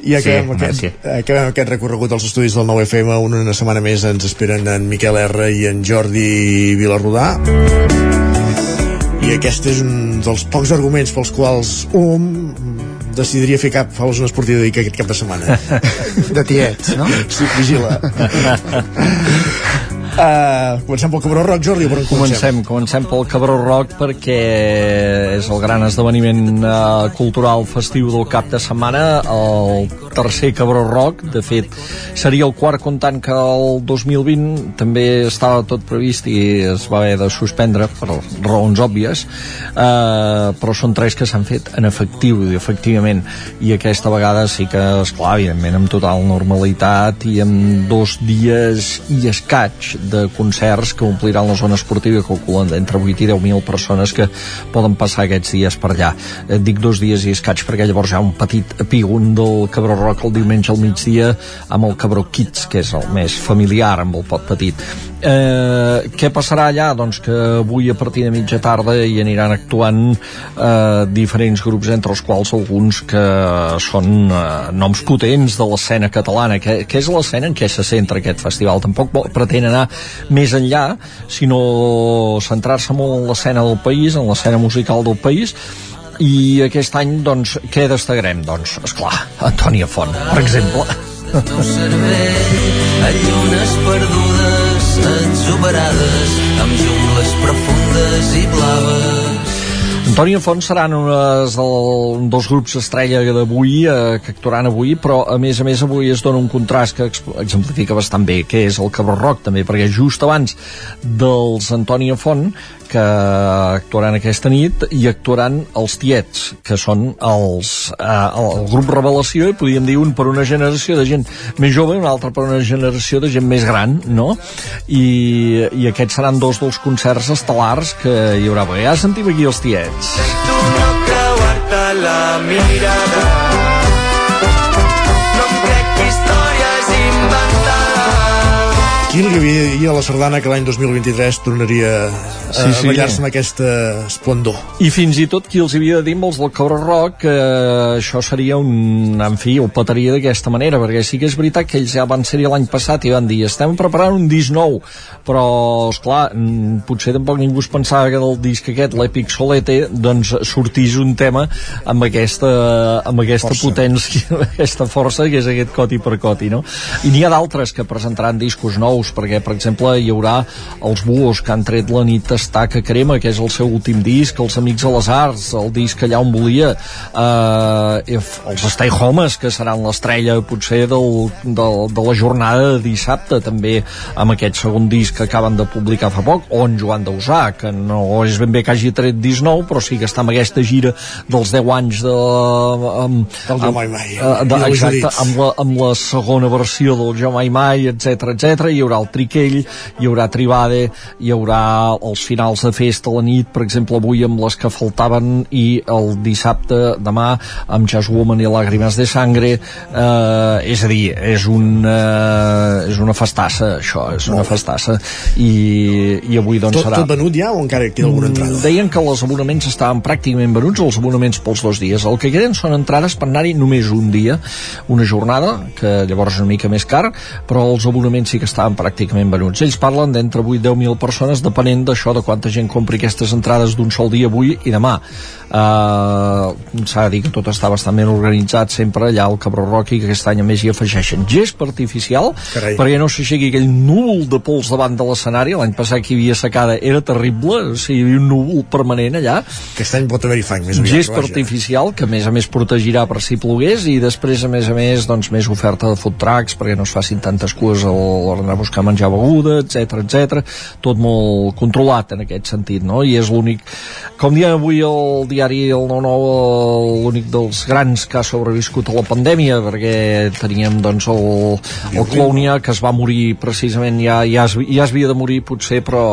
I acabem, Sí, aquest, acabem aquest recorregut als estudis del 9FM. Una, una setmana més ens esperen en Miquel R i en Jordi Vilarrodà. I aquest és un dels pocs arguments pels quals un decidiria fer cap a la zona esportiva de aquest cap de setmana. De tiets, no? Sí, vigila. Uh, comencem pel Cabró Rock, Jordi, per on comencem? Comencem, comencem pel Cabró Rock perquè és el gran esdeveniment uh, cultural festiu del cap de setmana, el tercer Cabró Rock, de fet seria el quart comptant que el 2020 també estava tot previst i es va haver de suspendre per raons òbvies, uh, però són tres que s'han fet en efectiu i efectivament, i aquesta vegada sí que, esclar, evidentment amb total normalitat i amb dos dies i escaig de concerts que ompliran la zona esportiva calculen entre 8 i 10.000 persones que poden passar aquests dies per allà. Eh, dic dos dies i escaig perquè llavors hi ha un petit epígon del Cabró Rock el diumenge al migdia amb el Cabró Kids que és el més familiar amb el pot petit eh, què passarà allà? Doncs que avui a partir de mitja tarda hi aniran actuant eh, diferents grups entre els quals alguns que són eh, noms potents de l'escena catalana que, que és l'escena en què se centra aquest festival tampoc pretén anar més enllà sinó centrar-se molt en l'escena del país en l'escena musical del país i aquest any, doncs, què destacarem? Doncs, esclar, Antònia Font, per exemple. a llunes perdudes exuberades amb jungles profundes i blaves Antònia Font seran unes del, un dels grups estrella d'avui eh, que actuaran avui, però a més a més avui es dona un contrast que ex- exemplifica bastant bé, que és el Cabró Rock també, perquè just abans dels Antònia Font que actuaran aquesta nit i actuaran els Tiets, que són els, eh, el grup Revelació i podríem dir un per una generació de gent més jove i un altre per una generació de gent més gran, no? I, i aquests seran dos dels concerts estel·lars que hi haurà. Bé, ja sentim aquí els Tiets. tu no creuar-te la mirada inventades Qui li havia dir a la Sardana que l'any 2023 tornaria a Sí, sí, ballar-se amb aquesta esplendor? I fins i tot qui els havia de dir amb els del Cabra Rock que això seria un... En fi, ho petaria d'aquesta manera, perquè sí que és veritat que ells ja van ser l'any passat i van dir estem preparant un disc nou, però, esclar, potser tampoc ningú es pensava que del disc aquest, l'Epic Solete, doncs sortís un tema amb aquesta, amb aquesta Força. potència, amb aquesta força que és aquest coti per coti, no? I n'hi ha d'altres que presentaran discos nous, perquè, per exemple, hi haurà els Buos que han tret la nit està que crema, que és el seu últim disc, els Amics de les Arts, el disc allà on volia, eh, els Stay Homes, que seran l'estrella potser del, del, de la jornada de dissabte, també amb aquest segon disc que acaben de publicar fa poc, o en Joan Dausà, que no és ben bé que hagi tret disc nou, però sí que està amb aquesta gira dels 10 anys de... Amb, Del Jo Mai Mai. de, exacte, amb la, amb la segona versió del Jo Mai Mai, etc etc hi haurà haurà el Triquell, hi haurà Tribade, hi haurà els finals de festa a la nit, per exemple, avui amb les que faltaven i el dissabte, demà, amb Jazz Woman i Làgrimes de Sangre, eh, és a dir, és, un, eh, és una festassa, això, és una festassa, i, i avui doncs Tot, serà... tot venut ja o encara queda alguna entrada? Mm, Deien que els abonaments estaven pràcticament venuts, els abonaments pels dos dies. El que queden són entrades per anar-hi només un dia, una jornada, que llavors és una mica més car, però els abonaments sí que estaven pràcticament venuts. Ells parlen d'entre 8 i 10.000 persones, depenent d'això, de quanta gent compri aquestes entrades d'un sol dia avui i demà. Uh, S'ha de dir que tot està bastant ben organitzat sempre allà al Cabró i que aquest any a més hi afegeixen gest artificial Carai. perquè no s'aixequi aquell núvol de pols davant de l'escenari l'any passat que hi havia secada era terrible o sigui, hi havia un núvol permanent allà Aquest any pot haver-hi fang més aviat. vaja. artificial que a més a més protegirà per si plogués i després a més a més doncs més oferta de food trucks perquè no es facin tantes cues a l'hora d'anar a buscar menjar beguda, etc etc. tot molt controlat en aquest sentit no? i és l'únic com dia avui el diari el 9-9 l'únic dels grans que ha sobreviscut a la pandèmia perquè teníem doncs el, el Clownia que es va morir precisament ja, ja, es, ja es havia de morir potser però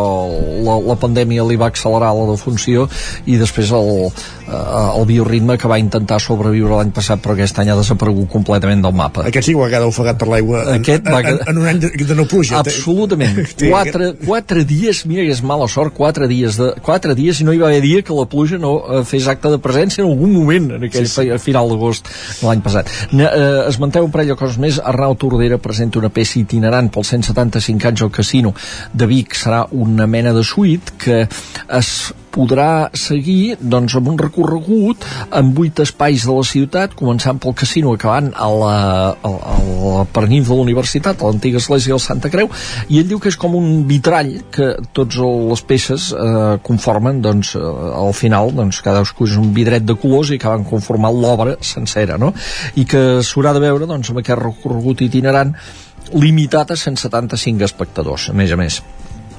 la, la pandèmia li va accelerar la defunció i després el, eh, el bioritme que va intentar sobreviure l'any passat però aquest any ha desaparegut completament del mapa Aquest sí que va quedar ofegat per l'aigua en, Aquest en, va en, en, un any de, de no pluja. Absolutament. Quatre, quatre dies, mira que és mala sort, quatre dies, de, quatre dies i no hi va haver dia que la pluja no eh, fes acte de presència en algun moment en aquell sí, sí. final d'agost de l'any passat. Ne, eh, esmenteu un parell de coses més. Arnau Tordera presenta una peça itinerant pels 175 anys al casino de Vic. Serà una mena de suite que es podrà seguir doncs, amb un recorregut en vuit espais de la ciutat, començant pel casino, acabant a la, a, a la pernif de la universitat, a l'antiga església del Santa Creu, i ell diu que és com un vitrall que tots les peces eh, conformen, doncs, eh, al final, doncs, cadascú és un vidret de colors i acaben conformant l'obra sencera, no? I que s'haurà de veure, doncs, amb aquest recorregut itinerant limitat a 175 espectadors, a més a més.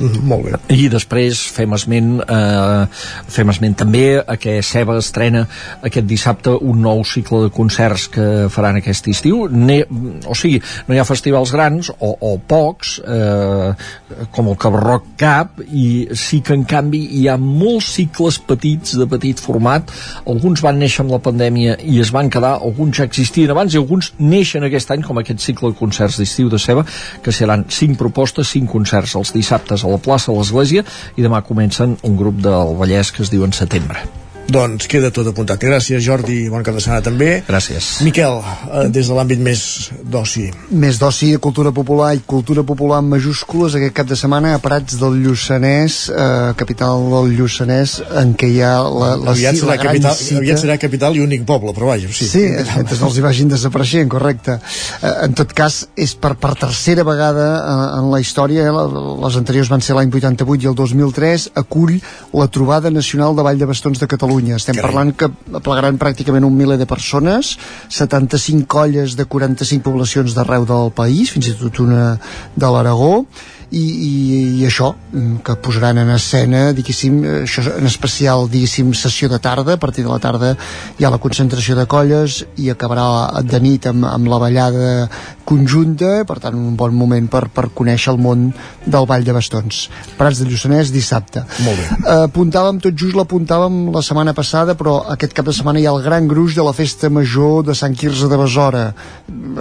Molt bé. I després fem esment, eh, fem esment també a que Ceba estrena aquest dissabte un nou cicle de concerts que faran aquest estiu. Ne, o sigui, no hi ha festivals grans o, o pocs, eh, com el Cabarroc Cap, i sí que en canvi hi ha molts cicles petits, de petit format. Alguns van néixer amb la pandèmia i es van quedar, alguns ja existien abans i alguns neixen aquest any, com aquest cicle de concerts d'estiu de Ceba, que seran cinc propostes, cinc concerts els dissabtes a la plaça de l'Església i demà comencen un grup del Vallès que es diu en setembre. Doncs queda tot apuntat. Gràcies, Jordi. Bon cap de setmana també. Gràcies. Miquel, eh, des de l'àmbit més d'oci. Més d'oci, cultura popular i cultura popular en majúscules aquest cap de setmana a Prats del Lluçanès, eh, capital del Lluçanès, en què hi ha la, la, aviat, la serà gran capital, cita... aviat serà capital i únic poble, però vaja, sí. Sí, mentre no els hi vagin desapareixent, correcte. Eh, en tot cas, és per, per tercera vegada eh, en la història, eh, la- les anteriors van ser l'any 88 i el 2003, acull la trobada nacional de Vall de Bastons de Catalunya. Estem Carai. parlant que plegaran pràcticament un miler de persones, 75 colles de 45 poblacions d'arreu del país, fins i tot una de l'Aragó, i, i, i això, mm, que posaran en escena, diguéssim, eh, això en especial, diguéssim, sessió de tarda, a partir de la tarda hi ha la concentració de colles i acabarà de nit amb, amb la ballada conjunta, per tant un bon moment per, per conèixer el món del Vall de Bastons. Prats de Lluçanès dissabte. Molt bé. Apuntàvem, tot just l'apuntàvem la setmana passada, però aquest cap de setmana hi ha el gran gruix de la festa major de Sant Quirze de Besora.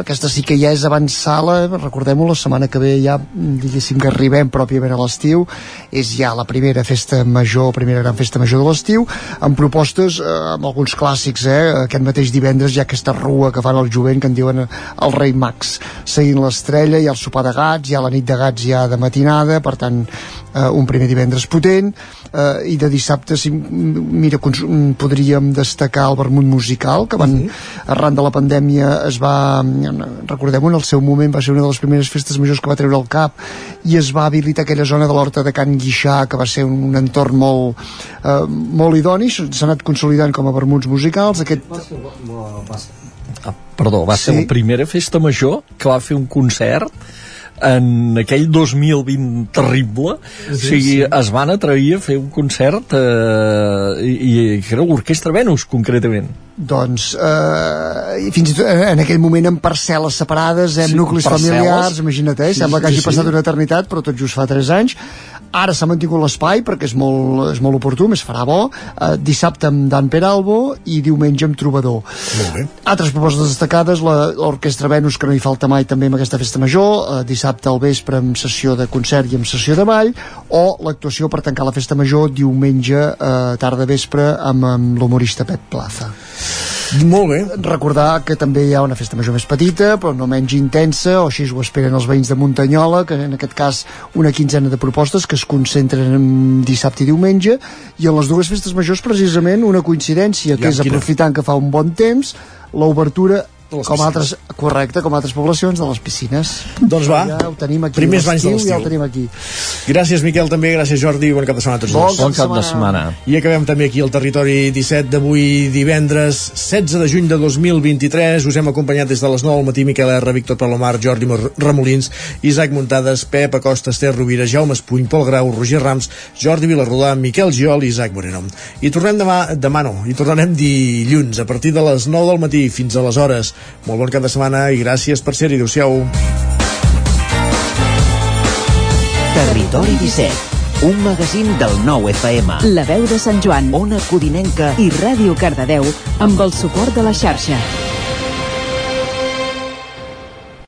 Aquesta sí que ja és avançada, recordem-ho, la setmana que ve ja, diguéssim que arribem pròpiament a l'estiu, és ja la primera festa major, primera gran festa major de l'estiu, amb propostes, eh, amb alguns clàssics, eh? Aquest mateix divendres hi ha aquesta rua que fan el jovent que en diuen el rei Max, seguint l'estrella, hi ha el sopar de gats, hi ha la nit de gats ja de matinada, per tant, eh, un primer divendres potent, eh, i de dissabte, si, mira, mm, podríem destacar el vermut musical, que van, arran de la pandèmia es va, recordem-ho, en el seu moment va ser una de les primeres festes majors que va treure el cap i es va habilitar aquella zona de l'Horta de Can Guixà, que va ser un, un entorn molt, eh, molt idoni, s'ha anat consolidant com a vermuts musicals, aquest... Ah, perdó, va ser Sí. la primera festa major que va fer un concert en aquell 2020 terrible sí, o sigui, sí. es van atrevir a fer un concert eh, i, i era l'Orquestra Venus concretament doncs eh, i fins i tot eh, en aquell moment amb parcel·les separades, amb Sí, sí, nuclis parcel·les. familiars, imagina't, eh? Sí, sembla que sí, hagi sí. passat una eternitat, però tot just fa 3 anys. Ara s'ha mantingut l'espai perquè és molt, és molt oportú, més farà bo. Eh, dissabte amb Dan Peralbo i diumenge amb Trobador. Molt bé. Altres propostes destacades, l'Orquestra Venus, que no hi falta mai també amb aquesta festa major, eh, dissabte al vespre amb sessió de concert i amb sessió de ball, o l'actuació per tancar la festa major diumenge eh, tarda vespre amb, amb l'humorista Pep Plaza. Molt bé. Recordar que també hi ha una festa major més petita, però no menys intensa, o així ho esperen els veïns de Muntanyola, que en aquest cas una quinzena de propostes que es concentren en dissabte i diumenge, i en les dues festes majors precisament una coincidència, que Ja, és quina? aprofitant que fa un bon temps, l'obertura com altres, correcte, com altres poblacions de les piscines. Doncs va. Ja ho tenim aquí. Primers banys de l'estiu, Ja ho tenim aquí. Gràcies, Miquel, també. Gràcies, Jordi. Bon cap de setmana a tots Bon dos. Bon cap de setmana. I acabem també aquí el territori 17 d'avui divendres 16 de juny de 2023. Us hem acompanyat des de les 9 del matí Miquel R, Víctor Palomar, Jordi Remolins, Isaac Muntades, Pep Acosta, Esther Rovira, Jaume Espuny, Pol Grau, Roger Rams, Jordi Vilarrodà, Miquel Giol i Isaac Moreno. I tornem demà, demà no, i tornarem dilluns a partir de les 9 del matí fins a les hores. Molt bon cap de setmana i gràcies per ser-hi. Adéu-siau. Territori 17, un magazín del nou FM. La veu de Sant Joan, Ona Codinenca i Ràdio Cardedeu amb el suport de la xarxa.